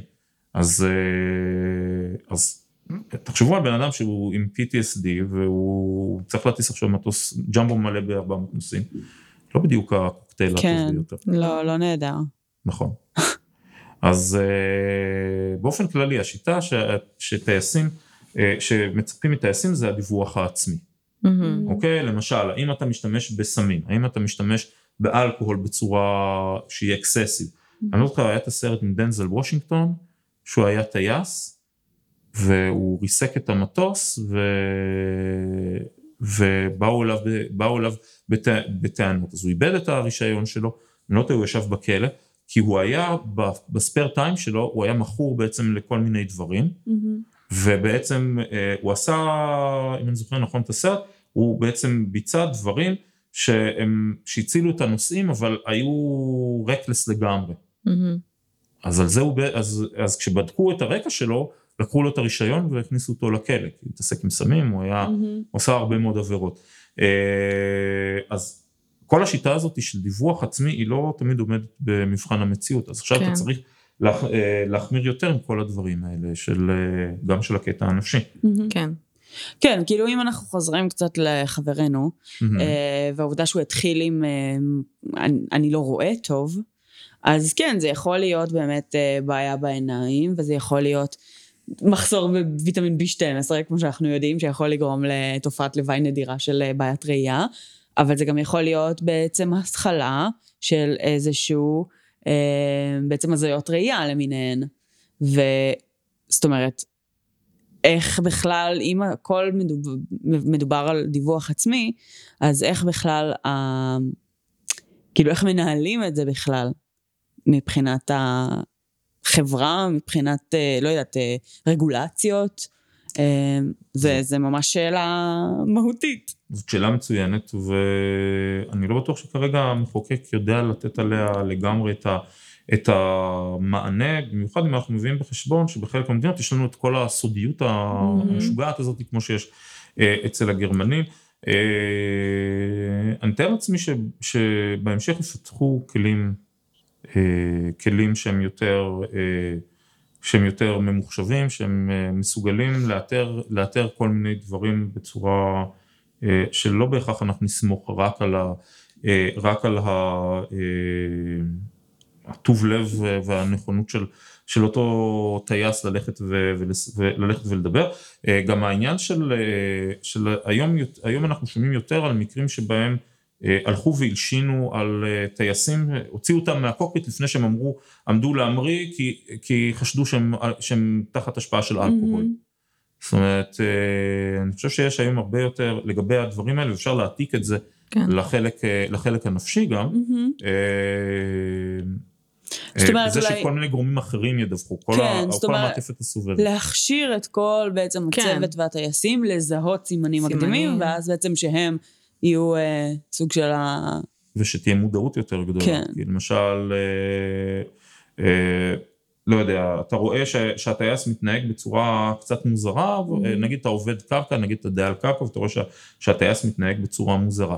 אז, אה, אז תחשבו על בן אדם שהוא עם PTSD והוא צריך להטיס עכשיו מטוס ג'מבו מלא ב-400 נוסעים, לא בדיוק הקוקטייל כן, הטוב ביותר. כן, לא, לא נהדר. נכון. אז אה, באופן כללי השיטה ש, שטייסים, אה, שמצפים מטייסים זה הדיווח העצמי. Mm-hmm. אוקיי? למשל, האם אתה משתמש בסמים, האם אתה משתמש באלכוהול בצורה שהיא excessive. אני לא זוכר, היה את הסרט עם דנזל וושינגטון, שהוא היה טייס, והוא ריסק את המטוס, ו... ובאו אליו, אליו בת... בטענות. אז הוא איבד את הרישיון שלו, אני לא טועה, הוא ישב בכלא, כי הוא היה בספייר טיים שלו, הוא היה מכור בעצם לכל מיני דברים, mm-hmm. ובעצם אה, הוא עשה, אם אני זוכר נכון את הסרט, הוא בעצם ביצע דברים שהם, שהצילו את הנוסעים, אבל היו רקלס לגמרי. Mm-hmm. אז על זה הוא, אז, אז כשבדקו את הרקע שלו, לקחו לו את הרישיון והכניסו אותו לכלא, כי הוא התעסק עם סמים, הוא היה, mm-hmm. הוא עשה הרבה מאוד עבירות. אה, אז כל השיטה הזאת של דיווח עצמי היא לא תמיד עומדת במבחן המציאות, אז עכשיו כן. אתה צריך לה, אה, להחמיר יותר עם כל הדברים האלה, של, אה, גם של הקטע הנפשי. Mm-hmm. כן. כן, כאילו אם אנחנו חוזרים קצת לחברנו, mm-hmm. והעובדה שהוא התחיל עם אני, אני לא רואה טוב, אז כן, זה יכול להיות באמת בעיה בעיניים, וזה יכול להיות מחסור בוויטמין B12, כמו שאנחנו יודעים, שיכול לגרום לתופעת לוואי נדירה של בעיית ראייה, אבל זה גם יכול להיות בעצם השכלה של איזשהו, בעצם הזויות ראייה למיניהן. וזאת אומרת, איך בכלל, אם הכל מדובר, מדובר על דיווח עצמי, אז איך בכלל, ה... כאילו איך מנהלים את זה בכלל, מבחינת החברה, מבחינת, אה, לא יודעת, אה, רגולציות, אה, זה, זה ממש שאלה מהותית. זאת שאלה מצוינת, ואני לא בטוח שכרגע המחוקק יודע לתת עליה לגמרי את ה... את המענה, במיוחד אם אנחנו מביאים בחשבון שבחלק מהמדינות יש לנו את כל הסודיות המשוגעת הזאת כמו שיש אה, אצל הגרמנים. אה, אני מתאר לעצמי שבהמשך יפתחו כלים, אה, כלים שהם יותר, שהם יותר ממוחשבים, שהם מסוגלים לאתר, לאתר כל מיני דברים בצורה שלא בהכרח אנחנו נסמוך רק על ה... רק על ה... הטוב לב והנכונות של, של אותו טייס ללכת, ו, וללכת ולדבר. אה, גם העניין של, אה, של היום, היום אנחנו שומעים יותר על מקרים שבהם אה, הלכו והלשינו על טייסים, הוציאו אותם מהקוקפיט לפני שהם אמרו, עמדו להמריא כי, כי חשדו שהם, שהם תחת השפעה של אלכוהול. Mm-hmm. זאת אומרת, אני חושב שיש היום הרבה יותר לגבי הדברים האלה, ואפשר להעתיק את זה כן. לחלק, לחלק הנפשי גם. Mm-hmm. זאת אומרת, זה אולי... שכל מיני גורמים אחרים ידווחו, כל, כן, ה... כל המעטפת הסובבת. להכשיר את כל בעצם כן. הצוות והטייסים, לזהות סימנים מקדימים, ואז בעצם שהם יהיו אה, סוג של ה... ושתהיה מודעות יותר גדולה. כן. כי למשל, אה, אה, לא יודע, אתה רואה ש, שהטייס מתנהג בצורה קצת מוזרה, mm-hmm. נגיד אתה עובד קרקע, נגיד אתה די על קרקע, ואתה רואה שה, שהטייס מתנהג בצורה מוזרה.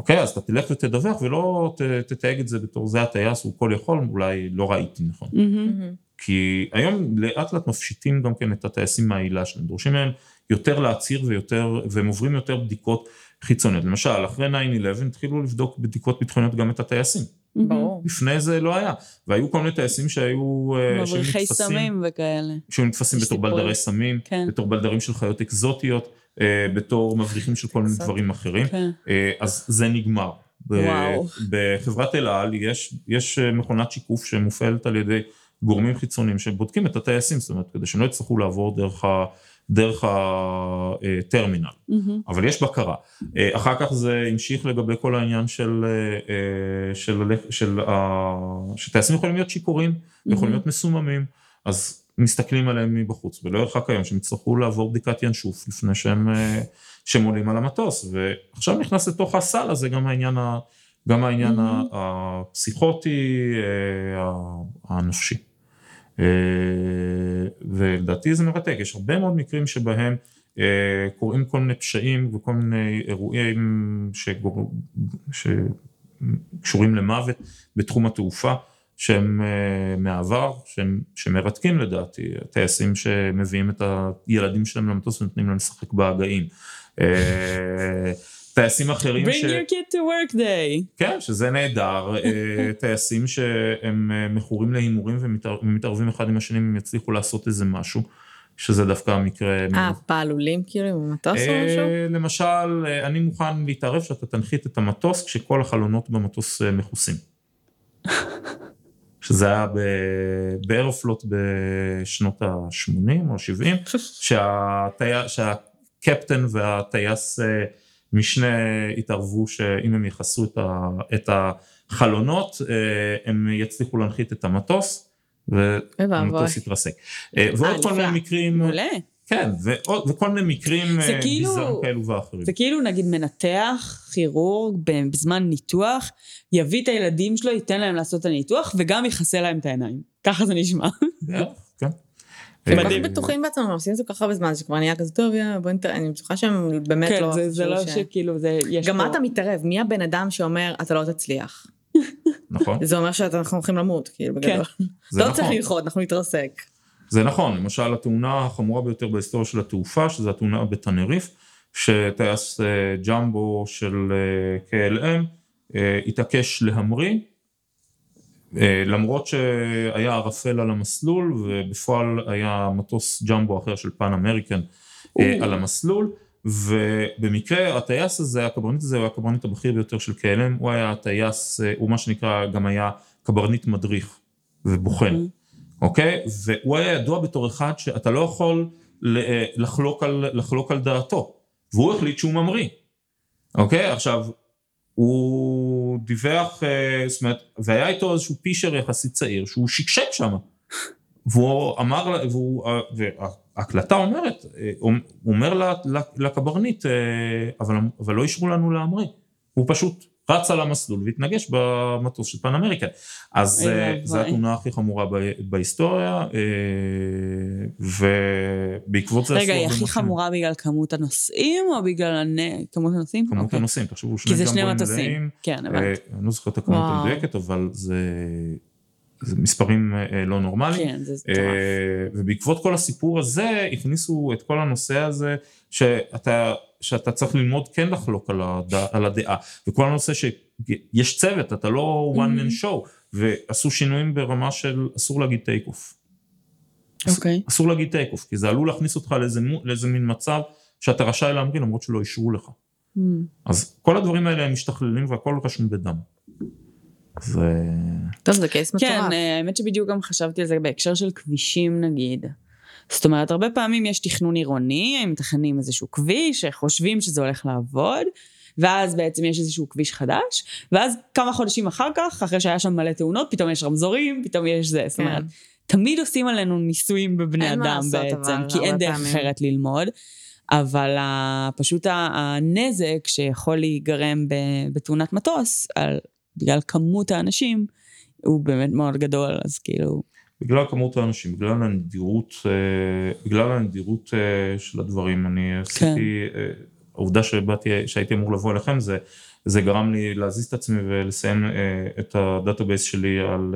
אוקיי, אז אתה תלך ותדווח ולא תתייג את זה בתור זה הטייס, הוא כל יכול, אולי לא ראיתי נכון. Mm-hmm. כי היום לאט לאט מפשיטים גם כן את הטייסים מהעילה שלהם, דורשים מהם יותר להצהיר ויותר, והם עוברים יותר בדיקות חיצוניות. למשל, אחרי 9-11 התחילו לבדוק בדיקות ביטחוניות גם את הטייסים. ברור. לפני זה לא היה. והיו כל מיני טייסים שהיו... אה, מבריחי סמים וכאלה. שהיו נתפסים בתור. בלדרי סמים, כן. בתור בלדרים של חיות אקזוטיות, בתור מבריחים של כל מיני. דברים אחרים. כן. אה, אז זה נגמר. וואו. בחברת אל על יש, יש אה, מכונת שיקוף שמופעלת על ידי גורמים חיצוניים שבודקים את הטייסים, זאת אומרת, כדי שהם לא יצטרכו לעבור דרך, ה, דרך הטרמינל. מהמם. אבל יש בקרה. אה, אחר כך זה המשיך לגבי כל העניין של, אה, אה, של, של, של, שטייסים יכולים להיות שיכורים, יכולים להיות מסוממים, אז מסתכלים עליהם מבחוץ, ולא ירחק היום שהם יצטרכו לעבור בדיקת ינשוף לפני שהם, אה, שהם עולים על המטוס, ועכשיו נכנס לתוך הסל הזה גם העניין, ה, גם העניין ה- הפסיכוטי, אה, הנפשי. אה, ולדעתי זה מרתק, יש הרבה מאוד מקרים שבהם קורים כל מיני פשעים וכל מיני אירועים. שקשורים למוות בתחום התעופה, שהם אה, מהעבר, שהם, שמרתקים לדעתי, טייסים שמביאים את הילדים שלהם למטוס ונותנים להם לשחק בהגאים. אה, טייסים אחרים Bring ש... your kid to work day. כן, שזה נהדר, אה, טייסים שהם מכורים להימורים ומתער- ומתערבים אחד עם השני אם יצליחו לעשות איזה משהו, שזה דווקא המקרה. אה, פעלולים כאילו עם המטוס או משהו? למשל, אני מוכן להתערב שאתה תנחית את המטוס כשכל החלונות במטוס מכוסים. שזה היה באירופלוט בשנות ה-80 או 70, שהטי- שהקפטן והטייס אה, משנה התערבו שאם הם יכסו את ה- את החלונות, אה, הם יצליחו להנחית את המטוס, והמטוס. יתרסק. אה, ועוד כל. מיני מקרים, כן, ועוד- וכל מיני מקרים זה אה, כאילו- ביזאריים כאלו ואחרים. זה כאילו נגיד מנתח, כירורג, בזמן ניתוח, יביא את הילדים שלו, ייתן להם לעשות את הניתוח, וגם יכסה להם את העיניים. ככה זה נשמע. כן. הם כל כך. בטוחים בעצמם, הם עושים את זה כל כך הרבה זמן, שכבר נהיה כזה טוב, יאללה, בוא נתראה, אני בטוחה שהם באמת כן, לא... זה- זה לא שכאילו זה, יש גם אתה מתערב? מי הבן אדם שאומר, אתה לא תצליח? נכון, זה אומר שאנחנו הולכים למות, כאילו, כן. בגדול. זה לא נכון. צריך ללחוד, אנחנו נתרסק. זה נכון, למשל התאונה החמורה ביותר בהיסטוריה של התעופה, שזה התאונה בטנריף, שטייס אה, ג'מבו של אה, KLM אה, התעקש להמריא, למרות שהיה ערפל על המסלול, ובפועל היה מטוס ג'מבו אחר של פן אמריקן. על המסלול, ובמקרה הטייס הזה, הקברניט הזה, הוא היה הקברניט הבכיר ביותר של KLM, הוא היה הטייס, הוא מה שנקרא, גם היה קברניט מדריך ובוחן. אוקיי? והוא היה ידוע בתור אחד שאתה לא יכול אה, לחלוק על, לחלוק על דעתו, והוא החליט שהוא ממריא, אוקיי? עכשיו, הוא דיווח, אה, זאת אומרת, והיה איתו איזשהו פישר יחסית צעיר, שהוא שקשק שם, והוא אמר, והוא, אה, וההקלטה אומרת, הוא אומר לקברניט, אבל, אבל לא אישרו לנו להמריא, הוא פשוט רץ על המסלול והתנגש במטוס של פן אמריקה. אז אה. זו התאונה הכי חמורה בהיסטוריה, אה, ובעקבות זה רגע, היא הכי. חמורה בגלל כמות הנוסעים, או בגלל כמות הנוסעים? כמות אוקיי. הנוסעים, תחשבו, כי זה שני מטוסים. מלאים, כן, אה, הבנתי. אני לא זוכר את הכמות. המדויקת, אבל זה זה מספרים אה, לא נורמליים. כן, זה אה, מטורף. ובעקבות כל הסיפור הזה, הכניסו את כל הנושא הזה, שאתה, שאתה צריך ללמוד כן לחלוק על, הד, על הדעה. וכל הנושא שיש צוות, אתה לא one man show, ועשו שינויים ברמה של אסור להגיד take off. אוקיי. אסור להגיד take off, כי זה עלול להכניס אותך לאיזה, מו- לאיזה מין מצב שאתה רשאי להמריא למרות שלא אישרו לך. Mm. אז כל הדברים האלה הם משתכללים והכל רשום בדם. זה... טוב, זה case מטורף. כן, אה, האמת שבדיוק גם חשבתי על זה בהקשר של כבישים נגיד. זאת אומרת, הרבה פעמים יש תכנון עירוני, הם מתכננים איזשהו כביש, חושבים שזה הולך לעבוד, ואז בעצם יש איזשהו כביש חדש, ואז כמה חודשים אחר כך, אחרי שהיה שם מלא תאונות, פתאום יש רמזורים, פתאום יש זה. זאת כן. אומרת, תמיד עושים עלינו ניסויים בבני אדם לעשות, בעצם, אבל כי אין דרך פעמים. אחרת ללמוד. אבל פשוט הנזק שיכול להיגרם ב- בתאונת מטוס, על, בגלל כמות האנשים, הוא באמת מאוד גדול, אז כאילו... בגלל כמות האנשים, בגלל הנדירות, אה, בגלל הנדירות אה, של הדברים, אני עשיתי, אה, העובדה שבאתי, שהייתי אמור לבוא אליכם, זה, זה גרם לי להזיז את עצמי ולסיים את ה database שלי על,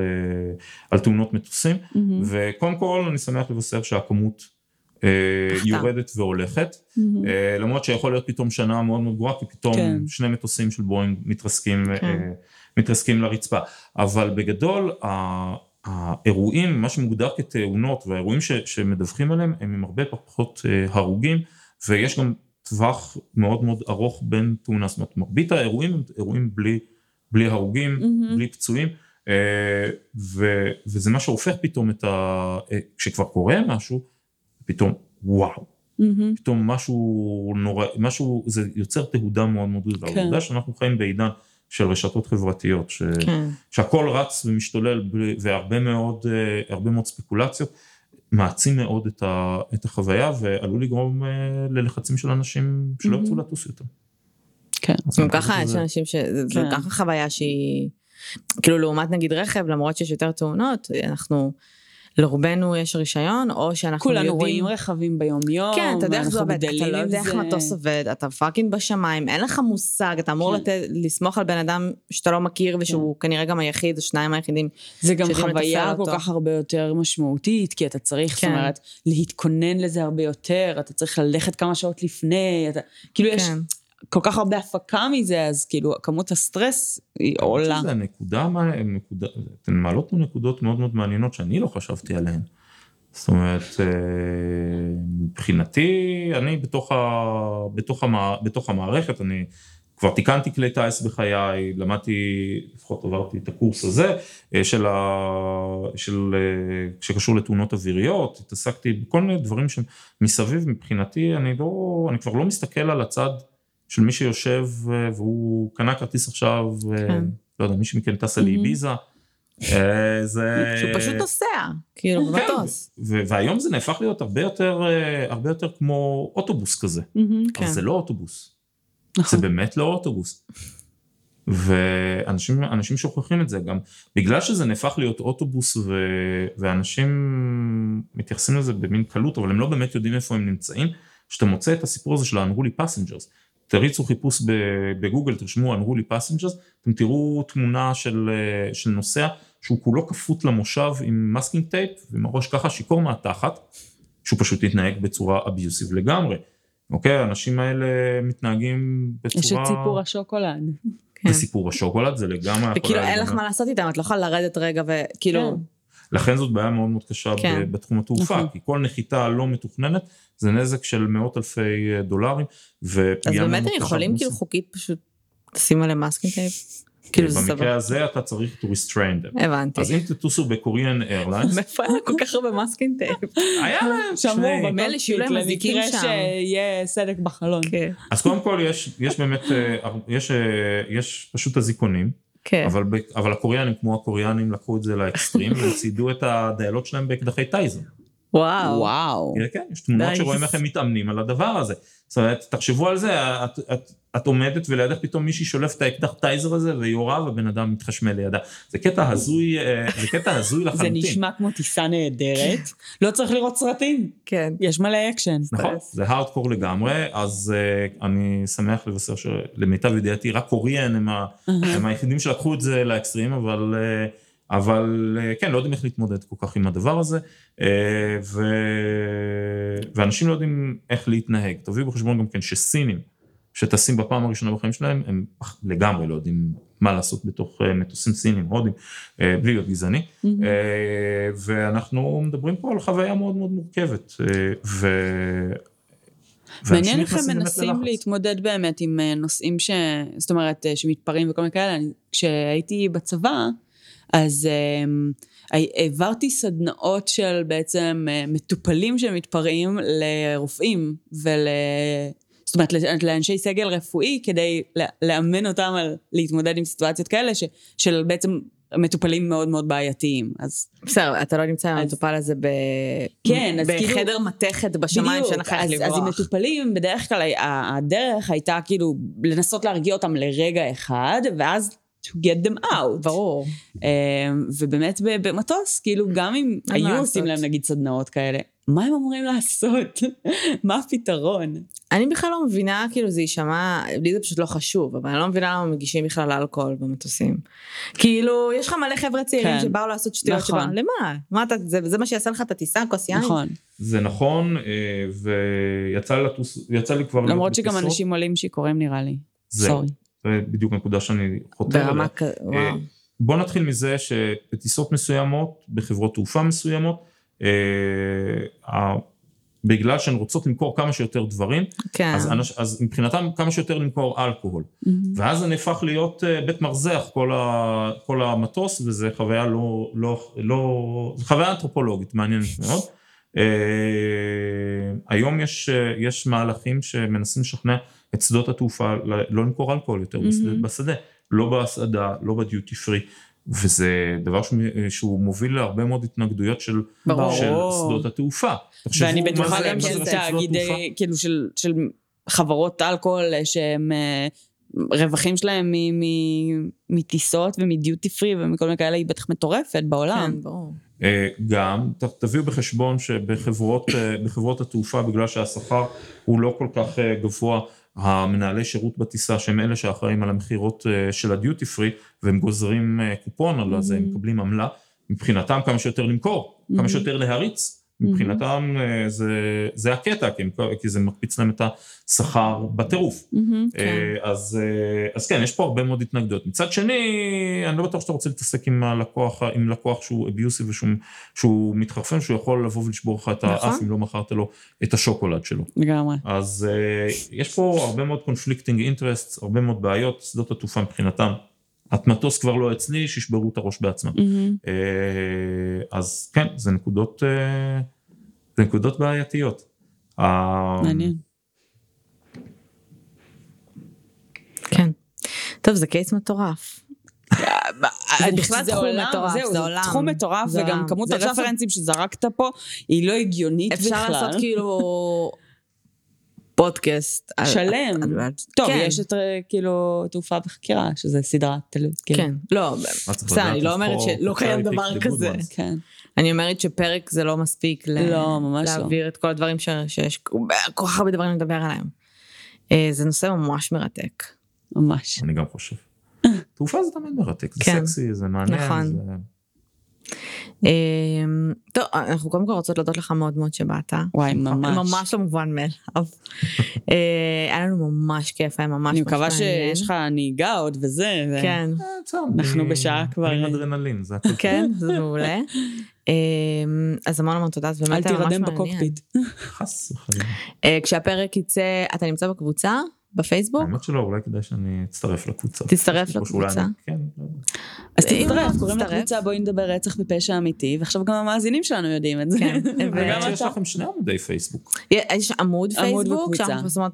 על תאונות מטוסים, מהמם, וקודם כל אני שמח לבשר שהכמות. יורדת והולכת. אה, למרות שיכול להיות פתאום שנה מאוד מאוד גרועה, כי פתאום כן. שני מטוסים של בואינג מתרסקים כן. מתרסקים לרצפה. אבל בגדול, האירועים, מה שמוגדר כתאונות והאירועים ש, שמדווחים עליהם הם עם הרבה פחות אה, הרוגים ויש גם טווח מאוד מאוד ארוך בין תאונה, זאת אומרת מרבית האירועים הם אירועים בלי, בלי הרוגים, mm-hmm. בלי פצועים אה, ו, וזה מה שהופך פתאום את ה... אה, כשכבר קורה משהו, פתאום וואו, mm-hmm. פתאום משהו נורא, משהו, זה יוצר תהודה מאוד מאוד גדולה, כן. העובדה שאנחנו חיים בעידן של רשתות חברתיות, ש... כן. שהכל רץ ומשתולל והרבה מאוד, אה, הרבה מאוד ספקולציות, מעצים מאוד את, ה... את החוויה ועלול לגרום ללחצים של אנשים שלא ירצו. לטוס יותר. כן. גם ככה יש אנשים ש... זה כן. ככה חוויה שהיא... כאילו לעומת נגיד רכב, למרות שיש יותר תאונות, אנחנו... לרובנו יש רישיון, או שאנחנו כולנו יודעים... כולנו רואים רכבים ביום יום, כן, אתה יודע איך זה עובד, אתה לא יודע איך מטוס עובד, אתה fucking בשמיים, אין לך מושג, אתה אמור כן. לסמוך על בן אדם שאתה לא מכיר, ושהוא כן. כנראה גם היחיד, או שניים היחידים זה גם חוויה כל כך הרבה יותר משמעותית, כי אתה צריך, כן. זאת אומרת, להתכונן לזה הרבה יותר, אתה צריך ללכת כמה שעות לפני, אתה, כאילו כן. יש... כל כך הרבה הפקה מזה, אז כאילו כמות הסטרס היא עולה. זה הנקודה, נקודה, אתן מעלות פה נקודות מאוד מאוד מעניינות שאני לא חשבתי עליהן. זאת אומרת, אה, מבחינתי, אני בתוך, ה, בתוך, המע, בתוך המערכת, אני כבר תיקנתי כלי טיס בחיי, למדתי, לפחות עברתי את הקורס הזה, אה, של ה, של, אה, שקשור לתאונות אוויריות, התעסקתי בכל מיני דברים שמסביב, מבחינתי, אני לא, אני כבר לא מסתכל על הצד של מי שיושב אה, והוא קנה כרטיס עכשיו, אה, כן. לא יודע, מישהו מכם טסה לאביזה. אה, זה... שהוא פשוט נוסע, כאילו, כן, במטוס. והיום זה נהפך להיות הרבה יותר, הרבה יותר כמו אוטובוס כזה. כן. אבל זה לא אוטובוס. נכון. זה באמת לא אוטובוס. ואנשים שוכחים את זה גם, בגלל שזה נהפך להיות אוטובוס ו, ואנשים מתייחסים לזה במין קלות, אבל הם לא באמת יודעים איפה הם נמצאים, שאתה מוצא את הסיפור הזה של ה-unruly passengers. תריצו חיפוש בגוגל, תרשמו unruly passengers, אתם תראו תמונה של, אה, של נוסע שהוא כולו כפות למושב עם masking tape ועם הראש ככה שיכור מהתחת, שהוא פשוט התנהג בצורה abusive לגמרי. אוקיי, האנשים האלה מתנהגים בצורה... יש את סיפור השוקולד. כן. וסיפור השוקולד זה לגמרי... וכאילו אין לך מה לעשות איתם, את לא יכולה לרדת רגע וכאילו... כן. לכן זאת בעיה מאוד מאוד קשה כן. בתחום התעופה, נכון. כי כל נחיתה לא מתוכננת זה נזק של מאות אלפי אה, דולרים. אז באמת הם יכולים כאילו חוקית פשוט לשים עליהם masking tape? כאילו זה סבבה. במקרה הזה אתה צריך to restrain them. הבנתי. אז אם תטוסו ב Korean Airlines. מאיפה היה כל כך הרבה masking tape? היה להם שמור במילא שיהיו להם מזיקים שם. שיהיה סדק בחלון. כן. אז קודם כל יש באמת, אה, אה, יש פשוט אזיקונים. כן. אבל, אבל הקוריאנים, כמו הקוריאנים, לקחו את זה לאקסטרים וציידו את הדיילות שלהם באקדחי טייזר. וואו. וואו. כן, כן, יש תמונות nice. שרואים איך הם מתאמנים על הדבר הזה. זאת אומרת, תחשבו על זה, את, את, את עומדת ולידך פתאום מישהי שולף את האקדח טייזר הזה ויורה ובן אדם מתחשמל לידה. זה קטע הזוי, אה, זה קטע הזוי לחלוטין. זה נשמע כמו טיסה נהדרת. לא צריך לראות סרטים. כן. יש מלא אקשן. נכון, זה הארדקור לגמרי, אז uh, אני שמח לבשר שלמיטב ידיעתי רק קוריאן הם, הם היחידים שלקחו את זה לאקסטרים, אבל... Uh, אבל כן, לא יודעים איך להתמודד כל כך עם הדבר הזה, ו... ואנשים לא יודעים איך להתנהג. תביאו בחשבון גם כן שסינים שטסים בפעם הראשונה בחיים שלהם, הם לגמרי לא יודעים מה לעשות בתוך אה, מטוסים סינים, הודים, אה, בלי להיות גזעני, mm-hmm. ואנחנו מדברים פה על חוויה מאוד מאוד מורכבת. ו... מעניין איך הם מנסים להתמודד באמת עם נושאים ש... זאת אומרת, שמתפרעים וכל מיני כאלה. כשהייתי בצבא, אז um, העברתי סדנאות של בעצם uh, מטופלים שמתפרעים לרופאים ול... זאת אומרת, לאנשי סגל רפואי כדי לאמן אותם על להתמודד עם סיטואציות כאלה ש, של בעצם מטופלים מאוד מאוד בעייתיים, אז... בסדר, אתה לא נמצא עם המטופל הזה ב... כן, אז כאילו... בחדר מתכת בשמיים שאין לך איך לברוח. אז עם מטופלים, בדרך כלל הדרך הייתה כאילו לנסות להרגיע אותם לרגע אחד, ואז to get them out. ברור. Um, ובאמת במטוס, כאילו גם אם היו עושים להם נגיד סדנאות כאלה, מה הם אמורים לעשות? מה הפתרון? אני בכלל לא מבינה, כאילו זה יישמע, לי זה פשוט לא חשוב, אבל אני לא מבינה למה מגישים בכלל אלכוהול במטוסים. כאילו, יש לך מלא חבר'ה צעירים כן. שבאו לעשות שטויות נכון. שבאו, למה? מה אתה, זה, זה מה שיעשה לך את הטיסה, כוס יין? נכון. זה נכון, אה, ויצא לי לטוס, יצא לי כבר... למרות שגם אנשים עולים שיכורים נראה לי. סורי. זה בדיוק הנקודה שאני חותר אליה. ברמה כ... וואו. אה, בוא נתחיל מזה שבטיסות מסוימות, בחברות תעופה מסוימות, אה, בגלל שהן רוצות למכור כמה שיותר דברים, כן. אז, אנש, אז מבחינתם כמה שיותר למכור אלכוהול. ואז זה נהפך להיות אה, בית מרזח כל, ה, כל המטוס, וזה חוויה לא, לא, לא, חוויה אנתרופולוגית מעניינת מאוד. אה, היום יש, אה, יש מהלכים שמנסים לשכנע את שדות התעופה לא למכור אלכוהול יותר מהמם. בשדה, לא בהסעדה, לא בדיוטי פרי. וזה דבר שהוא, שהוא מוביל להרבה מאוד התנגדויות של, ברור. של שדות התעופה. ואני בטוחה גם של תאגידי. כאילו של, של חברות אלכוהול אה, שהם אה, רווחים שלהם מ- מ- מטיסות ומדיוטי פרי ומכל מיני כאלה היא בטח מטורפת בעולם. כן, ברור. אה, גם, תביאו בחשבון שבחברות אה, בחברות התעופה, בגלל שהשכר הוא לא כל כך אה, גבוה, המנהלי שירות בטיסה, שהם אלה שאחראים על המכירות של הדיוטי פרי, והם גוזרים קופון על זה, הם מקבלים עמלה, מבחינתם כמה שיותר למכור, כמה שיותר להריץ. מבחינתם אה, זה, זה הקטע, כי, הם, כי זה מקפיץ להם את השכר בטירוף. מהמם. אה, אז, אה, אז כן, יש פה הרבה מאוד התנגדויות. מצד שני, אני לא בטוח שאתה רוצה להתעסק עם הלקוח, עם לקוח שהוא אביוסיב ושהוא שהוא מתחרפן, שהוא יכול לבוא ולשבור לך את נכון. האף אם לא מכרת לו את השוקולד שלו. לגמרי. אז יש פה הרבה מאוד קונפליקטינג אינטרסט, הרבה מאוד בעיות, שדות התעופה מבחינתם. המטוס כבר לא אצלי, שישברו את הראש בעצמם. אה, אז כן, זה נקודות, זה נקודות בעייתיות. אה, מעניין. כן. טוב, זה קייס מטורף. בכלל זה תחום מטורף, זהו, זה עולם. תחום מטורף, זה וגם. כמות זה הרפרנסים שזרקת פה היא לא הגיונית בכלל. אפשר לעשות כאילו פודקאסט. שלם. על- טוב, כן, יש את אה, כאילו תעופה וחקירה, שזה סדרה טלוויזיה. כן, לא, מה צריך בסדר, אני לא אומרת שלא קיים דבר כזה. כן. אני אומרת שפרק זה לא מספיק ל- לא, ממש לא. להעביר את כל הדברים ש- שיש כל כך הרבה דברים לדבר עליהם. אה, זה נושא ממש מרתק. ממש. אני גם חושב. תעופה זה תמיד מרתק, זה כן. סקסי, זה מעניין. נכון. זה- אה, טוב, אנחנו קודם כל רוצות להודות לך מאוד מאוד שבאת. וואי, ממש. ממש לא מובן מאליו. אה, היה לנו ממש כיף, היה ממש אני ממש מקווה מעניין. שיש לך נהיגה עוד וזה. כן, אנחנו אני- בשעה כבר- אני עם אדרנלין, זה הכל. כן, זה מעולה. אה, אז המון המון תודה, זה אל באמת היה ממש תירדם מעניין. בקוקפיט. חס וחלילה. אה, כשהפרק יצא, אתה נמצא בקבוצה? בפייסבוק? האמת שלא, אולי כדאי שאני אצטרף לקבוצה. תצטרף לקבוצה. כן, לא. אז תצטרף, קוראים. לקבוצה בואי נדבר רצח ופשע אמיתי, ועכשיו גם המאזינים שלנו יודעים את זה. כן, אתה. לכם שני עמודי פייסבוק. יש עמוד פייסבוק. שאנחנו מפרסמות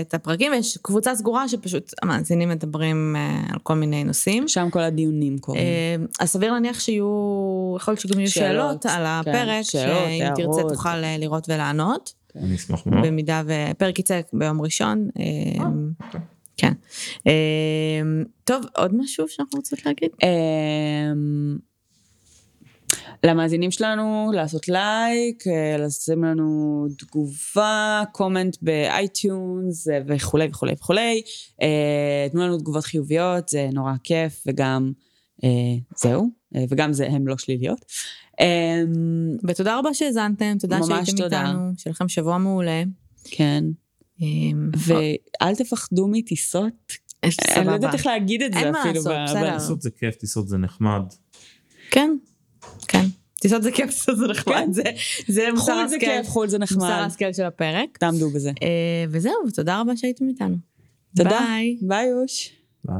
את הפרקים, ויש קבוצה סגורה שפשוט המאזינים מדברים אה, על כל מיני נושאים. שם כל הדיונים קורים. אה, אז סביר להניח שיהיו, יכול להיות שגם יהיו שאלות, על כן, הפרק, שאם תרצה. תוכל אה, לראות ולענות, אני אשמח מאוד. במידה ופרק יצא ביום ראשון. אה, אוקיי. כן. אה, טוב, עוד משהו שאנחנו רוצות להגיד? אמ, למאזינים שלנו לעשות לייק, אה, לשים לנו תגובה, comment ב iTunes אה, וכולי וכולי וכולי. תנו לנו תגובות חיוביות, זה נורא כיף, וגם זהו, אה, וגם אם הם לא שליליות. אמ, ותודה רבה שהאזנתם, תודה שהייתם תודה. איתנו, שיהיה לכם שבוע מעולה. כן, אה, ואל תפחדו מטיסות. יש- אני לא. יודעת איך להגיד את זה אין מה אפילו. לעשות, בסדר. טיסות זה כיף, טיסות זה נחמד. כן, כן. טיסות זה כיף, טיסות זה נחמד. כן. זה- זה מוסר חו"ל זה השכל. כיף, חו"ל זה מוסר נחמד. ההשכל של הפרק. תעמדו בזה. אה, וזהו, תודה רבה שהייתם איתנו. תודה. ביי. ביי יוש. ביי.